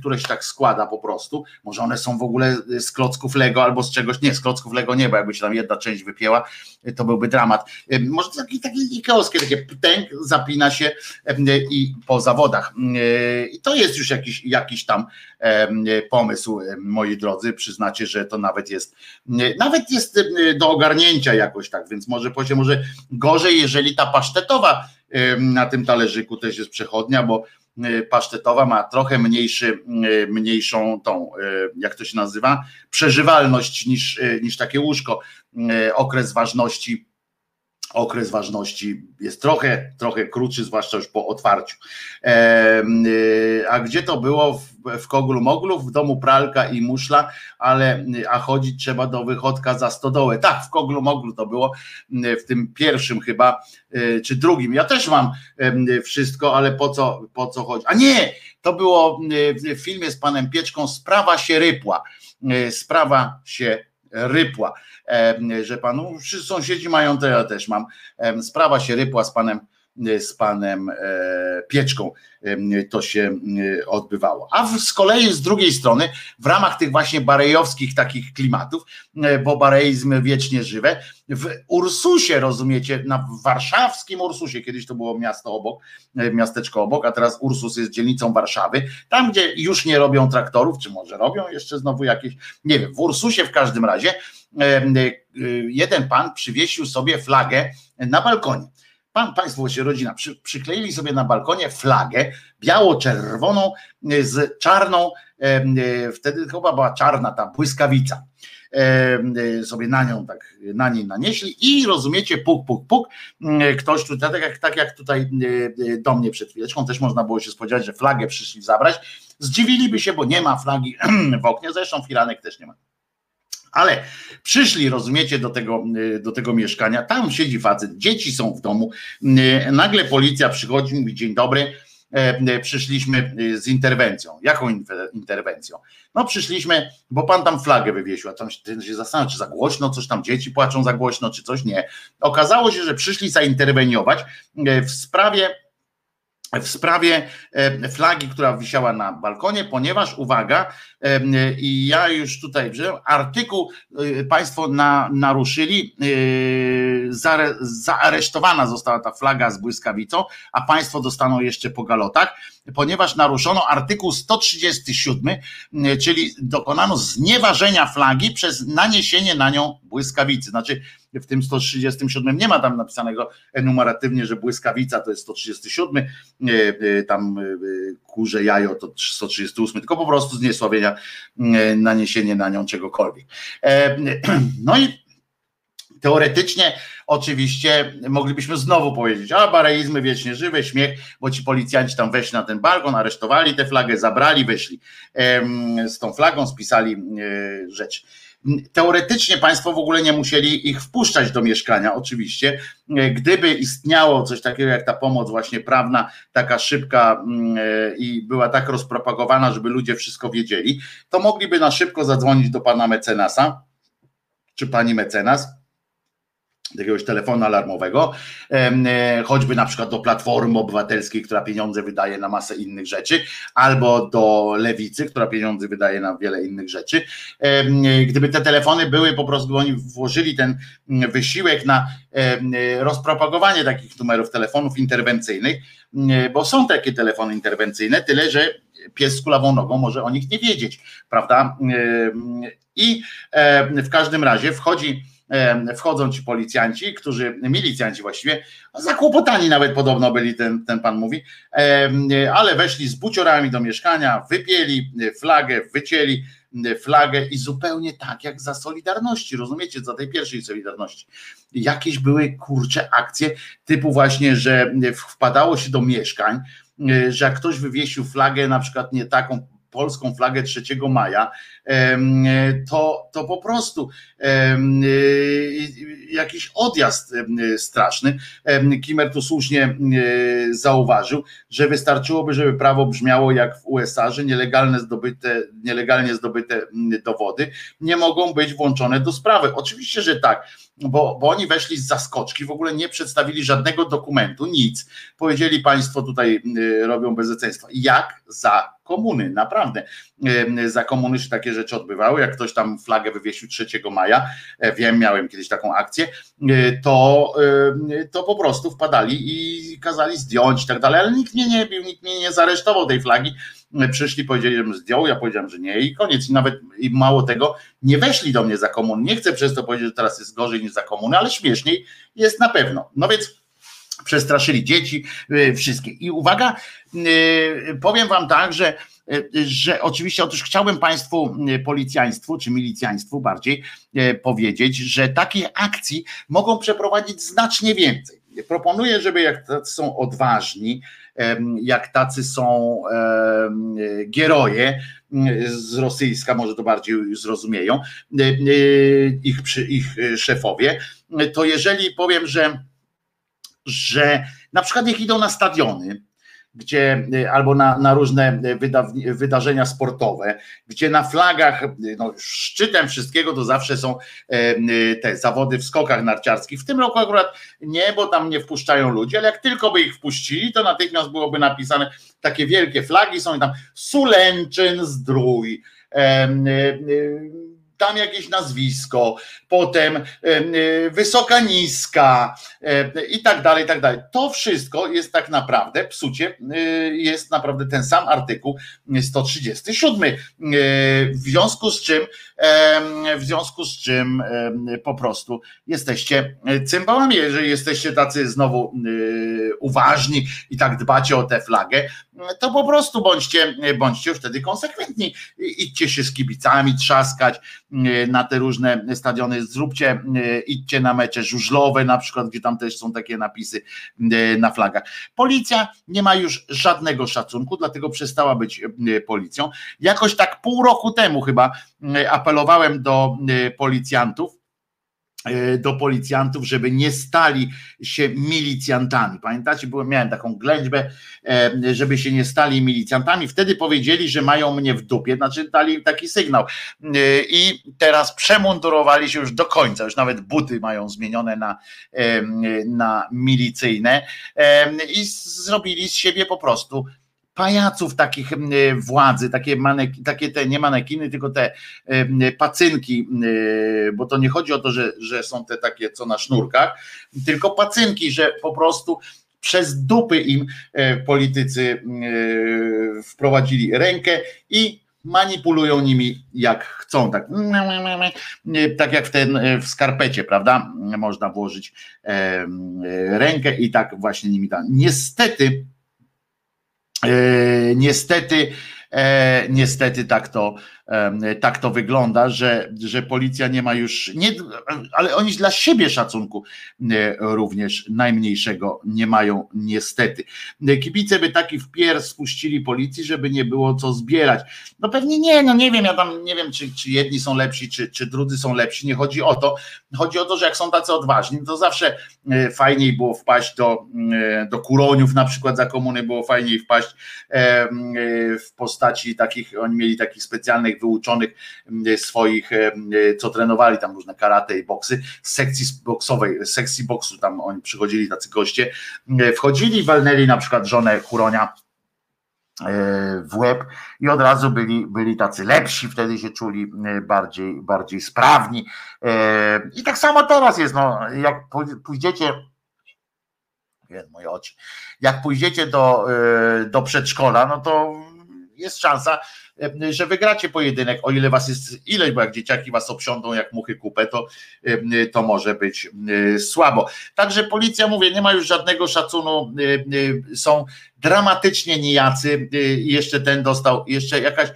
które się tak składa po prostu. Może one są w ogóle z klocków Lego albo z czegoś, nie, z klocków Lego nie, bo jakby się tam jedna część wypięła, to byłby dramat. Może taki, taki ikeowskie, takie ptęk zapina się i po zawodach. I to jest już jakiś, jakiś tam pomysł, moi drodzy, przyznacie, że to nawet jest, nawet jest do ogarnięcia jakoś tak, więc może się może gorzej, jeżeli ta pasztetowa na tym talerzyku też jest przechodnia, bo pasztetowa ma trochę mniejszy, y, mniejszą tą, y, jak to się nazywa, przeżywalność niż, niż takie łóżko. Okres ważności okres ważności jest trochę, trochę krótszy, zwłaszcza już po otwarciu. E, a gdzie to było w, w Koglu Moglu? W domu pralka i muszla, ale a chodzić trzeba do wychodka za stodołę. Tak, w Koglu Moglu to było, w tym pierwszym chyba, e, czy drugim. Ja też mam wszystko, ale po co, po co chodzi? A nie, to było w filmie z panem Pieczką, sprawa się rypła. E, sprawa się rypła że panu sąsiedzi mają, to ja też mam. Sprawa się rypła z panem z panem e, Pieczką to się odbywało. A z kolei z drugiej strony, w ramach tych właśnie barejowskich takich klimatów, e, bo bareizmy wiecznie żywe, w Ursusie, rozumiecie, na warszawskim Ursusie, kiedyś to było miasto obok, e, miasteczko obok, a teraz Ursus jest dzielnicą Warszawy, tam gdzie już nie robią traktorów, czy może robią jeszcze znowu jakieś, nie wiem, w Ursusie w każdym razie jeden pan przywiesił sobie flagę na balkonie pan, państwo, właśnie rodzina, przy, przykleili sobie na balkonie flagę biało-czerwoną e, z czarną, e, e, wtedy chyba była czarna ta błyskawica. Sobie na nią tak, na niej nanieśli i rozumiecie, puk, puk, puk. Ktoś tutaj, tak jak, tak jak tutaj do mnie przed chwileczką, też można było się spodziewać, że flagę przyszli zabrać. Zdziwiliby się, bo nie ma flagi *clears throat* w oknie, zresztą filanek też nie ma. Ale przyszli, rozumiecie, do tego, y, do tego mieszkania, tam siedzi facet, dzieci są w domu, y, nagle policja przychodzi, mówi dzień dobry, e, e, przyszliśmy y, z interwencją. Jaką interwencją? No przyszliśmy, bo pan tam flagę wywiesił, a tam się zastanawia, czy za głośno, coś tam dzieci płaczą za głośno, czy coś nie. Okazało się, że przyszli zainterweniować e, w sprawie w sprawie e, flagi, która wisiała na balkonie, ponieważ uwaga, e, i ja już tutaj wziąłem, artykuł e, Państwo na, naruszyli, zaaresztowana została ta flaga z błyskawicą, a Państwo dostaną jeszcze po galotach, ponieważ naruszono artykuł 137, czyli dokonano znieważenia flagi przez naniesienie na nią błyskawicy. Znaczy, w tym 137 nie ma tam napisanego enumeratywnie, że błyskawica to jest 137, e, e, tam e, kurze jajo to 138, tylko po prostu zniesławienia naniesienie na nią czegokolwiek. No i teoretycznie oczywiście moglibyśmy znowu powiedzieć, a bareizmy wiecznie żywe, śmiech, bo ci policjanci tam weszli na ten balkon, aresztowali tę flagę, zabrali, wyszli z tą flagą, spisali rzecz. Teoretycznie Państwo w ogóle nie musieli ich wpuszczać do mieszkania, oczywiście. Gdyby istniało coś takiego jak ta pomoc właśnie prawna, taka szybka e, i była tak rozpropagowana, żeby ludzie wszystko wiedzieli, to mogliby na szybko zadzwonić do pana mecenasa czy pani mecenas jakiegoś telefonu alarmowego, e, choćby na przykład do Platformy Obywatelskiej, która pieniądze wydaje na masę innych rzeczy, albo do Lewicy, która pieniądze wydaje na wiele innych rzeczy. Gdyby te telefony były, po prostu oni włożyli ten mm, wysiłek na rozpropagowanie takich numerów telefonów interwencyjnych, mm, bo są takie telefony interwencyjne, tyle że pies z kulawą nogą może o nich nie wiedzieć, prawda? I w każdym razie wchodzi wchodzą ci policjanci, którzy, milicjanci właściwie, zakłopotani nawet podobno byli, ten, ten pan mówi, ale weszli z buciorami do mieszkania, wypieli flagę, wycięli flagę i zupełnie tak jak za Solidarności, rozumiecie, za tej pierwszej Solidarności. Jakieś były kurcze akcje typu właśnie, że wpadało się do mieszkań, że jak ktoś wywiesił flagę na przykład nie taką polską flagę 3 maja, to, to po prostu jakiś odjazd straszny. Kimer tu słusznie zauważył, że wystarczyłoby, żeby prawo brzmiało jak w USA, że nielegalne zdobyte, nielegalnie zdobyte dowody nie mogą być włączone do sprawy. Oczywiście, że tak bo, bo oni weszli z zaskoczki, w ogóle nie przedstawili żadnego dokumentu, nic. Powiedzieli Państwo tutaj y, robią bezeceństwo. Jak za komuny, naprawdę. Y, za komuny się takie rzeczy odbywały. Jak ktoś tam flagę wywiesił 3 maja, e, wiem, miałem kiedyś taką akcję, y, to, to po prostu wpadali i kazali zdjąć i tak dalej, ale nikt mnie nie bił, nikt mnie nie zaresztował tej flagi przyszli, powiedzieli, żebym zdjął, ja powiedziałem, że nie i koniec. I nawet i mało tego, nie weszli do mnie za komuny. Nie chcę przez to powiedzieć, że teraz jest gorzej niż za komuny, ale śmieszniej jest na pewno. No więc przestraszyli dzieci, y, wszystkie. I uwaga, y, powiem wam tak, że że oczywiście otóż chciałbym Państwu policjaństwu, czy milicjaństwu bardziej powiedzieć, że takich akcji mogą przeprowadzić znacznie więcej. Proponuję, żeby jak są odważni, jak tacy są gieroje z rosyjska, może to bardziej zrozumieją, ich, ich szefowie, to jeżeli powiem, że że na przykład niech idą na stadiony, gdzie albo na, na różne wyda, wydarzenia sportowe, gdzie na flagach, no, szczytem wszystkiego to zawsze są te zawody w skokach narciarskich. W tym roku akurat nie, bo tam nie wpuszczają ludzi, ale jak tylko by ich wpuścili, to natychmiast byłoby napisane takie wielkie flagi, są tam Sulęczyn Zdrój tam jakieś nazwisko, potem e, wysoka, niska e, i tak dalej, i tak dalej. To wszystko jest tak naprawdę, psucie, e, jest naprawdę ten sam artykuł 137. W związku z czym, w związku z czym po prostu jesteście cymbałami, jeżeli jesteście tacy znowu uważni i tak dbacie o tę flagę, to po prostu bądźcie, bądźcie wtedy konsekwentni. Idźcie się z kibicami trzaskać na te różne stadiony, zróbcie, idźcie na mecze żużlowe na przykład, gdzie tam też są takie napisy na flagach. Policja nie ma już żadnego szacunku, dlatego przestała być policją. Jakoś tak pół roku temu chyba apelowałem do policjantów, E, do policjantów, żeby nie stali się milicjantami. Pamiętacie, miałem taką ględźbę, e, żeby się nie stali milicjantami. Wtedy powiedzieli, że mają mnie w dupie, znaczy dali taki sygnał. E, I teraz przemundurowali się już do końca, już nawet buty mają zmienione na, na milicyjne i zrobili z siebie po prostu pajaców takich władzy, takie, maneki, takie te nie manekiny, tylko te pacynki, bo to nie chodzi o to, że, że są te takie co na sznurkach, tylko pacynki, że po prostu przez dupy im e, politycy wprowadzili rękę i manipulują nimi jak chcą, tak, tak jak w ten w skarpecie, prawda? Można włożyć rękę i tak właśnie nimi tam. Niestety niestety, e, niestety tak to, tak to wygląda, że, że policja nie ma już, nie, ale oni dla siebie szacunku również najmniejszego nie mają niestety. Kibice by taki wpier spuścili policji, żeby nie było co zbierać. No pewnie nie, no nie wiem, ja tam nie wiem, czy, czy jedni są lepsi, czy, czy drudzy są lepsi, nie chodzi o to. Chodzi o to, że jak są tacy odważni, to zawsze e, fajniej było wpaść do, e, do kuroniów, na przykład za komuny było fajniej wpaść e, w postaci takich, oni mieli takich specjalnych wyuczonych swoich, co trenowali tam różne karate i boksy, z sekcji boksowej, z sekcji boksu tam oni przychodzili tacy goście, wchodzili, walnęli na przykład żonę Huronia e, w łeb i od razu byli, byli tacy lepsi, wtedy się czuli bardziej, bardziej sprawni. E, I tak samo teraz jest, no, jak pójdziecie, moje oczy, jak pójdziecie do, e, do przedszkola, no to jest szansa, E, że wygracie pojedynek, o ile was jest ileś, bo jak dzieciaki was obsiądą jak muchy kupę, to, e, to może być e, słabo. Także policja, mówię, nie ma już żadnego szacunu, są dramatycznie nijacy, jeszcze ten dostał, jeszcze jakaś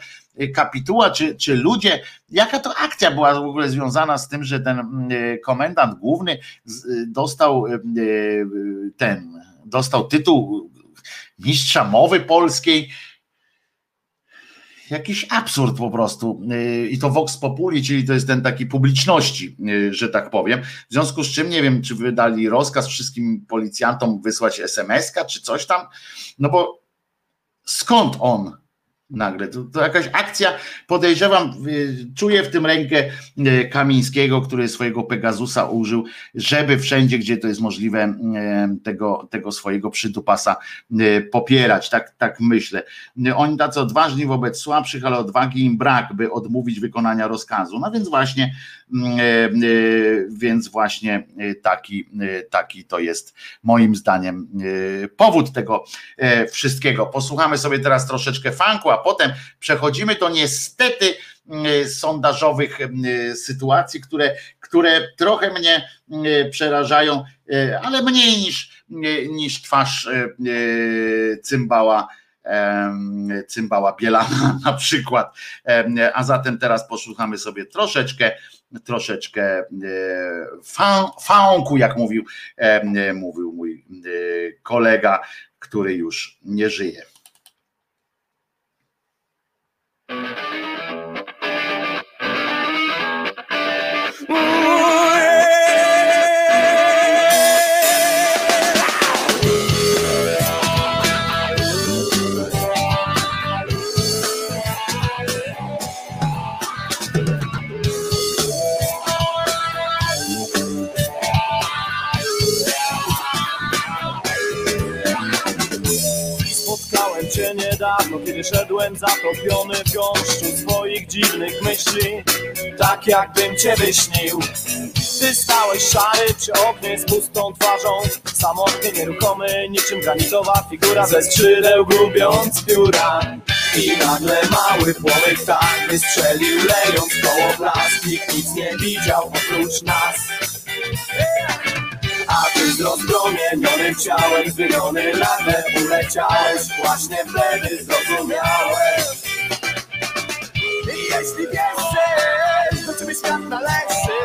kapituła, czy, czy ludzie, jaka to akcja była w ogóle związana z tym, że ten komendant główny dostał ten, dostał tytuł mistrza mowy polskiej, jakiś absurd po prostu. Y, I to Vox Populi, czyli to jest ten taki publiczności, y, że tak powiem. W związku z czym nie wiem, czy wydali rozkaz wszystkim policjantom wysłać SMS-ka, czy coś tam. No bo skąd on nagle. To, to, jakaś akcja, podejrzewam, czuję w tym rękę y, Kamińskiego, który swojego Pegasusa użył, żeby wszędzie, gdzie to jest możliwe, y, tego, tego swojego przydupasa popierać. Tak, tak myślę. Oni tacy odważni wobec słabszych, ale odwagi im brak, by odmówić wykonania rozkazu. No więc właśnie, więc właśnie taki, taki to jest moim zdaniem powód tego wszystkiego. Posłuchamy sobie teraz troszeczkę funku, a potem przechodzimy do niestety sondażowych sytuacji, które, które trochę mnie przerażają, ale mniej niż, niż twarz cymbała cymbała Bielana *laughs* na przykład. A zatem teraz posłuchamy sobie troszeczkę, troszeczkę e, fałku, jak mówił, mówił mój e, kolega, który już nie żyje. thank you. Niedawno, kiedy szedłem zatopiony w gąszczu swoich dziwnych myśli, tak jakbym cię wyśnił. Ty stałeś szary przy oknie z pustą twarzą, samotnie nieruchomy, niczym granitowa figura ze skrzydeł gubiąc pióra. I nagle mały płomyk tak wystrzelił, lejąc koło blask, nikt nic nie widział oprócz nas. A ty z rozpromienionym ciałem Zwymiony nagle uleciałeś. Właśnie wtedy zrozumiałeś. I jeśli wierzysz, do ciebie świat należy.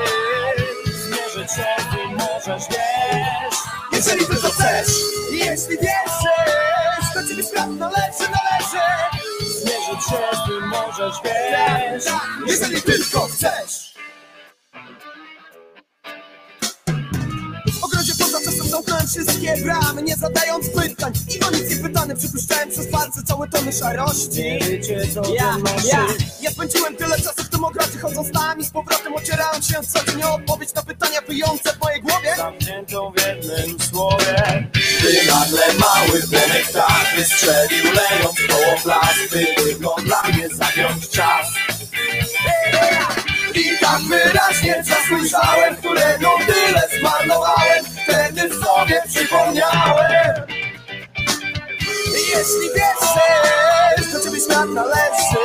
Zmierzę cię, ty możesz wiesz Jeżeli tylko chcesz jeśli wierzysz, do ciebie świat należy, należy. Zmierzę cię, ty możesz wiesz Jeżeli tylko chcesz wszystkie bramy Nie zadając pytań. I o nic nie pytany Przypuszczałem przez palce całe tony szarości. Wiecie co ja, ja, ja spędziłem tyle czasu w tym ogrodzie Chodząc nami z powrotem ocierając się co dzień o odpowiedź na pytania wyjące w mojej głowie. Zamkniętą w jednym słowie. Ty nagle mały płomek tak wystrzelił Lejąc koło By tylko dla mnie zagiąć czas i tak wyraźnie zasłyszałem, którego tyle zmarnowałem. Wtedy sobie przypomniałem. Jeśli wierzysz, to ciebie świat należy.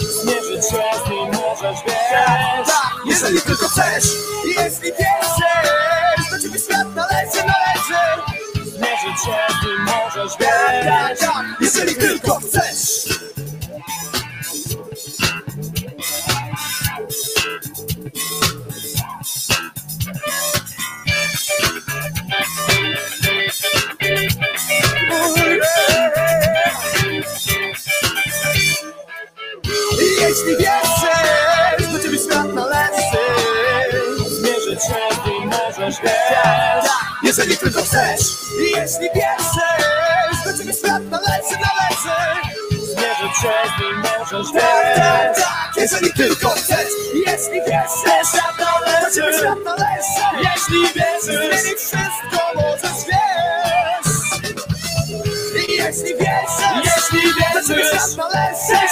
Zmierzyć się z nim możesz, wiesz. Tak, jeżeli tylko chcesz. Jeśli wierzysz, to ciebie świat należy, należy. Zmierzyć się z nim możesz, wiesz. Tak, tak, jeżeli tylko chcesz Jeśli wierzysz, to ciebie świat należy. Zmierzyć się nim możesz, wiesz Jeżeli tylko chcesz. Jeśli wierzysz, to ciebie świat należy, należy. Zmierzyć się nim możesz, wiesz Jeżeli tylko chcesz. Jeśli wierzysz, świat należy, świat należy Jeśli wierzysz, zmienić wszystko możesz, wiesz. Jeśli wierzysz, jeśli wierzysz, świat należy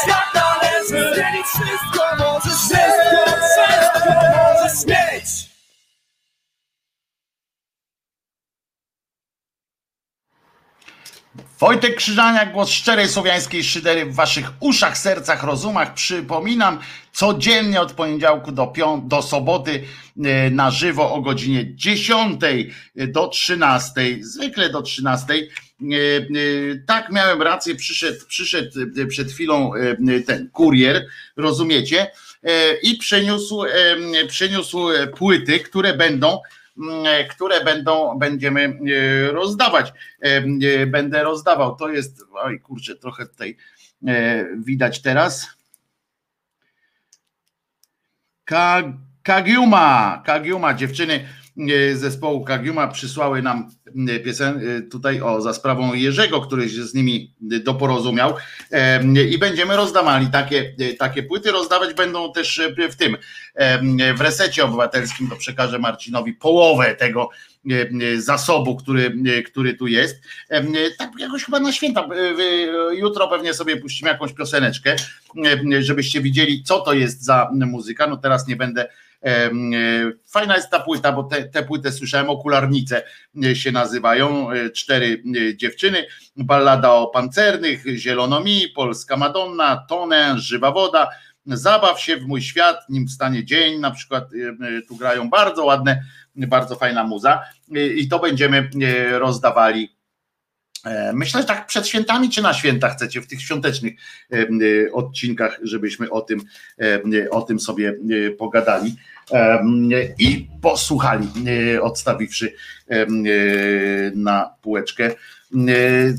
Wojtek Krzyżaniak, głos szczerej słowiańskiej szydery w waszych uszach, sercach, rozumach. Przypominam, codziennie od poniedziałku do, pią- do soboty e, na żywo o godzinie 10 do 13, zwykle do 13. E, e, tak, miałem rację, przyszedł, przyszedł przed chwilą ten kurier, rozumiecie? I przyniósł, przyniósł płyty, które będą które będą, będziemy e, rozdawać. E, e, będę rozdawał. To jest, oj kurczę, trochę tutaj widać teraz. Kagiuma, Kagiuma, dziewczyny zespołu Kagiuma przysłały nam piosen tutaj o za sprawą Jerzego, który się z nimi doporozumiał i będziemy rozdawali takie, takie płyty. Rozdawać będą też w tym w resecie obywatelskim, to przekażę Marcinowi połowę tego zasobu, który, który tu jest. Tak jakoś chyba na święta. Jutro pewnie sobie puścimy jakąś pioseneczkę, żebyście widzieli, co to jest za muzyka. No teraz nie będę E, fajna jest ta płyta, bo te, te płytę słyszałem, okularnice e, się nazywają, e, cztery dziewczyny, ballada o pancernych, Zielonomi, Polska Madonna, Tonę, Żywa Woda, zabaw się w mój świat, nim stanie dzień, na przykład tu grają bardzo ładne, bardzo fajna muza. I to będziemy rozdawali Myślę, że tak przed świętami czy na święta chcecie w tych świątecznych odcinkach, żebyśmy o tym, o tym sobie pogadali i posłuchali, odstawiwszy na półeczkę.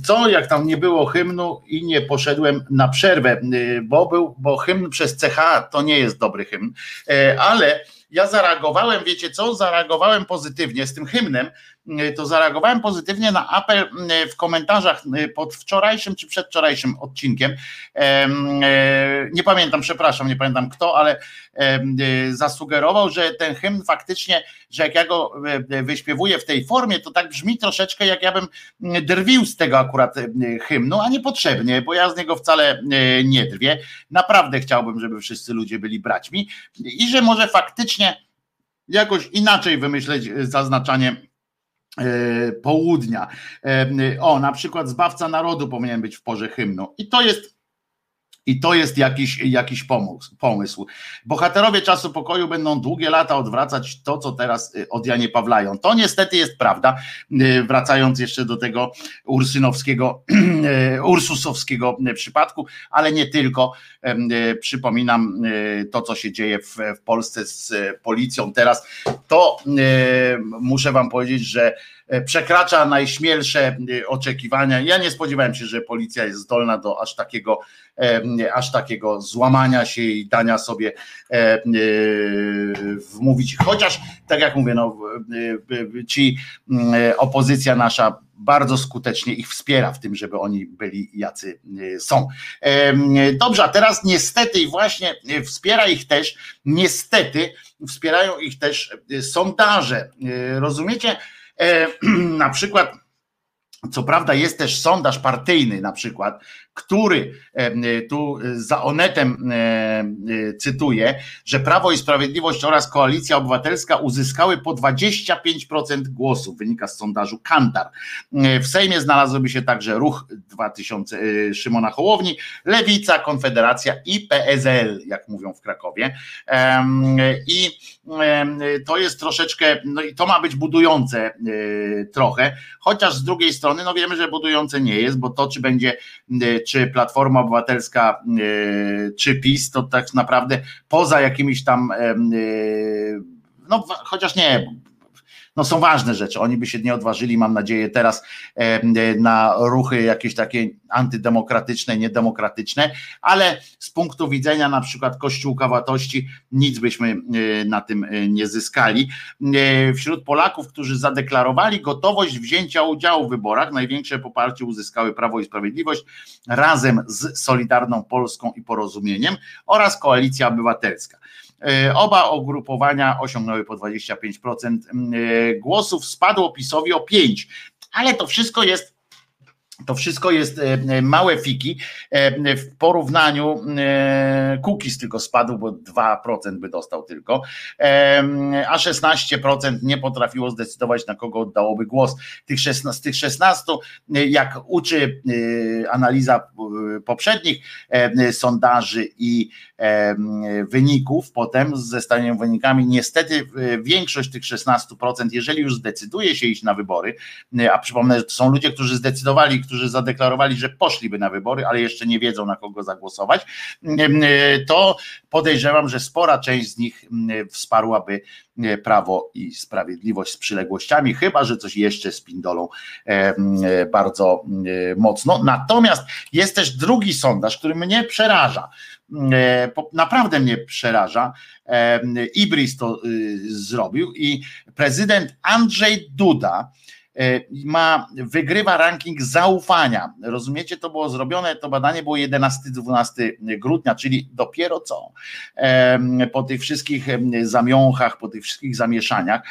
Co, jak tam nie było hymnu i nie poszedłem na przerwę, bo był, bo hymn przez CH to nie jest dobry hymn, ale ja zareagowałem, wiecie co, zareagowałem pozytywnie z tym hymnem, to zareagowałem pozytywnie na apel y, w komentarzach y, pod wczorajszym czy przedwczorajszym odcinkiem. Nie pamiętam, przepraszam, nie pamiętam kto, ale zasugerował, że ten hymn faktycznie, że jak ja go wyśpiewuję w tej formie, to tak brzmi troszeczkę jak ja bym drwił z tego akurat hymnu, a niepotrzebnie, bo ja z niego wcale nie drwię. Naprawdę chciałbym, żeby wszyscy ludzie byli braćmi i że może faktycznie jakoś inaczej wymyśleć zaznaczanie E, południa. E, o, na przykład Zbawca Narodu powinien być w porze hymnu. I to jest i to jest jakiś, jakiś pomysł. Bohaterowie czasu pokoju będą długie lata odwracać to, co teraz y, od Janie Pawlają. To niestety jest prawda. Y, wracając jeszcze do tego ursynowskiego, *clears throat* y, ursusowskiego przypadku, ale nie tylko. Przypominam to, co się dzieje w, w Polsce z policją teraz. To muszę wam powiedzieć, że przekracza najśmielsze e, oczekiwania. Ja nie spodziewałem się, że policja jest zdolna do aż takiego, e, aż takiego złamania się i dania sobie wmówić. Chociaż, tak jak mówię, no, ci opozycja nasza bardzo skutecznie ich wspiera w tym, żeby oni byli jacy są. Dobrze, a teraz niestety i właśnie wspiera ich też, niestety wspierają ich też sondaże. Rozumiecie? E, *clears throat* na przykład, co prawda jest też sondaż partyjny na przykład, który e, tu za Onetem e, cytuję, że Prawo i Sprawiedliwość oraz Koalicja Obywatelska uzyskały po 25% głosów, wynika z sondażu Kantar. W Sejmie znalazłyby się także Ruch 2000 Szymona Hołowni, Lewica, Konfederacja i PSL, jak mówią w Krakowie. I to jest troszeczkę, no i to ma być budujące e, trochę, chociaż z drugiej strony, no wiemy, że budujące nie jest, bo to, czy będzie, e, czy Platforma Obywatelska, e, czy PiS, to tak naprawdę poza jakimiś tam, no chociaż nie, no są ważne rzeczy. Oni by się nie odważyli, mam nadzieję, teraz na ruchy jakieś takie antydemokratyczne, niedemokratyczne, ale z punktu widzenia na przykład kościółkowatości nic byśmy e, na tym e, nie zyskali. E, wśród Polaków, którzy zadeklarowali gotowość wzięcia udziału w wyborach, największe poparcie uzyskały Prawo i Sprawiedliwość razem z Solidarną Polską i Porozumieniem oraz Koalicja Obywatelska. E, oba ugrupowania osiągnęły po 25% e, głosów, spadło PiSowi o 5%. Ale to wszystko jest to wszystko jest e, małe fiki. W porównaniu Cookies tylko spadł, bo 2% by dostał tylko, a 16% nie potrafiło zdecydować, na kogo oddałoby głos. Tych 16, z tych 16, jak uczy analiza poprzednich sondaży i wyników potem z zestawieniem wynikami. Niestety większość tych 16%, jeżeli już zdecyduje się iść na wybory, a przypomnę, że to są ludzie, którzy zdecydowali, którzy zadeklarowali, że poszliby na wybory, ale jeszcze nie wiedzą na kogo zagłosować, to podejrzewam, że spora część z nich wsparłaby Prawo i Sprawiedliwość z przyległościami, chyba że coś jeszcze z Pindolą bardzo mocno. Natomiast jest też drugi sondaż, który mnie przeraża. E, naprawdę mnie przeraża. E, Ibris to y, zrobił i prezydent Andrzej Duda e, ma, wygrywa ranking zaufania. Rozumiecie, to było zrobione, to badanie było 11-12 grudnia, czyli dopiero co po tych wszystkich zamiąchach, po tych wszystkich zamieszaniach.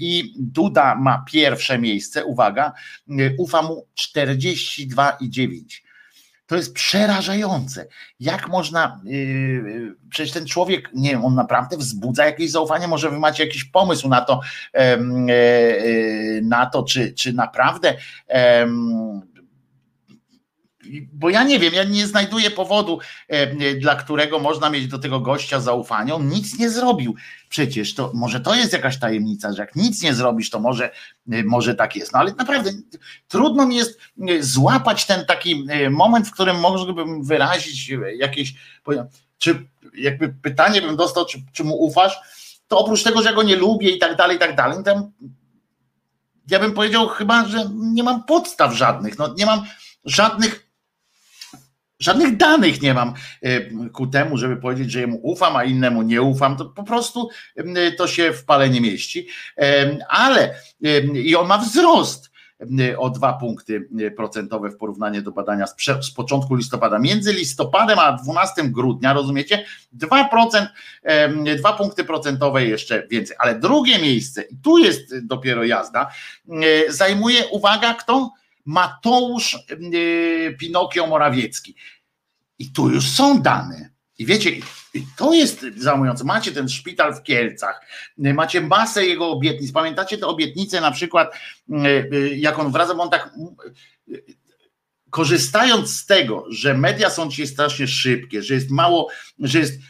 I Duda ma pierwsze miejsce, uwaga, ufa mu 42,9 to jest przerażające. Jak można, yy, przecież ten człowiek, nie wiem, on naprawdę wzbudza jakieś zaufanie, może wy macie jakiś pomysł na to, yy, na to czy, czy naprawdę bo ja nie wiem, ja nie znajduję powodu, e, dla którego można mieć do tego gościa zaufanie. On nic nie zrobił. Przecież to może to jest jakaś tajemnica, że jak nic nie zrobisz, to może, e, może tak jest. No ale naprawdę trudno mi jest e, złapać ten taki moment, w którym mógłbym wyrazić jakieś. Czy jakby pytanie bym dostał, czy, czy mu ufasz, to oprócz tego, że go nie lubię i tak dalej, i tak dalej, to ja bym powiedział chyba, że nie mam podstaw żadnych. No, nie mam żadnych Żadnych danych nie mam e, ku temu, żeby powiedzieć, że jemu ufam, a innemu nie ufam. To po prostu to się w pale nie mieści. Ale i on ma wzrost o dwa punkty procentowe w porównaniu do badania z, z, początku listopada. Między listopadem a 12 grudnia, rozumiecie? 2%, dwa punkty procentowe jeszcze więcej. Ale drugie miejsce, i tu jest dopiero jazda, zajmuje, uwaga, kto? Mateusz Pinokio Morawiecki. I tu już są dane. I wiecie, to jest załamujące. Macie ten szpital w Kielcach, macie masę jego obietnic. Pamiętacie te obietnice na przykład, jak on wraca, on tak korzystając z tego, że media są dzisiaj strasznie szybkie, że jest mało, że jest,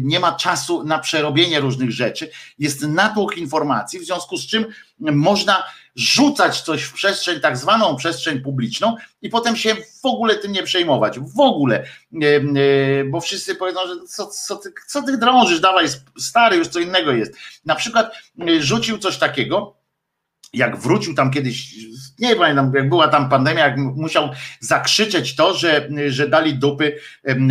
nie ma czasu na przerobienie różnych rzeczy, jest natłok informacji, w związku z czym można rzucać coś w przestrzeń, tak zwaną przestrzeń publiczną i potem się w ogóle tym nie przejmować. W ogóle, bo wszyscy powiedzą, że co, co, ty, co ty drążysz, dawaj, stary, już co innego jest. Na przykład rzucił coś takiego, jak wrócił tam kiedyś, nie pamiętam, jak była tam pandemia, jak musiał zakrzyczeć to, że, że dali dupy,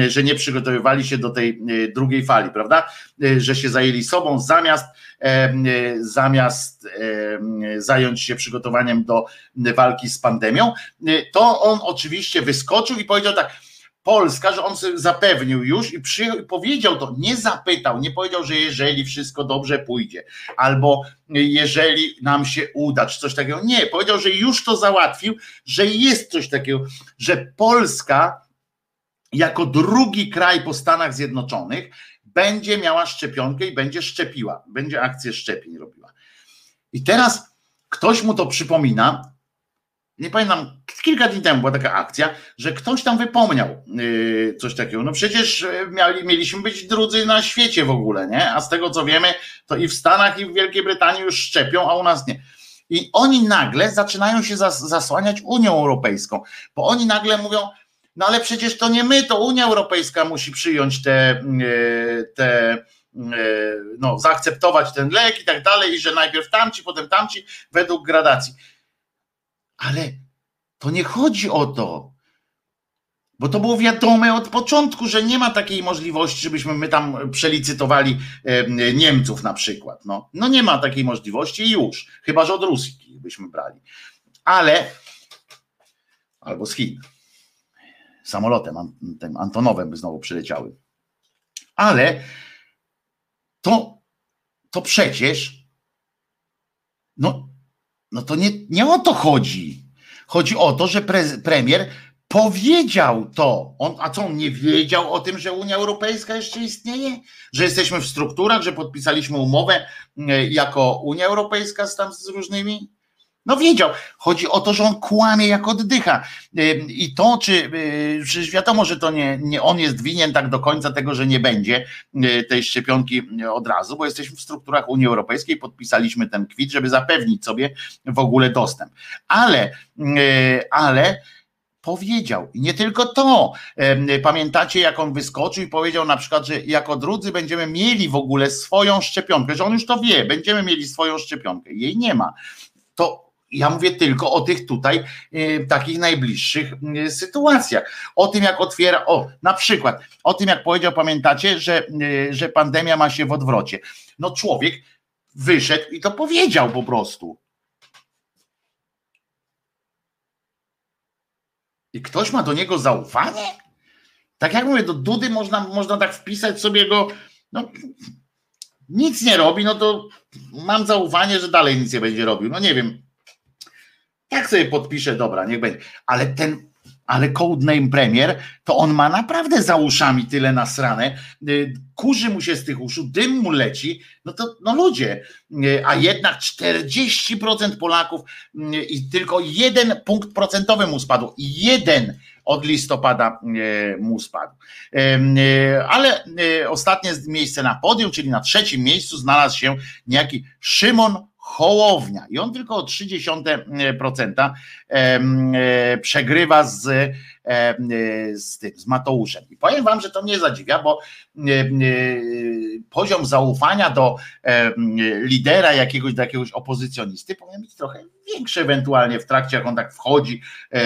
że nie przygotowywali się do tej e, drugiej fali, prawda? E, że się zajęli sobą zamiast, e, zamiast zająć się przygotowaniem do walki z pandemią, to on oczywiście wyskoczył i powiedział tak, Polska, że on zapewnił już i powiedział to, nie zapytał, nie powiedział, że jeżeli wszystko dobrze pójdzie, albo jeżeli nam się uda, czy coś takiego. Nie, powiedział, że już to załatwił, że jest coś takiego, że Polska jako drugi kraj po Stanach Zjednoczonych będzie miała szczepionkę i będzie szczepiła, będzie akcję szczepień robiła. I teraz ktoś mu to przypomina, nie pamiętam, kilka dni temu była taka akcja, że ktoś tam wypomniał yy, coś takiego. No przecież yy, mieli, mieliśmy być drudzy na świecie w ogóle, nie? A z tego co wiemy, to i w Stanach, i w Wielkiej Brytanii już szczepią, a u nas nie. I oni nagle zaczynają się zas zasłaniać Unią Europejską, bo oni nagle mówią, no ale przecież to nie my, to Unia Europejska musi przyjąć te, yy, te no, zaakceptować ten lek i tak dalej, i że najpierw tamci, potem tamci, według gradacji. Ale to nie chodzi o to. Bo to było wiadome od początku, że nie ma takiej możliwości, żebyśmy my tam przelicytowali Niemców na przykład. No, no nie ma takiej możliwości i już. Chyba, że od Rusji byśmy brali. Ale albo z Chin. Samolotem tym Antonowem by znowu przyleciały. Ale to, to przecież no to nie, nie o to chodzi. Chodzi o to, że pre, premier powiedział to. On, a co on nie wiedział o tym, że Unia Europejska jeszcze istnieje? Że jesteśmy w strukturach, że podpisaliśmy umowę e, jako Unia Europejska z tam z różnymi no wiedział. Chodzi o to, że on kłamie jak oddycha. I to, czy przecież wiadomo, że to nie, nie on jest winien tak do końca tego, że nie będzie tej szczepionki od razu, bo jesteśmy w strukturach Unii Europejskiej, podpisaliśmy ten kwit, żeby zapewnić sobie w ogóle dostęp. Ale, ale powiedział. I nie tylko to. Pamiętacie, jak on wyskoczył i powiedział na przykład, że jako drudzy będziemy mieli w ogóle swoją szczepionkę, że on już to wie, będziemy mieli swoją szczepionkę. Jej nie ma. To ja mówię tylko o tych tutaj y, takich najbliższych y, sytuacjach. O tym, jak otwiera, o, na przykład, o tym, jak powiedział, pamiętacie, że, y, że pandemia ma się w odwrocie. No, człowiek wyszedł i to powiedział po prostu. I ktoś ma do niego zaufanie? Tak jak mówię, do Dudy można, można tak wpisać sobie go, no, nic nie robi, no to mam zaufanie, że dalej nic nie będzie robił. No nie wiem, jak sobie podpiszę, dobra, niech będzie. Ale ten, ale codename premier, to on ma naprawdę za uszami tyle nasrane, y, kurzy mu się z tych uszu, dym mu leci, no to no ludzie, y, a jednak 40% Polaków y, i tylko jeden punkt procentowy mu spadł, jeden od listopada mu spadł. Ale ostatnie miejsce na podium, czyli na trzecim miejscu znalazł się niejaki Szymon Hołownia i on tylko o 0,3% e, przegrywa z, z, tym, z Mateuszem. I powiem wam, że to mnie zadziwia, bo poziom zaufania do lidera jakiegoś, do jakiegoś opozycjonisty powinien być trochę większy ewentualnie w trakcie, jak on tak wchodzi,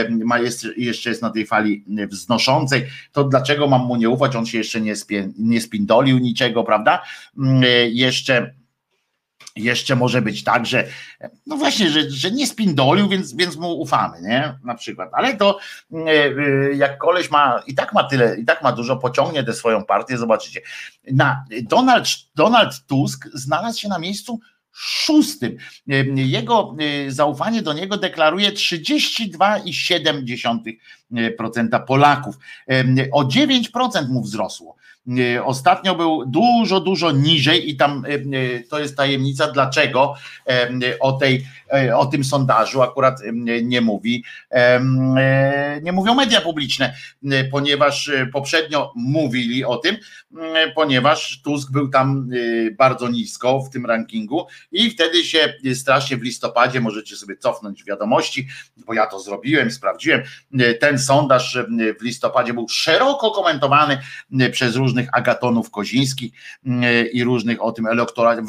ma jest, jeszcze jest na tej fali wznoszącej, to dlaczego mam mu nie ufać, on się jeszcze nie, spie, nie spindolił niczego, prawda? Jeszcze jeszcze może być tak, że no właśnie, że, że nie spindolił, więc, więc mu ufamy, nie? Na przykład. Ale to e, e, jak koleś ma i tak ma tyle, i tak ma dużo, pociągnie tę swoją partię, zobaczycie. Na Donald, Donald Tusk znalazł się na miejscu szóstym. E, jego zaufanie do niego deklaruje 32,7% Polaków. O 9% mu wzrosło. E, ostatnio był dużo, dużo niżej i tam e, e, to jest tajemnica, dlaczego o, tej, o tym sondażu akurat nie mówi, nie mówią media publiczne, ponieważ poprzednio mówili o tym, ponieważ Tusk był tam bardzo nisko w tym rankingu i wtedy się strasznie w listopadzie, możecie sobie cofnąć wiadomości, bo ja to zrobiłem, sprawdziłem, ten sondaż w listopadzie był szeroko komentowany przez różne różnych agatonów kozińskich mm, i różnych o tym elektoracie,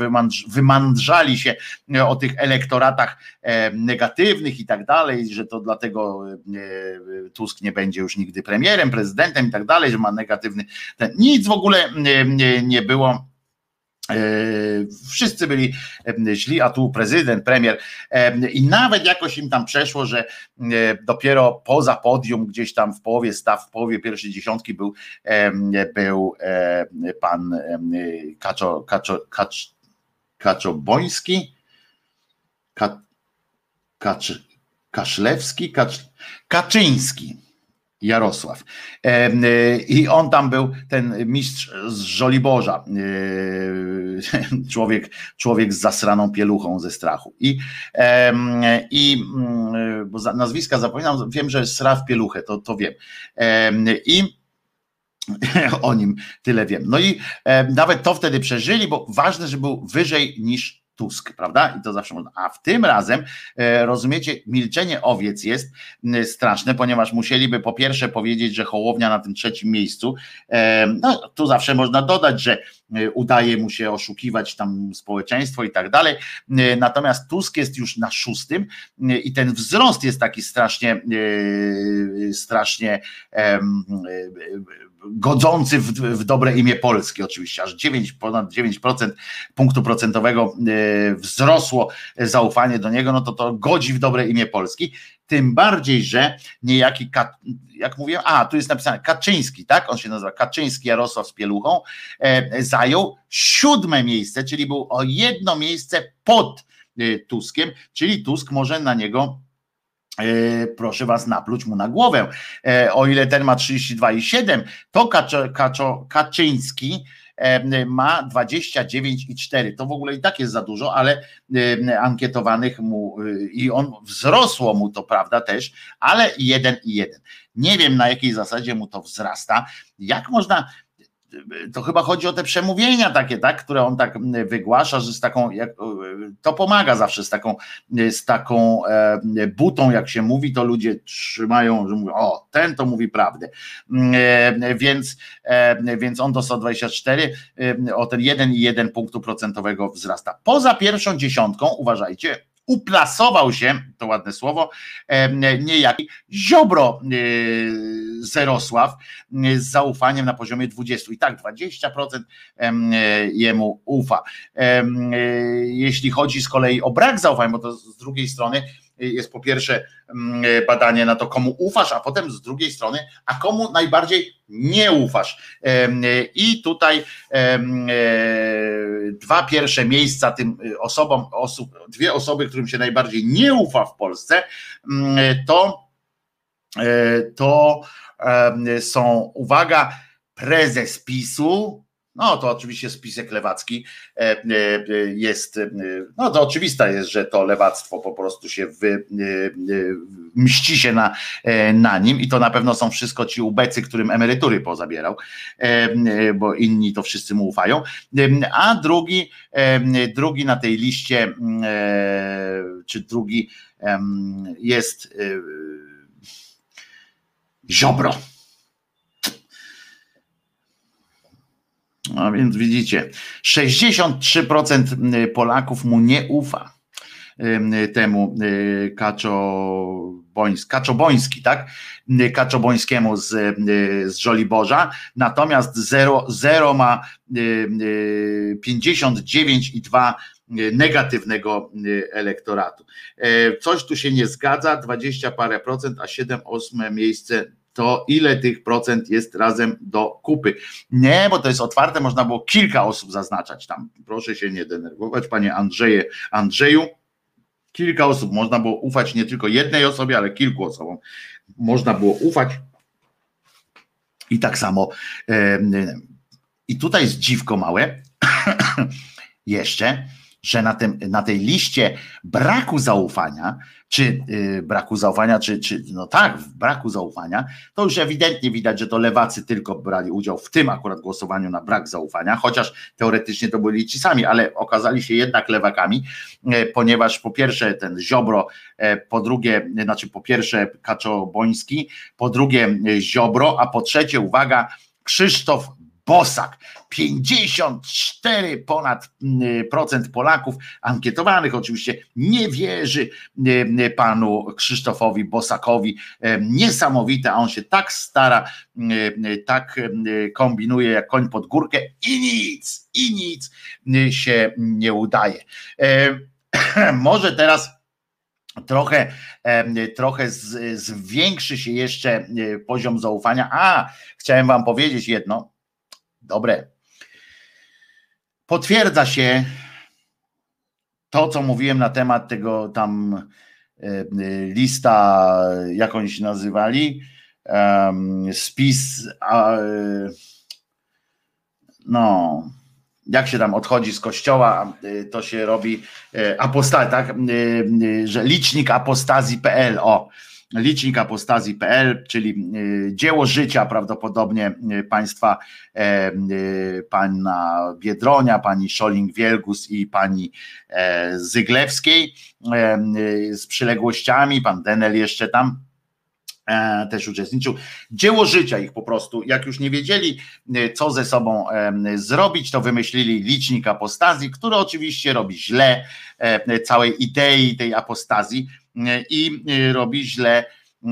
wymandrzali się e, o tych elektoratach e, negatywnych i tak dalej, że to dlatego e, Tusk nie będzie już nigdy premierem, prezydentem i tak dalej, że ma negatywny ten. Nic w ogóle nie, nie było wszyscy byli e, źli, a tu prezydent, premier e, i nawet jakoś im tam przeszło, że dopiero poza podium, gdzieś tam w połowie staw, w połowie pierwszej dziesiątki był, był pan Kaczo, Kaczo, Kacz, Kaczoboński, Kacz, Kaszlewski, Kacz, Kaczyński Jarosław. E, I on tam był ten mistrz z Żoliborza, e, *laughs* człowiek, człowiek z zasraną pieluchą ze strachu. I, i mm, bo nazwiska zapominam, wiem, że sra w pieluchę, to, to wiem. I *laughs* o nim tyle wiem. No i nawet to wtedy przeżyli, bo ważne, że był wyżej niż Tusk, prawda? I to zawsze można. A w tym razem, e, rozumiecie, milczenie owiec jest straszne, ponieważ musieliby po pierwsze powiedzieć, że Hołownia na tym trzecim miejscu, e, no tu zawsze można dodać, że e, udaje mu się oszukiwać tam społeczeństwo i tak dalej. Natomiast Tusk jest już na szóstym i ten wzrost jest taki strasznie, strasznie godzący w, w, dobre imię Polski oczywiście, aż 9, ponad 9% punktu procentowego e, wzrosło zaufanie do niego, no to to godzi w dobre imię Polski, tym bardziej, że niejaki, jak mówię, a tu jest napisane Kaczyński, tak, on się nazywa Kaczyński Jarosław z Pieluchą, e, zajął siódme miejsce, czyli był o jedno miejsce pod e, Tuskiem, czyli Tusk może na niego proszę was napluć mu na głowę. E, o ile ten ma 32,7, to Kaczo, Kaczo, Kaczyński e, ma 29,4. To w ogóle i tak jest za dużo, ale ankietowanych mu i on wzrosło mu to, prawda, też, ale 1,1. Nie wiem na jakiej zasadzie mu to wzrasta. Jak można to chyba chodzi o te przemówienia takie, tak, które on tak wygłasza, że z taką, jak, to pomaga zawsze z taką, z taką e, butą, jak się mówi, to ludzie trzymają, że mówią, o, ten to mówi prawdę. E, więc, e, więc on do 124 o ten 1,1 punktu procentowego wzrasta. Poza pierwszą dziesiątką, uważajcie, uplasował się, to ładne słowo, niejaki Ziobro e, Zerosław e, z zaufaniem na poziomie 20. I tak 20% e, jemu ufa. Jeśli chodzi z kolei o brak zaufania, bo to z drugiej strony jest po pierwsze mm, badanie na to, komu ufasz, a potem z drugiej strony, a komu najbardziej nie ufasz. I tutaj e, dwa pierwsze miejsca tym osobom, osób, dwie osoby, którym się najbardziej nie ufa w Polsce, mm, to to są, uwaga, prezes PiSu, no to oczywiście spisek lewacki jest, no to oczywiste jest, że to lewactwo po prostu się wy, mści się na, na nim i to na pewno są wszystko ci ubecy, którym emerytury pozabierał, bo inni to wszyscy mu ufają, a drugi, drugi na tej liście, czy drugi jest Ziobro. No więc widzicie, 63% Polaków mu nie ufa temu Kaczoboński, Kaczoboński, tak? Kaczobońskiemu z, z Żoliborza, natomiast 0, 0 ma 59,2 negatywnego elektoratu. Coś tu się nie zgadza, 20 parę procent, a 7 ósme miejsce to ile tych procent jest razem do kupy. Nie, bo to jest otwarte, można było kilka osób zaznaczać tam. Proszę się nie denerwować, panie Andrzeje, Andrzeju. Kilka osób, można było ufać nie tylko jednej osobie, ale kilku osobom. Można było ufać. I tak samo. I tutaj jest dziwko małe. *clears throat* Jeszcze że na, tym, na tej liście braku zaufania, czy yy, braku zaufania, czy, czy no tak, w braku zaufania, to już ewidentnie widać, że to lewacy tylko brali udział w tym akurat głosowaniu na brak zaufania, chociaż teoretycznie to byli ci sami, ale okazali się jednak lewakami, yy, ponieważ po pierwsze ten Ziobro, yy, po drugie, znaczy po pierwsze Kaczoboński, po drugie Ziobro, a po trzecie, uwaga, Krzysztof Bosak. 54 ponad mm, procent Polaków ankietowanych oczywiście nie wierzy y, panu Krzysztofowi Bosakowi. Niesamowite, a on się tak stara, y, tak kombinuje jak koń pod górkę i nic, i nic się nie udaje. *clears throat* Może teraz trochę, trochę zwiększy się jeszcze poziom zaufania. A, chciałem wam powiedzieć jedno, Dobre. Potwierdza się to, co mówiłem na temat tego tam e, e, lista, jak oni się nazywali, spis, e, no, jak się tam odchodzi z kościoła, to się robi apostazja, tak, że licznik apostazji.pl, o, licznik apostazji.pl, czyli y, dzieło życia prawdopodobnie y, państwa e, y, pana Biedronia, pani Szoling-Wielgus i pani e, Zyglewskiej e, z przyległościami, pan Denel jeszcze tam też uczestniczył. Dzieło życia ich po prostu, jak już nie wiedzieli, co ze sobą zrobić, to wymyślili licznik apostazji, który oczywiście robi źle całej idei tej apostazji, i y, robi źle,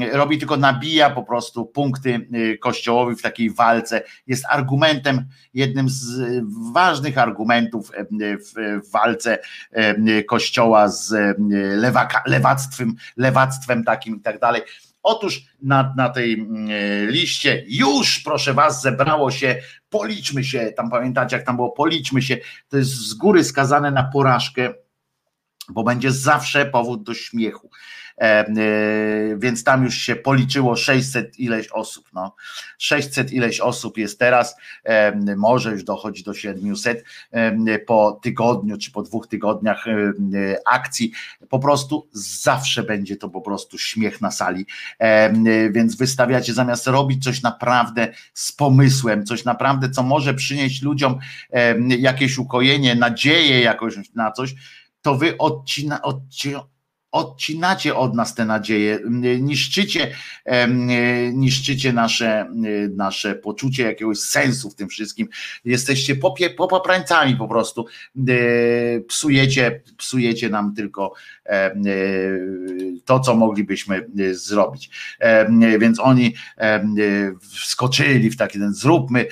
y, robi tylko nabija po prostu punkty y, kościołowi w takiej walce. Jest argumentem, jednym z ważnych argumentów w walce kościoła z lewaka, lewactwem, lewactwem takim i tak dalej. Otóż na, na tej liście już, proszę Was, zebrało się, policzmy się, tam pamiętacie, jak tam było, policzmy się, to jest z góry skazane na porażkę bo będzie zawsze powód do śmiechu. E, e, więc tam już się policzyło 600 ileś osób. No. 600 ileś osób jest teraz, e, może już dochodzi do 700 po tygodniu czy po dwóch tygodniach akcji. Po prostu zawsze będzie to po prostu śmiech na sali. Więc wystawiacie zamiast robić coś naprawdę z pomysłem, coś naprawdę, co może przynieść ludziom jakieś ukojenie, nadzieję jakoś na coś to wy odcina, odcina, odcinacie od nas te nadzieje, niszczycie, niszczycie nasze, nasze poczucie jakiegoś sensu w tym wszystkim. Jesteście popie, popaprańcami po prostu. Psujecie, psujecie nam tylko to, co moglibyśmy zrobić. Więc oni wskoczyli w taki ten zróbmy,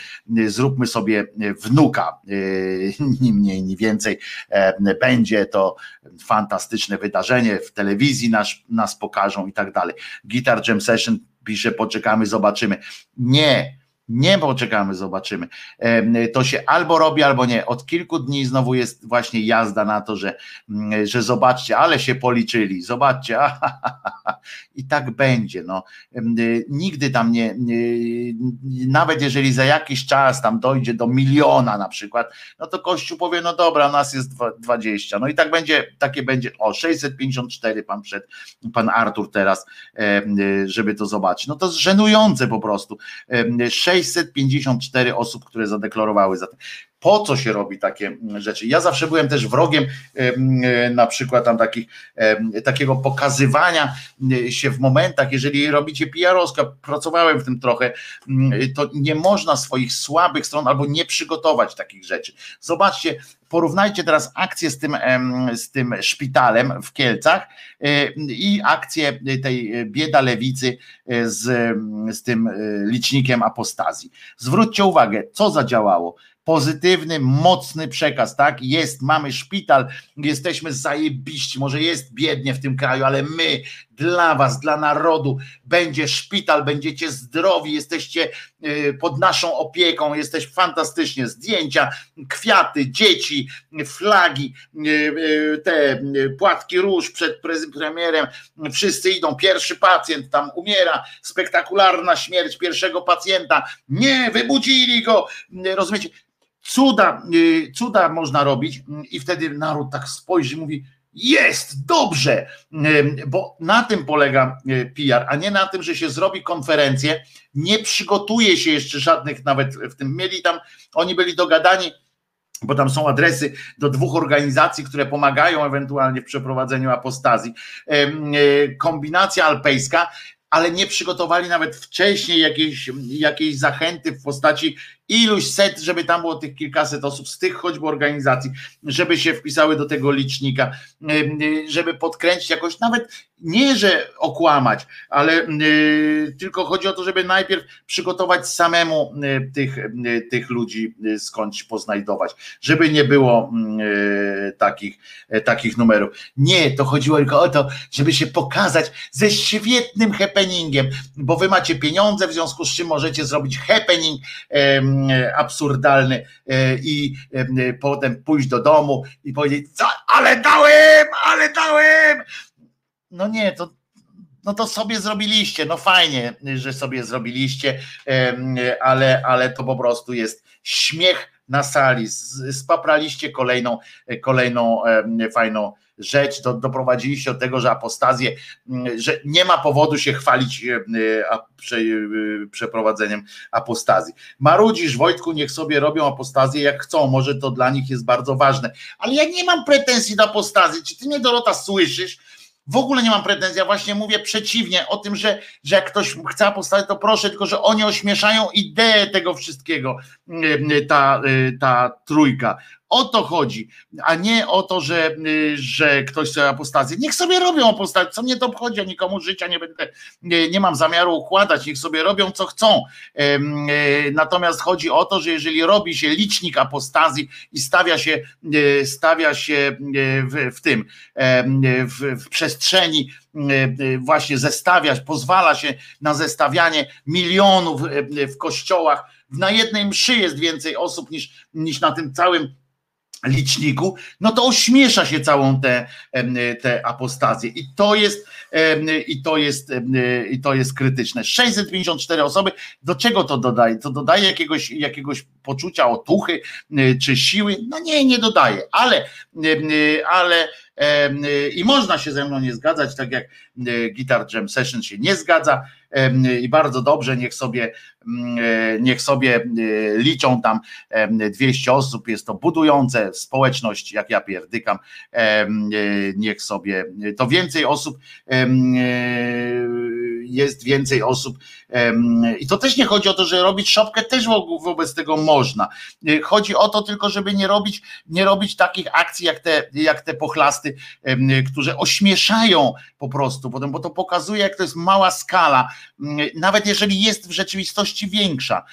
zróbmy sobie wnuka, ni mniej, ni więcej. Będzie to fantastyczne wydarzenie w telewizji nas, nas pokażą i tak dalej. Guitar Jam Session pisze, poczekamy, zobaczymy. Nie, Nie poczekamy, zobaczymy. To się albo robi, albo nie. Od kilku dni znowu jest właśnie jazda na to, że, mm, że zobaczcie, ale się policzyli, zobaczcie, i tak będzie. No. Nigdy tam nie, nawet jeżeli za jakiś czas tam dojdzie do miliona na przykład, no to Kościół powie, no dobra, nas jest 20. No i tak będzie, takie będzie, o 654 pan przed, pan Artur teraz, żeby to zobaczyć. No to jest żenujące po prostu. 654 osób, które zadeklarowały za to po co się robi takie rzeczy. Ja zawsze byłem też wrogiem na przykład tam takich, takiego pokazywania się w momentach, jeżeli robicie PR-owska, pracowałem w tym trochę, to nie można swoich słabych stron albo nie przygotować takich rzeczy. Zobaczcie, porównajcie teraz akcję z tym, z tym szpitalem w Kielcach i akcję tej bieda lewicy z, z tym licznikiem apostazji. Zwróćcie uwagę, co zadziałało pozytywny, mocny przekaz, tak? Jest, mamy szpital, jesteśmy zajebiści, może jest biednie w tym kraju, ale my dla was, dla narodu będzie szpital, będziecie zdrowi, jesteście y, pod naszą opieką, jesteś fantastycznie, zdjęcia, kwiaty, dzieci, flagi, y, y, te płatki róż przed premierem, wszyscy idą, pierwszy pacjent tam umiera, spektakularna śmierć pierwszego pacjenta, nie, wybudzili go, rozumiecie, Cuda, y, cuda można robić i wtedy naród tak spojrzy i mówi, jest dobrze, y, bo na tym polega y, PR, a nie na tym, że się zrobi konferencję, nie przygotuje się jeszcze żadnych nawet w tym, mieli tam, oni byli dogadani, bo tam są adresy do dwóch organizacji, które pomagają ewentualnie w przeprowadzeniu apostazji. Kombinacja alpejska, ale nie przygotowali nawet wcześniej jakiejś, jakiejś zachęty w postaci iluś set, żeby tam było tych kilkaset osób z tych choćby organizacji, żeby się wpisały do tego licznika, żeby podkręcić jakoś, nawet nie, że okłamać, ale tylko chodzi o to, żeby najpierw przygotować samemu tych, tych ludzi skądś poznajdować, żeby nie było takich, takich numerów. Nie, to chodziło tylko o to, żeby się pokazać ze świetnym happeningiem, bo wy macie pieniądze, w związku z czym możecie zrobić happening absurdalny e, i e, potem pójść do domu i powiedzieć, ale dałem, ale dałem. No nie, to, no to sobie zrobiliście, no fajnie, że sobie zrobiliście, ale, ale to po prostu jest śmiech na sali, spapraliście kolejną, kolejną fajną rzecz, do, doprowadziliście do tego, że apostazję, że nie ma powodu się chwalić e, e, przeprowadzeniem apostazji. Marudzisz, Wojtku, niech sobie robią apostazję jak chcą, może to dla nich jest bardzo ważne, ale ja nie mam pretensji do apostazji, czy ty mnie Dorota słyszysz, w ogóle nie mam pretensji, ja właśnie mówię przeciwnie o tym, że, że jak ktoś chce apostować, to proszę, tylko że oni ośmieszają ideę tego wszystkiego, mm, ta, y, ta trójka. O to chodzi, a nie o to, że, y, że ktoś chce apostazję. Niech sobie robią apostazję, co mnie to obchodzi, ja nikomu życia nie będę, nie, nie mam zamiaru układać, niech sobie robią co chcą. Y, natomiast chodzi o to, że jeżeli robi się licznik apostazji i stawia się, y, stawia się w, w tym, w, w przestrzeni, właśnie zestawiać, pozwala się na zestawianie milionów w kościołach, na jednej mszy jest więcej osób niż, niż na tym całym liczniku, no to ośmiesza się całą tę te, te apostazję i to jest i to jest i to jest krytyczne. 654 osoby, do czego to dodaje? To dodaje jakiegoś, jakiegoś poczucia otuchy czy siły? No nie, nie dodaje, ale ale i można się ze mną nie zgadzać, tak jak Guitar Jam Session się nie zgadza i bardzo dobrze, niech sobie niech sobie e, liczą tam 200 osób, jest to budujące społeczność, jak ja pierdykam, e, niech sobie, to więcej osób jest więcej osób i to też nie chodzi o to, że robić szopkę, też wobec tego można. Chodzi o to tylko, żeby nie robić, nie robić takich akcji jak te, jak te pochlasty, które ośmieszają po prostu, bo to pokazuje, jak to jest mała skala. Nawet jeżeli jest w rzeczywistości większa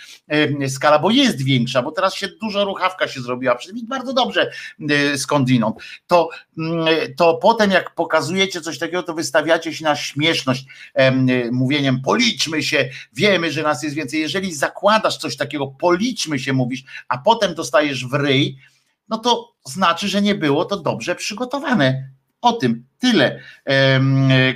skala, bo jest większa, bo teraz się dużo ruchawka się zrobiła, bardzo dobrze skądinąd, to, mm, to potem jak pokazujecie coś takiego, to wystawiacie się na śmieszność mówieniem policzmy się, wiemy, że nas jest więcej. Jeżeli zakładasz coś takiego, policzmy się, mówisz, a potem dostajesz w ryj, no to znaczy, że nie było to dobrze przygotowane. O tym tyle.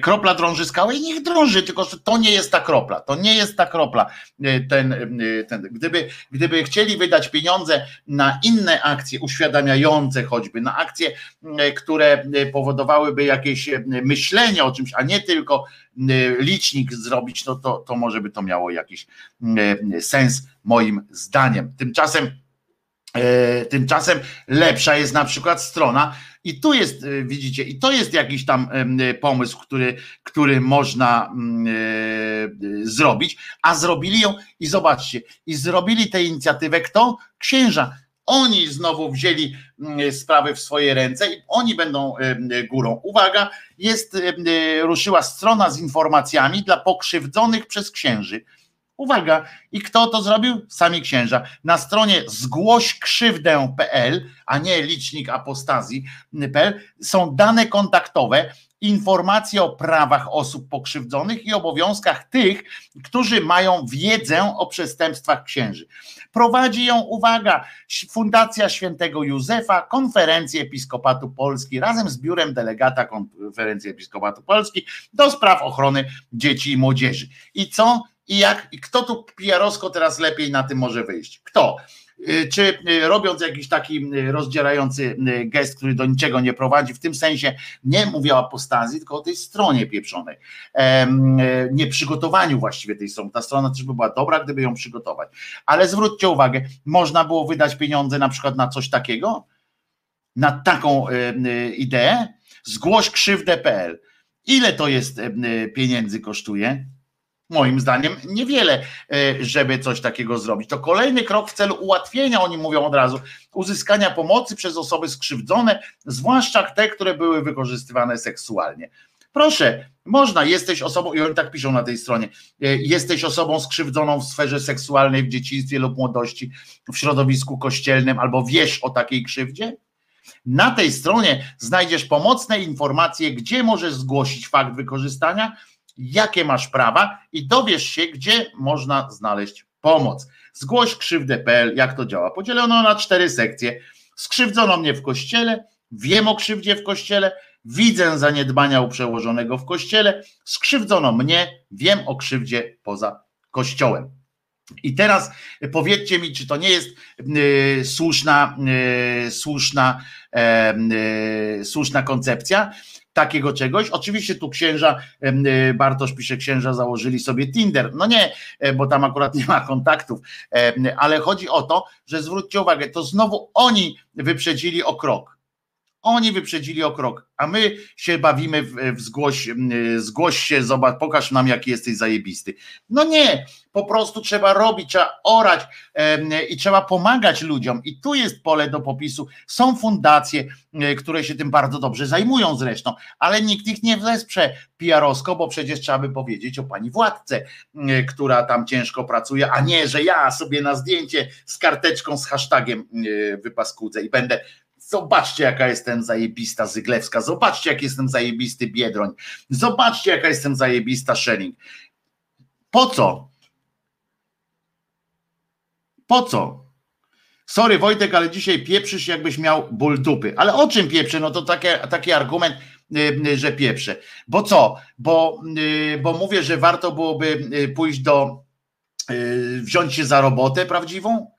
Kropla drąży skałę i niech drąży, tylko że to nie jest ta kropla. To nie jest ta kropla. E, ten, e, ten, gdyby, gdyby chcieli wydać pieniądze na inne akcje uświadamiające choćby, na akcje, e, które powodowałyby jakieś myślenie o czymś, a nie tylko licznik zrobić, no to, to może by to miało jakiś sens moim zdaniem. Tymczasem Tymczasem lepsza jest na przykład strona, i tu jest, y, widzicie, i to jest jakiś tam pomysł, który, który można mm, e, zrobić, a zrobili ją i zobaczcie, i zrobili tę inicjatywę kto? Księża. Oni znowu wzięli mm, sprawy w swoje ręce i oni będą górą. Uwaga, jest, ruszyła strona z informacjami dla pokrzywdzonych przez księży. Uwaga, i kto to zrobił? Sami księża. Na stronie zgłośkrzywdę.pl, a nie licznik apostazji.pl są dane kontaktowe, informacje o prawach osób pokrzywdzonych i obowiązkach tych, którzy mają wiedzę o przestępstwach księży. Prowadzi ją, uwaga, Fundacja Świętego Józefa, Konferencji Episkopatu Polski razem z Biurem Delegata Konferencji Episkopatu Polski do spraw ochrony dzieci i młodzieży. I co? I jak i kto tu PR-owsko teraz lepiej na tym może wyjść? Kto? Y, czy y, robiąc jakiś taki y, rozdzierający gest, który do niczego nie prowadzi, w tym sensie nie mówię o apostazji, tylko o tej stronie pieprzonej, nie przygotowaniu właściwie tej strony. Ta strona też by była dobra, gdyby ją przygotować. Ale zwróćcie uwagę, można było wydać pieniądze na przykład na coś takiego, na taką ideę, zgłoś krzywdę.pl. Ile to jest pieniędzy kosztuje? Moim zdaniem niewiele, e, żeby coś takiego zrobić. To kolejny krok w celu ułatwienia, oni mówią od razu, uzyskania pomocy przez osoby skrzywdzone, zwłaszcza te, które były wykorzystywane seksualnie. Proszę, można, jesteś osobą, i oni tak piszą na tej stronie, e, jesteś osobą skrzywdzoną w sferze seksualnej w dzieciństwie lub młodości, w środowisku kościelnym, albo wiesz o takiej krzywdzie? Na tej stronie znajdziesz pomocne informacje, gdzie możesz zgłosić fakt wykorzystania jakie masz prawa i dowiesz się, gdzie można znaleźć pomoc. Zgłoś krzywdę.pl, jak to działa. Podzielono na cztery sekcje. Skrzywdzono mnie w kościele, wiem o krzywdzie w kościele, widzę zaniedbania u przełożonego w kościele, skrzywdzono mnie, wiem o krzywdzie poza kościołem. I teraz powiedzcie mi, czy to nie jest y, słuszna, y, słuszna, y, słuszna koncepcja, takiego czegoś. Oczywiście tu księża, e, Bartosz pisze, księża założyli sobie Tinder. No nie, e, bo tam akurat nie ma kontaktów, ale chodzi o to, że zwróćcie uwagę, to znowu oni wyprzedzili o krok. Oni wyprzedzili o krok, a my się bawimy w, w zgłoś, zgłoś się, zobacz, pokaż nam, jaki jesteś zajebisty. No nie, po prostu trzeba robić, trzeba orać e, i trzeba pomagać ludziom. I tu jest pole do popisu. Są fundacje, e, które się tym bardzo dobrze zajmują zresztą, ale nikt ich nie wesprze PR-owsko, bo przecież trzeba by powiedzieć o pani władce, e, która tam ciężko pracuje, a nie, że ja sobie na zdjęcie z karteczką, z hashtagiem wypaskudzę i będę Zobaczcie, jaka jestem zajebista Zyglewska. Zobaczcie, jak jestem zajebisty Biedroń. Zobaczcie, jaka jestem zajebista Szelling. Po co? Po co? Sorry Wojtek, ale dzisiaj pieprzysz jakbyś miał ból dupy. Ale o czym pieprzę? No to takie, taki argument, y, y, że pieprzę. Bo co? Bo, y, bo mówię, że warto byłoby pójść do, wziąć się za robotę prawdziwą,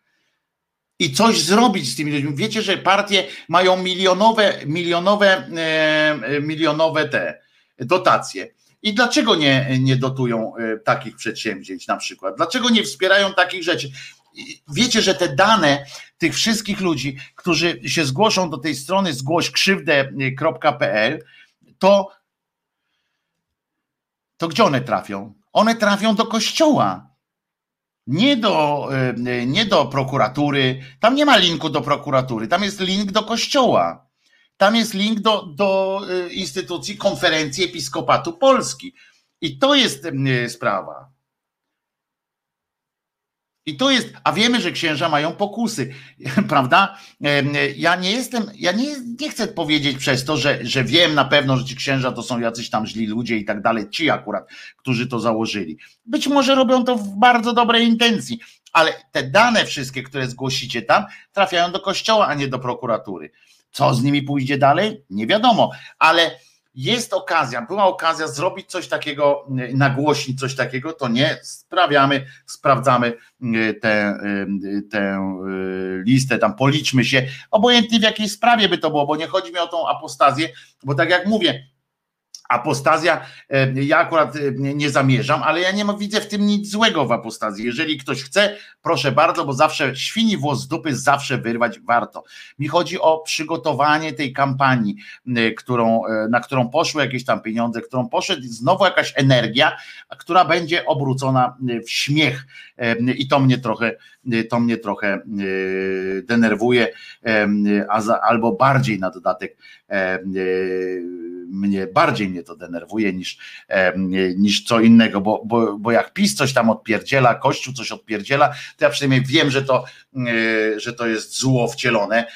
i coś zrobić z tymi ludźmi. Wiecie, że partie mają milionowe, milionowe, e, milionowe te dotacje. I dlaczego nie, nie dotują e, takich przedsięwzięć na przykład? Dlaczego nie wspierają takich rzeczy? Wiecie, że te dane tych wszystkich ludzi, którzy się zgłoszą do tej strony zgłośkrzywdę.pl, to, to gdzie one trafią? One trafią do kościoła nie do, e, nie do prokuratury, tam nie ma linku do prokuratury, tam jest link do kościoła. Tam jest link do, do e, instytucji konferencji Episkopatu Polski. I to jest sprawa. I to jest, a wiemy, że księża mają pokusy, *laughs* prawda? Ja nie jestem, ja nie, nie chcę powiedzieć przez to, że, że wiem na pewno, że ci księża to są jacyś tam źli ludzie i tak dalej, ci akurat, którzy to założyli. Być może robią to w bardzo dobrej intencji, ale te dane wszystkie, które zgłosicie tam, trafiają do kościoła, a nie do prokuratury. Co z nimi pójdzie dalej? Nie wiadomo, ale jest okazja, była okazja zrobić coś takiego, nagłośnić coś takiego, to nie sprawiamy, sprawdzamy tę, tę listę, tam policzmy się, obojętnie w jakiej sprawie by to było, bo nie chodzi mi o tą apostazję, bo tak jak mówię, apostazja, e, ja akurat e, nie zamierzam, ale ja nie widzę w tym nic złego w apostazji. Jeżeli ktoś chce, proszę bardzo, bo zawsze świni włos z dupy zawsze wyrwać warto. Mi chodzi o przygotowanie tej kampanii, którą, e, na którą poszły jakieś tam pieniądze, którą poszedł znowu jakaś energia, która będzie obrócona w śmiech i to mnie trochę, to mnie trochę denerwuje, albo bardziej na dodatek mnie bardziej mnie to denerwuje niż, niż co innego, bo, bo, bo jak PiS coś tam odpierdziela, Kościół coś odpierdziela, to ja przynajmniej wiem, że to, że to jest zło wcielone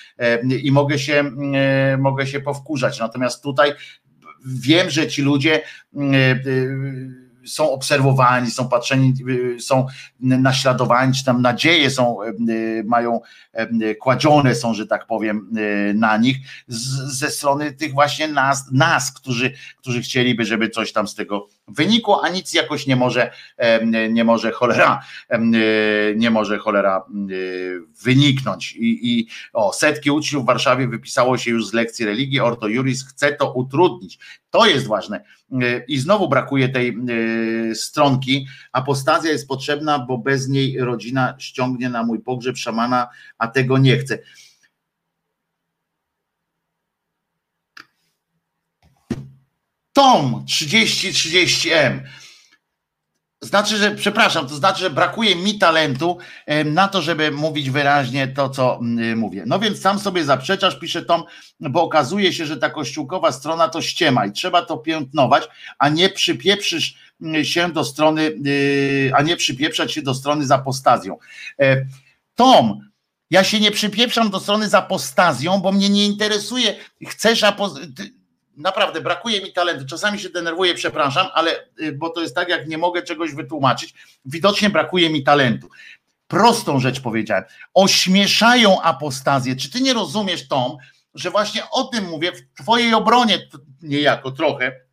i mogę się, mogę się powkurzać. Natomiast tutaj wiem, że ci ludzie są obserwowani, są patrzeni, y, są naśladowani, czy tam nadzieje są, y, mają y, kładzione są, że tak powiem, na nich z, ze strony tych właśnie nas, nas którzy, którzy chcieliby, żeby coś tam z tego wynikło, a nic jakoś nie może, nie może cholera, nie może cholera wyniknąć. I, i o, setki uczniów w Warszawie wypisało się już z lekcji religii, Orto Juris chce to utrudnić. To jest ważne. I znowu brakuje tej stronki. Apostazja jest potrzebna, bo bez niej rodzina ściągnie na mój pogrzeb szamana, a tego nie chce. Tom 3030M. Znaczy, że, przepraszam, to znaczy, że brakuje mi talentu na to, żeby mówić wyraźnie to, co mówię. No więc sam sobie zaprzeczasz, pisze Tom, bo okazuje się, że ta kościółkowa strona to ściema i trzeba to piętnować, a nie przypieprzysz się do strony, y, a nie przypieprzać się do strony z apostazją. E, Tom, ja się nie przypieprzam do strony z apostazją, bo mnie nie interesuje. Chcesz apostazję naprawdę brakuje mi talentu. Czasami się denerwuję, przepraszam, ale y, bo to jest tak, jak nie mogę czegoś wytłumaczyć, widocznie brakuje mi talentu. Prostą rzecz powiedziałem. Ośmieszają apostazję. Czy ty nie rozumiesz, Tom, że właśnie o tym mówię w twojej obronie niejako trochę,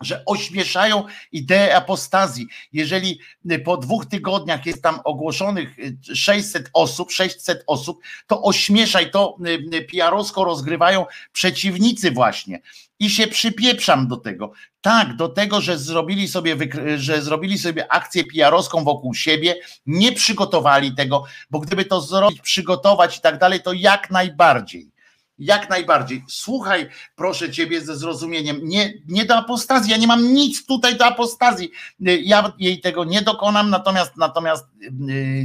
że ośmieszają ideę apostazji. Jeżeli y, po dwóch tygodniach jest tam ogłoszonych 600 y, osób, 600 osób, to ośmieszaj, to PR-owsko rozgrywają przeciwnicy właśnie i się przypieprzam do tego. Tak, do tego, że zrobili sobie, że zrobili sobie akcję PR-owską wokół siebie, nie przygotowali tego, bo gdyby to zrobić, przygotować i tak dalej, to jak najbardziej. Jak najbardziej. Słuchaj, proszę ciebie ze zrozumieniem. Nie, nie do apostazji. Ja nie mam nic tutaj do apostazji. Ja jej tego nie dokonam, natomiast, natomiast y,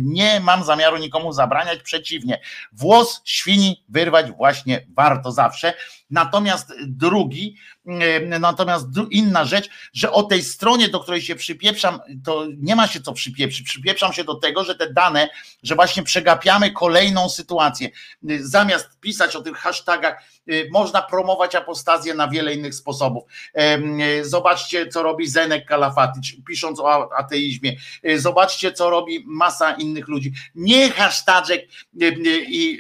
nie mam zamiaru nikomu zabraniać. Przeciwnie. Włos świni wyrwać właśnie warto zawsze. Natomiast drugi, e, natomiast inna rzecz, że o tej stronie, do której się przypieprzam, to nie ma się co przypieprzyć. Przypieprzam się do tego, że te dane, że właśnie przegapiamy kolejną sytuację. Zamiast pisać o tych hashtagach, e, można promować apostazję na wiele innych sposobów. E, zobaczcie, co robi Zenek Kalafatyć, pisząc o ateizmie. Zobaczcie, co robi masa innych ludzi. Nie hashtagek i,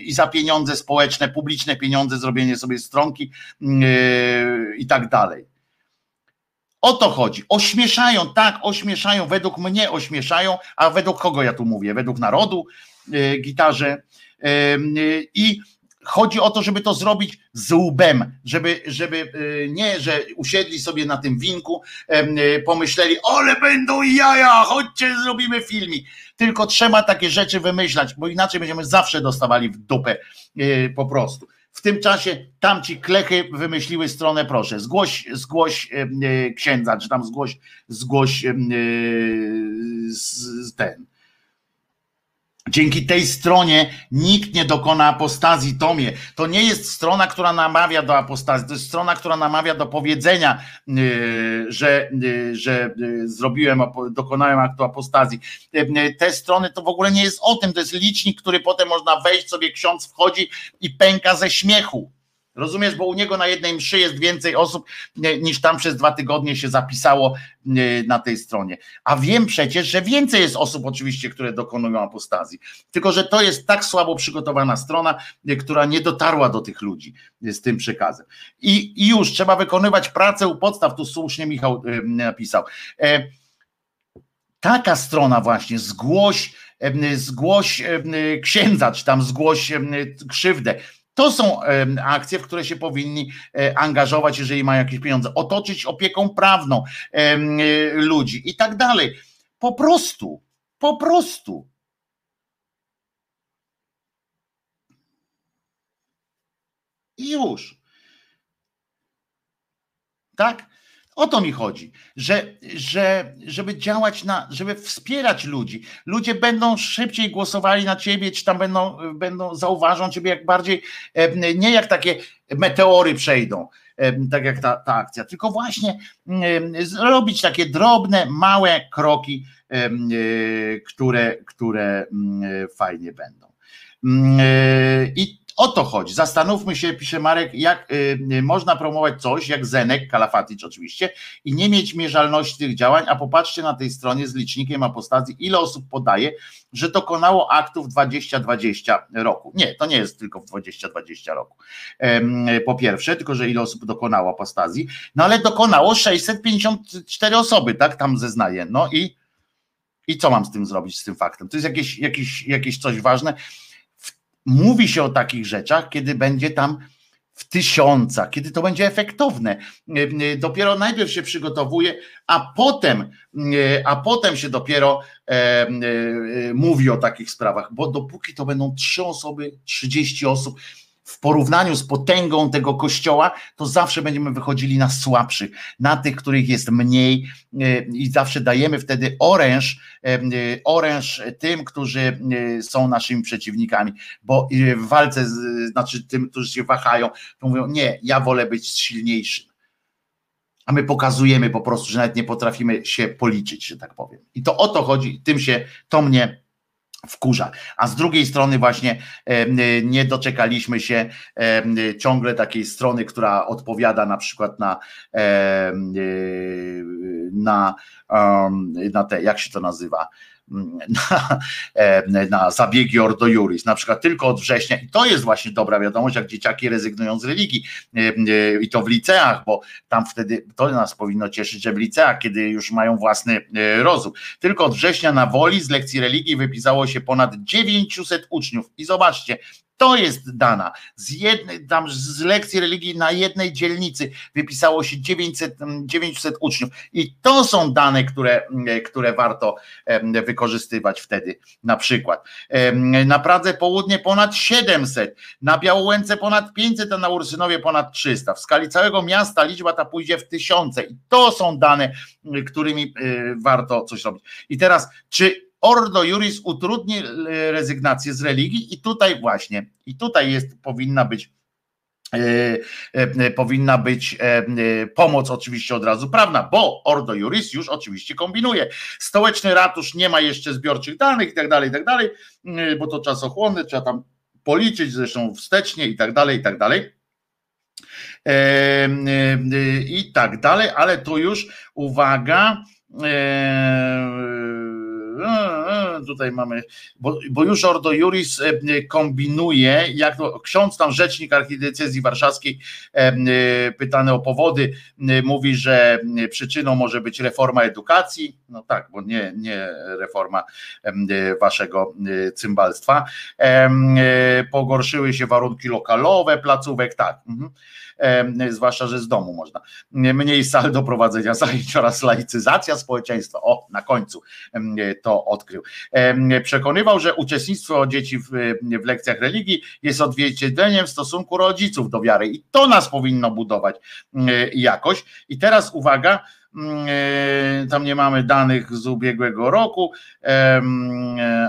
i za pieniądze społeczne, publiczne pieniądze zrobienie sobie stronki yy, i tak dalej. O to chodzi. Ośmieszają, tak, ośmieszają, według mnie ośmieszają, a według kogo ja tu mówię? Według narodu, yy, gitarze. Yy, I chodzi o to, żeby to zrobić z łbem, żeby, żeby nie, że usiedli sobie na tym winku, pomyśleli, ale będą jaja, chodźcie, zrobimy filmik. Tylko trzeba takie rzeczy wymyślać, bo inaczej będziemy zawsze dostawali w dupę po prostu. W tym czasie tamci klechy wymyśliły stronę, proszę, zgłoś, zgłoś e, e, księdza, czy tam zgłoś, zgłoś e, ten. Dzięki tej stronie nikt nie dokona apostazji Tomie. To nie jest strona, która namawia do apostazji, to jest strona, która namawia do powiedzenia, yy, że, yy, że yy, zrobiłem, dokonałem aktu apostazji. Te strony to w ogóle nie jest o tym, to jest licznik, który potem można wejść, sobie ksiądz wchodzi i pęka ze śmiechu. Rozumiesz, bo u niego na jednej mszy jest więcej osób niż tam przez dwa tygodnie się zapisało na tej stronie. A wiem przecież, że więcej jest osób oczywiście, które dokonują apostazji. Tylko, że to jest tak słabo przygotowana strona, która nie dotarła do tych ludzi z tym przekazem. I, i już trzeba wykonywać pracę u podstaw, tu słusznie Michał napisał. E, taka strona właśnie, zgłoś, zgłoś księdza, czy tam zgłoś krzywdę to są akcje, w które się powinni e, angażować, jeżeli mają jakieś pieniądze, otoczyć opieką prawną e, ludzi i tak dalej. Po prostu, po prostu. I już. Tak? O to mi chodzi, że, że żeby działać na, żeby wspierać ludzi. Ludzie będą szybciej głosowali na ciebie, czy tam będą, będą zauważą ciebie jak bardziej, nie jak takie meteory przejdą, tak jak ta, ta akcja, tylko właśnie zrobić takie drobne, małe kroki, e, które, które fajnie będą. E, I o to chodzi. Zastanówmy się, pisze Marek, jak y, można promować coś, jak Zenek, Kalafaticz oczywiście, i nie mieć mierzalności tych działań, a popatrzcie na tej stronie z licznikiem apostazji, ile osób podaje, że dokonało aktów 2020 roku. Nie, to nie jest tylko w 2020 roku. Po pierwsze, tylko że ile osób dokonało apostazji, no ale dokonało 654 osoby, tak, tam zeznaje. No i i co mam z tym zrobić, z tym faktem? To jest jakieś, jakieś, jakieś coś ważne mówi się o takich rzeczach, kiedy będzie tam w tysiącach, kiedy to będzie efektowne. Dopiero najpierw się przygotowuje, a potem, a potem się dopiero e, e, mówi o takich sprawach, bo dopóki to będą trzy osoby, 30 osób, w porównaniu z potęgą tego kościoła, to zawsze będziemy wychodzili na słabszych, na tych, których jest mniej e, i zawsze dajemy wtedy oręż, e, e, oręż tym, którzy są naszymi przeciwnikami, bo w walce, znaczy tym, którzy się wahają, to mówią, nie, ja wolę być silniejszym. A my pokazujemy po prostu, że nawet nie potrafimy się policzyć, że tak powiem. I to o to chodzi, tym się, to mnie wkurza. A z drugiej strony właśnie nie doczekaliśmy się ciągle takiej strony, która odpowiada na przykład na na, na te, jak się to nazywa, na, *laughs* na zabiegi Ordo Juris, na przykład tylko od września. I to jest właśnie dobra wiadomość, jak dzieciaki rezygnują z religii. I to w liceach, bo tam wtedy to nas powinno cieszyć, że w liceach, kiedy już mają własny e, rozum. Tylko od września na woli z lekcji religii wypisało się ponad 900 uczniów. I zobaczcie, to jest dana. Z jednej, tam z lekcji religii na jednej dzielnicy wypisało się 900, 900 uczniów. I to są dane, które, które warto wykorzystywać wtedy. Na przykład na Pradze Południe ponad 700, na Białołęce ponad 500, a na Ursynowie ponad 300. W skali całego miasta liczba ta pójdzie w tysiące. I to są dane, którymi e, warto coś robić. I teraz, czy Ordo Juris utrudni e, rezygnację z religii i tutaj właśnie, i tutaj jest, powinna być e, e, powinna być pomoc oczywiście od razu prawna, bo Ordo Juris już oczywiście kombinuje. Stołeczny ratusz nie ma jeszcze zbiorczych danych i tak dalej, i tak dalej, bo to czasochłonne, trzeba tam policzyć zresztą wstecznie i tak dalej, i tak dalej. I tak dalej, ale tu już uwaga, 嗯 tutaj mamy, bo, bo już Ordo Juris e, kombinuje, jak to, ksiądz tam, rzecznik archidiecezji warszawskiej, e, e, pytany o powody, mówi, że przyczyną może być reforma edukacji, no tak, bo nie, nie reforma waszego cymbalstwa, pogorszyły się warunki lokalowe placówek, tak, mhm zwłaszcza, że z domu można. Mniej sal do prowadzenia zajęć oraz laicyzacja społeczeństwa. O, na końcu to odkrył. Przekonywał, że uczestnictwo dzieci w, w lekcjach religii jest odzwierciedleniem stosunku rodziców do wiary i to nas powinno budować jakoś. I teraz uwaga, tam nie mamy danych z ubiegłego roku,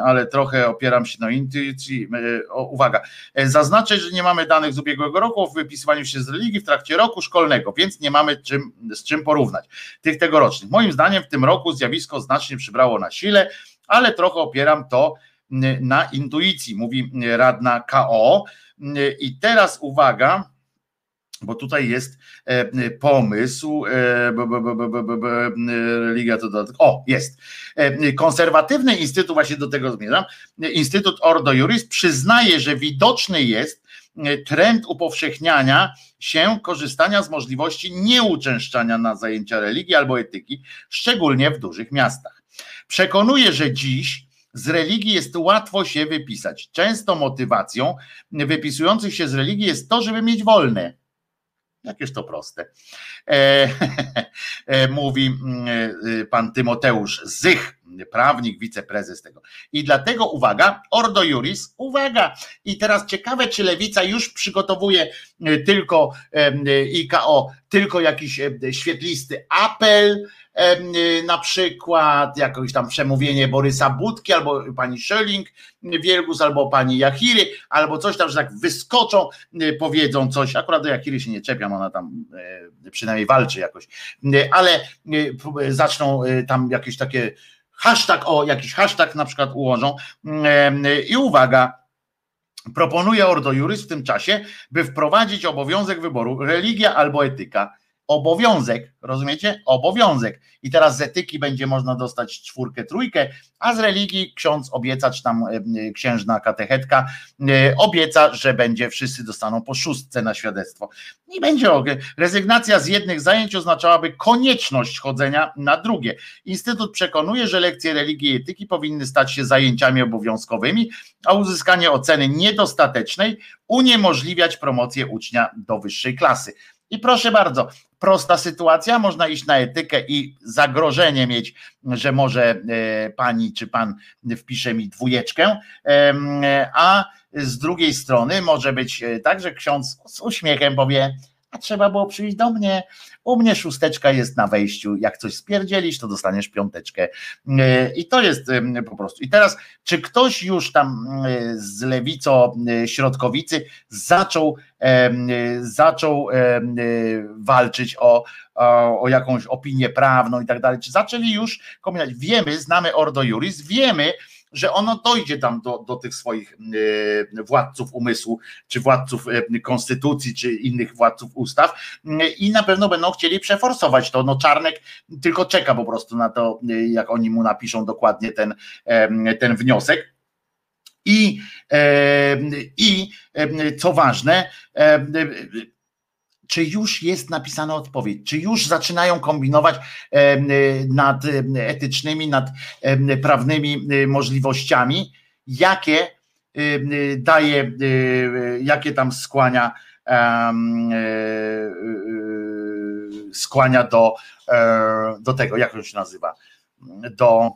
ale trochę opieram się na intuicji. Uwaga, zaznaczę, że nie mamy danych z ubiegłego roku o wypisywaniu się z religii w trakcie roku szkolnego, więc nie mamy czym, z czym porównać tych tegorocznych. Moim zdaniem w tym roku zjawisko znacznie przybrało na sile, ale trochę opieram to na intuicji, mówi radna KO. I teraz uwaga, bo tutaj jest e, pomysł, e, religia to dodatek, o jest, e, konserwatywny instytut, właśnie do tego zmierzam, Instytut Ordo Juris przyznaje, że widoczny jest trend upowszechniania się korzystania z możliwości nieuczęszczania na zajęcia religii albo etyki, szczególnie w dużych miastach. Przekonuje, że dziś z religii jest łatwo się wypisać. Często motywacją wypisujących się z religii jest to, żeby mieć wolne. Jakież to proste. E, *laughs* e, mówi mm, e, pan Tymoteusz Zych, prawnik, wiceprezes tego. I dlatego uwaga, Ordo Juris, uwaga. I teraz ciekawe, czy lewica już przygotowuje e, tylko e, IKO, tylko jakiś świetlisty apel, na przykład jakieś tam przemówienie Borysa Budki, albo pani Schelling Wielgus, albo pani Jachiry, albo coś tam, że tak wyskoczą, powiedzą coś. Akurat do Jachiry się nie czepiam, ona tam przynajmniej walczy jakoś, ale zaczną tam jakieś takie hashtag, o jakiś hashtag na przykład ułożą. I uwaga, proponuje Ordo Juris w tym czasie, by wprowadzić obowiązek wyboru religia albo etyka obowiązek, rozumiecie? Obowiązek. I teraz z etyki będzie można dostać czwórkę, trójkę, a z religii ksiądz obieca, czy tam e, księżna katechetka e, obieca, że będzie, wszyscy dostaną po szóstce na świadectwo. I będzie rezygnacja z jednych zajęć oznaczałaby konieczność chodzenia na drugie. Instytut przekonuje, że lekcje religii i etyki powinny stać się zajęciami obowiązkowymi, a uzyskanie oceny niedostatecznej uniemożliwiać promocję ucznia do wyższej klasy. I proszę bardzo, prosta sytuacja, można iść na etykę i zagrożenie mieć, że może e, pani czy pan wpisze mi dwójeczkę, a z drugiej strony może być e, tak, że ksiądz z uśmiechem powie, a trzeba było przyjść do mnie. U mnie szósteczka jest na wejściu. Jak coś spierdzielisz, to dostaniesz piąteczkę. E, I to jest po prostu. I teraz, czy ktoś już tam e, z lewico środkowicy zaczął, zaczął walczyć o, o, jakąś opinię prawną i tak dalej? Czy zaczęli już kombinować? Wiemy, znamy Ordo Juris, wiemy, że ono dojdzie tam do, do tych swoich e, władców umysłu, czy władców e, konstytucji, czy innych władców ustaw e, i na pewno będą chcieli przeforsować to. No Czarnek tylko czeka po prostu na to, jak oni mu napiszą dokładnie ten, ten wniosek. I, I co ważne, czy już jest napisana odpowiedź, czy już zaczynają kombinować nad etycznymi, nad prawnymi możliwościami, jakie daje, jakie tam skłania e, skłania do, e, do tego, jak to się nazywa, do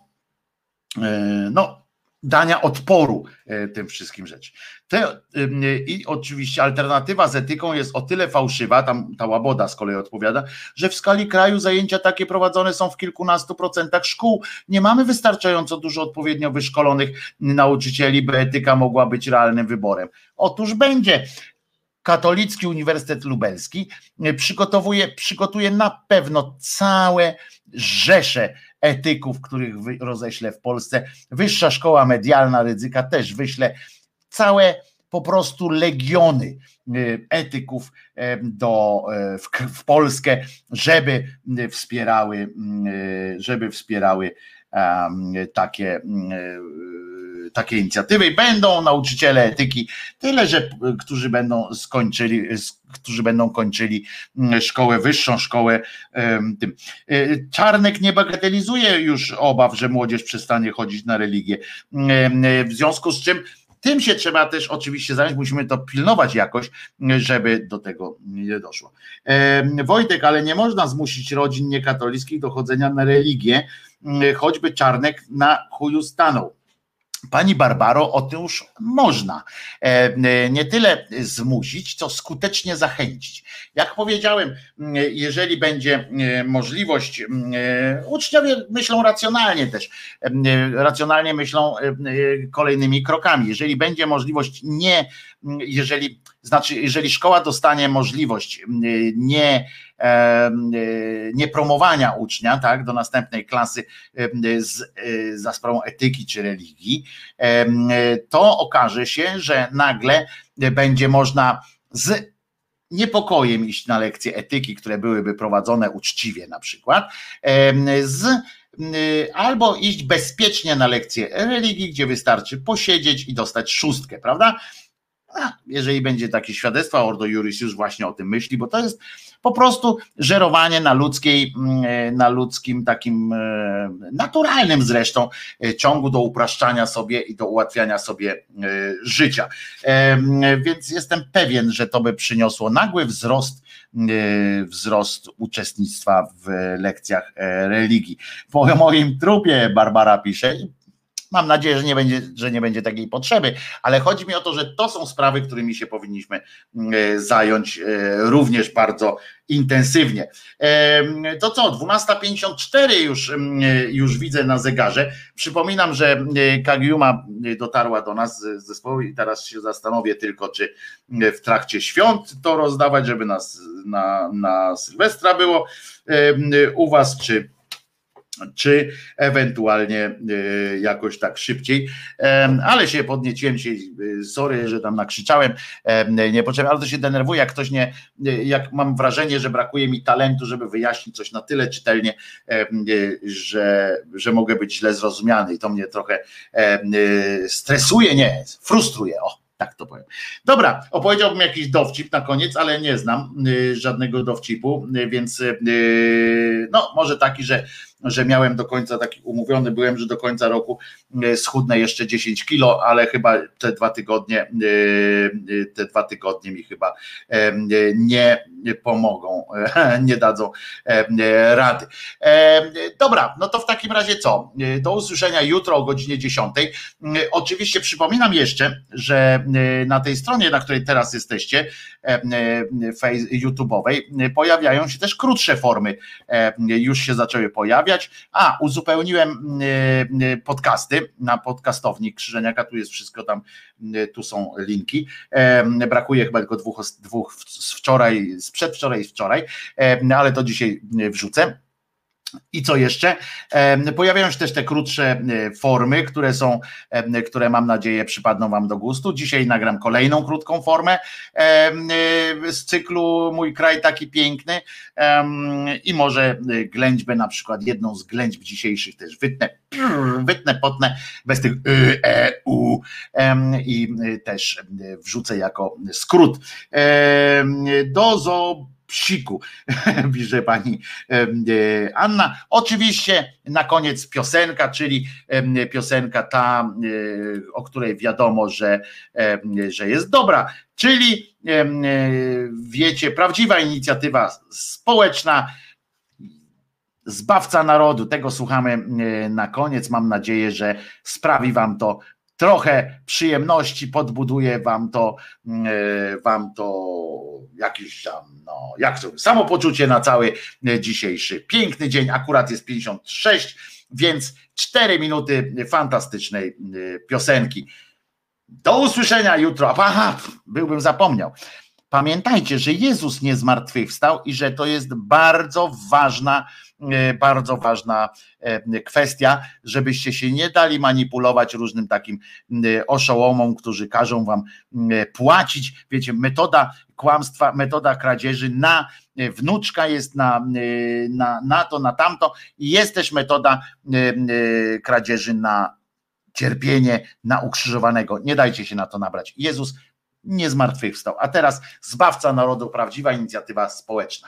e, no, dania odporu e, tym wszystkim rzeczom. Te, I oczywiście alternatywa z etyką jest o tyle fałszywa, tam ta łaboda z kolei odpowiada, że w skali kraju zajęcia takie prowadzone są w kilkunastu procentach szkół. Nie mamy wystarczająco dużo odpowiednio wyszkolonych nauczycieli, by etyka mogła być realnym wyborem. Otóż będzie. Katolicki Uniwersytet Lubelski e, przygotowuje, przygotuje na pewno całe rzesze etyków, których roześlę w Polsce. Wyższa Szkoła Medialna Rydzyka też wyśle całe po prostu legiony y, etyków y, do, y, w, w Polskę, żeby wspierały, żeby wspierały takie takie inicjatywy i będą nauczyciele etyki, tyle, że którzy będą skończyli, którzy będą kończyli szkołę wyższą, szkołę tym. Czarnek nie bagatelizuje już obaw, że młodzież przestanie chodzić na religię. W związku z czym tym się trzeba też oczywiście zająć, musimy to pilnować jakoś, żeby do tego nie doszło. Wojtek, ale nie można zmusić rodzin niekatolickich do chodzenia na religię, choćby Czarnek na chuju stanął. Pani Barbaro, otóż można e, nie tyle zmusić, co skutecznie zachęcić. Jak powiedziałem, jeżeli będzie możliwość, uczniowie myślą racjonalnie też, racjonalnie myślą kolejnymi krokami. Jeżeli będzie możliwość nie, jeżeli, znaczy, jeżeli szkoła dostanie możliwość nie nie promowania ucznia tak, do następnej klasy z, e, za sprawą etyki czy religii, to okaże się, że nagle będzie można z niepokojem iść na lekcje etyki, które byłyby prowadzone uczciwie na przykład, z albo iść bezpiecznie na lekcje religii, gdzie wystarczy posiedzieć i dostać szóstkę, prawda? Jeżeli będzie takie świadectwo, Ordo Juris już właśnie o tym myśli, bo to jest po prostu żerowanie na ludzkiej, mm, e, na ludzkim takim e, naturalnym zresztą e, ciągu do upraszczania sobie i do ułatwiania sobie życia. Więc jestem pewien, że to by przyniosło nagły wzrost wzrost uczestnictwa w lekcjach religii. Po moim trupie Barbara pisze, Mam nadzieję, że nie, będzie, że nie będzie takiej potrzeby, ale chodzi mi o to, że to są sprawy, którymi się powinniśmy mm, e, zająć e, również bardzo intensywnie. To co, 12.54 już, mm, e, już widzę na zegarze. Przypominam, że Kagiuma dotarła do nas z zespołu i teraz się zastanowię tylko, czy w trakcie świąt to rozdawać, żeby nas na, na Sylwestra było u was, czy czy ewentualnie e, jakoś tak szybciej, ale się podnieciłem się, e, sorry, że tam nakrzyczałem, niepotrzebnie, ale to się denerwuje, jak ktoś nie, e, jak mam wrażenie, że brakuje mi talentu, żeby wyjaśnić coś na tyle czytelnie, że, że mogę być źle zrozumiany i to mnie trochę stresuje, nie, frustruje, o tak to powiem. Dobra, opowiedziałbym jakiś dowcip na koniec, ale nie znam y, żadnego dowcipu, y, więc y, no może taki, że, że miałem do końca taki umówiony byłem, że do końca roku schudnę jeszcze 10 kilo, ale chyba te dwa tygodnie te dwa tygodnie mi chyba nie pomogą, *laughs* nie dadzą rady. Dobra, no to w takim razie co? Do usłyszenia jutro o godzinie 10. Oczywiście przypominam jeszcze, że E, na tej stronie, na której teraz jesteście, e, e, YouTube'owej, pojawiają się też krótsze formy, już się zaczęły pojawiać. A, uzupełniłem podcasty na podcastowni Krzyżeniaka, tu jest wszystko tam, tu są linki. Brakuje chyba tylko dwóch, dwóch z wczoraj, z przedwczoraj i wczoraj, ale to dzisiaj wrzucę. I co jeszcze? Pojawiają się też te krótsze e, formy, które są, które mam nadzieję przypadną Wam do gustu. Dzisiaj nagram kolejną krótką formę e, z cyklu Mój kraj taki piękny i może e, ględźbę na przykład, jedną z ględźb dzisiejszych też wytnę, wytnę, potnę bez tych y, e, u i też wrzucę jako skrót. Do zobaczenia psiku, *laughs* pisze pani e, Anna. Oczywiście na koniec piosenka, czyli piosenka ta, e, o której wiadomo, że, że jest dobra, czyli wiecie, prawdziwa inicjatywa społeczna, Zbawca narodu, tego słuchamy na koniec. Mam nadzieję, że sprawi Wam to trochę przyjemności, podbuduje Wam to, Wam to jakieś tam, no, jak to, samopoczucie na cały e, dzisiejszy piękny dzień. Akurat jest 56, więc 4 minuty fantastycznej e, piosenki. Do usłyszenia jutro. Aha, byłbym zapomniał. Pamiętajcie, że Jezus nie zmartwychwstał i że to jest bardzo ważna, e, bardzo ważna kwestia, żebyście się nie dali manipulować różnym takim oszołomom, którzy każą wam płacić. Wiecie, metoda kłamstwa, metoda kradzieży na e, wnuczka jest na, e, na, na to, na tamto i jest też metoda e, kradzieży na cierpienie, na ukrzyżowanego. Nie dajcie się na to nabrać. Jezus nie zmartwychwstał. A teraz Zbawca Narodu, prawdziwa inicjatywa społeczna.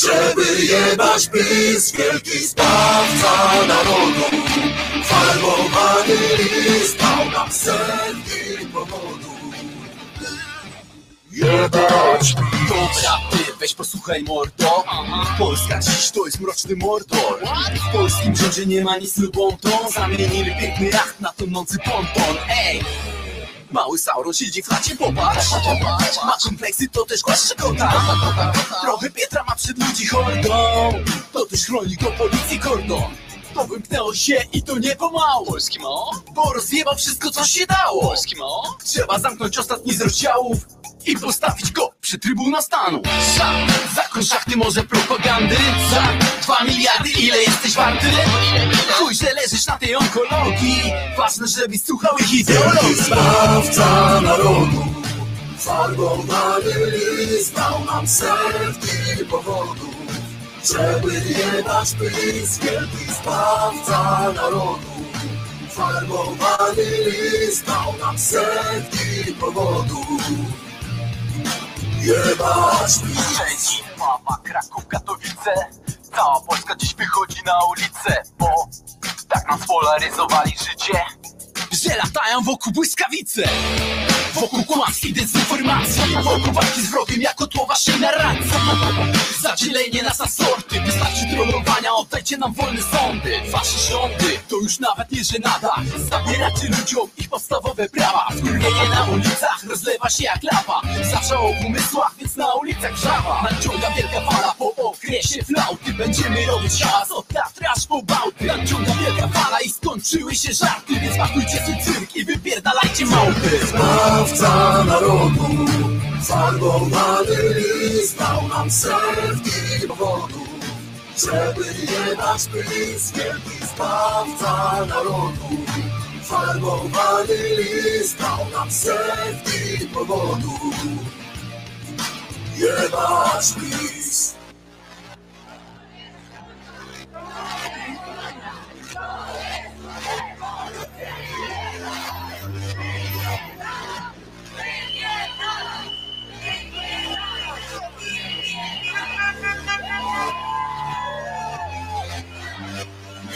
żeby jebać PiS. Wielki zbawca narodu, farbowany list dał nam setki powodów. Jebać Dobra, ty weź posłuchaj mordo Polska dziś to jest mroczny mordor W polskim rządzie nie ma nic lub to Zamienili piękny jacht na tonący ponton Ej! Mały Sauron siedzi w chacie, popatrz. Ma kompleksy, to też głaszcze kota Trochę Pietra ma przed ludzi hordą. To też chroni go policji kordon to wymknęło się i to nie pomału. Polski mo? Bo rozjebał wszystko co się dało. Polski mo? Trzeba zamknąć ostatni z rozdziałów i postawić go przy Trybuna Stanu. Za zakon szachty może propagandy? Za dwa miliardy ile jesteś warty? Chuj, że leżysz na tej onkologii. Ważne, żebyś słuchał ich Wielki ideologii zbawca narodu, farbowany list dał nam setki powodów, żeby jebać PiS. Wielki zbawca narodu, farbowany list dał nam setki powodów, jebać PiS. Szczecin, Wawa, Kraków, Katowice Cała Polska dziś wychodzi na ulicę Bo tak nam spolaryzowali życie Że latają wokół błyskawice Wokół kłamstw i dezinformacji Wokół walki z wrogiem jako tło waszej narracji. Zadzielenie nas na sorty Wystarczy trollowania, oddajcie nam wolne sądy. Wasze rządy to już nawet nie żenada. Zabieracie ludziom ich podstawowe prawa. Skurwienie na ulicach rozlewa się jak lawa. Zawsze o umysłach, więc na ulicach żawa. Nadciąga wielka fala po okresie flauty. Będziemy robić hałas od Tatry aż po Bałty. Nadciąga wielka fala i skończyły się żarty Więc pakujcie swój cyrk i wypierdalajcie małpy Zbawca narodu, farbowany list dał nam setki powodów, żeby jebać PiS. Wielki zbawca narodu, farbowany list dał nam setki powodów, jebać PiS.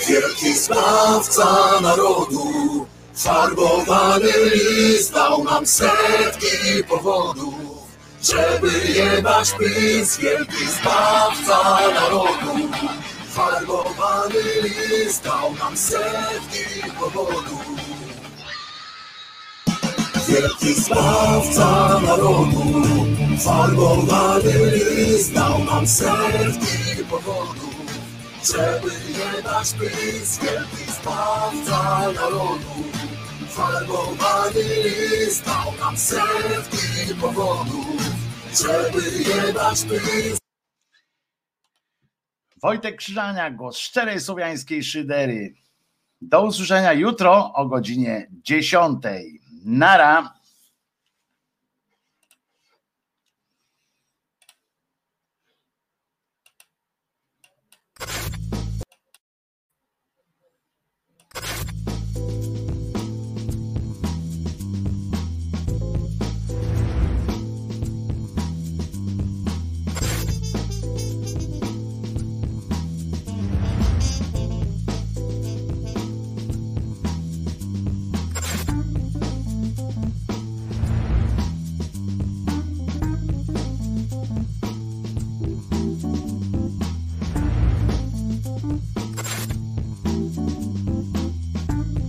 Wielki zbawca narodu, farbowany list dał nam setki powodów, żeby jebać PiS. Wielki zbawca narodu, farbowany list dał nam setki powodów. Wielki zbawca narodu, farbowany list dał nam setki powodów, żeby jebać PiS. Wielki zbawca narodu, farbowany list dał nam setki powodów, żeby jebać PiS. Wojtek Krzyżania, głos szczerej słowiańskiej szydery. Do usłyszenia jutro o godzinie 10. Nara.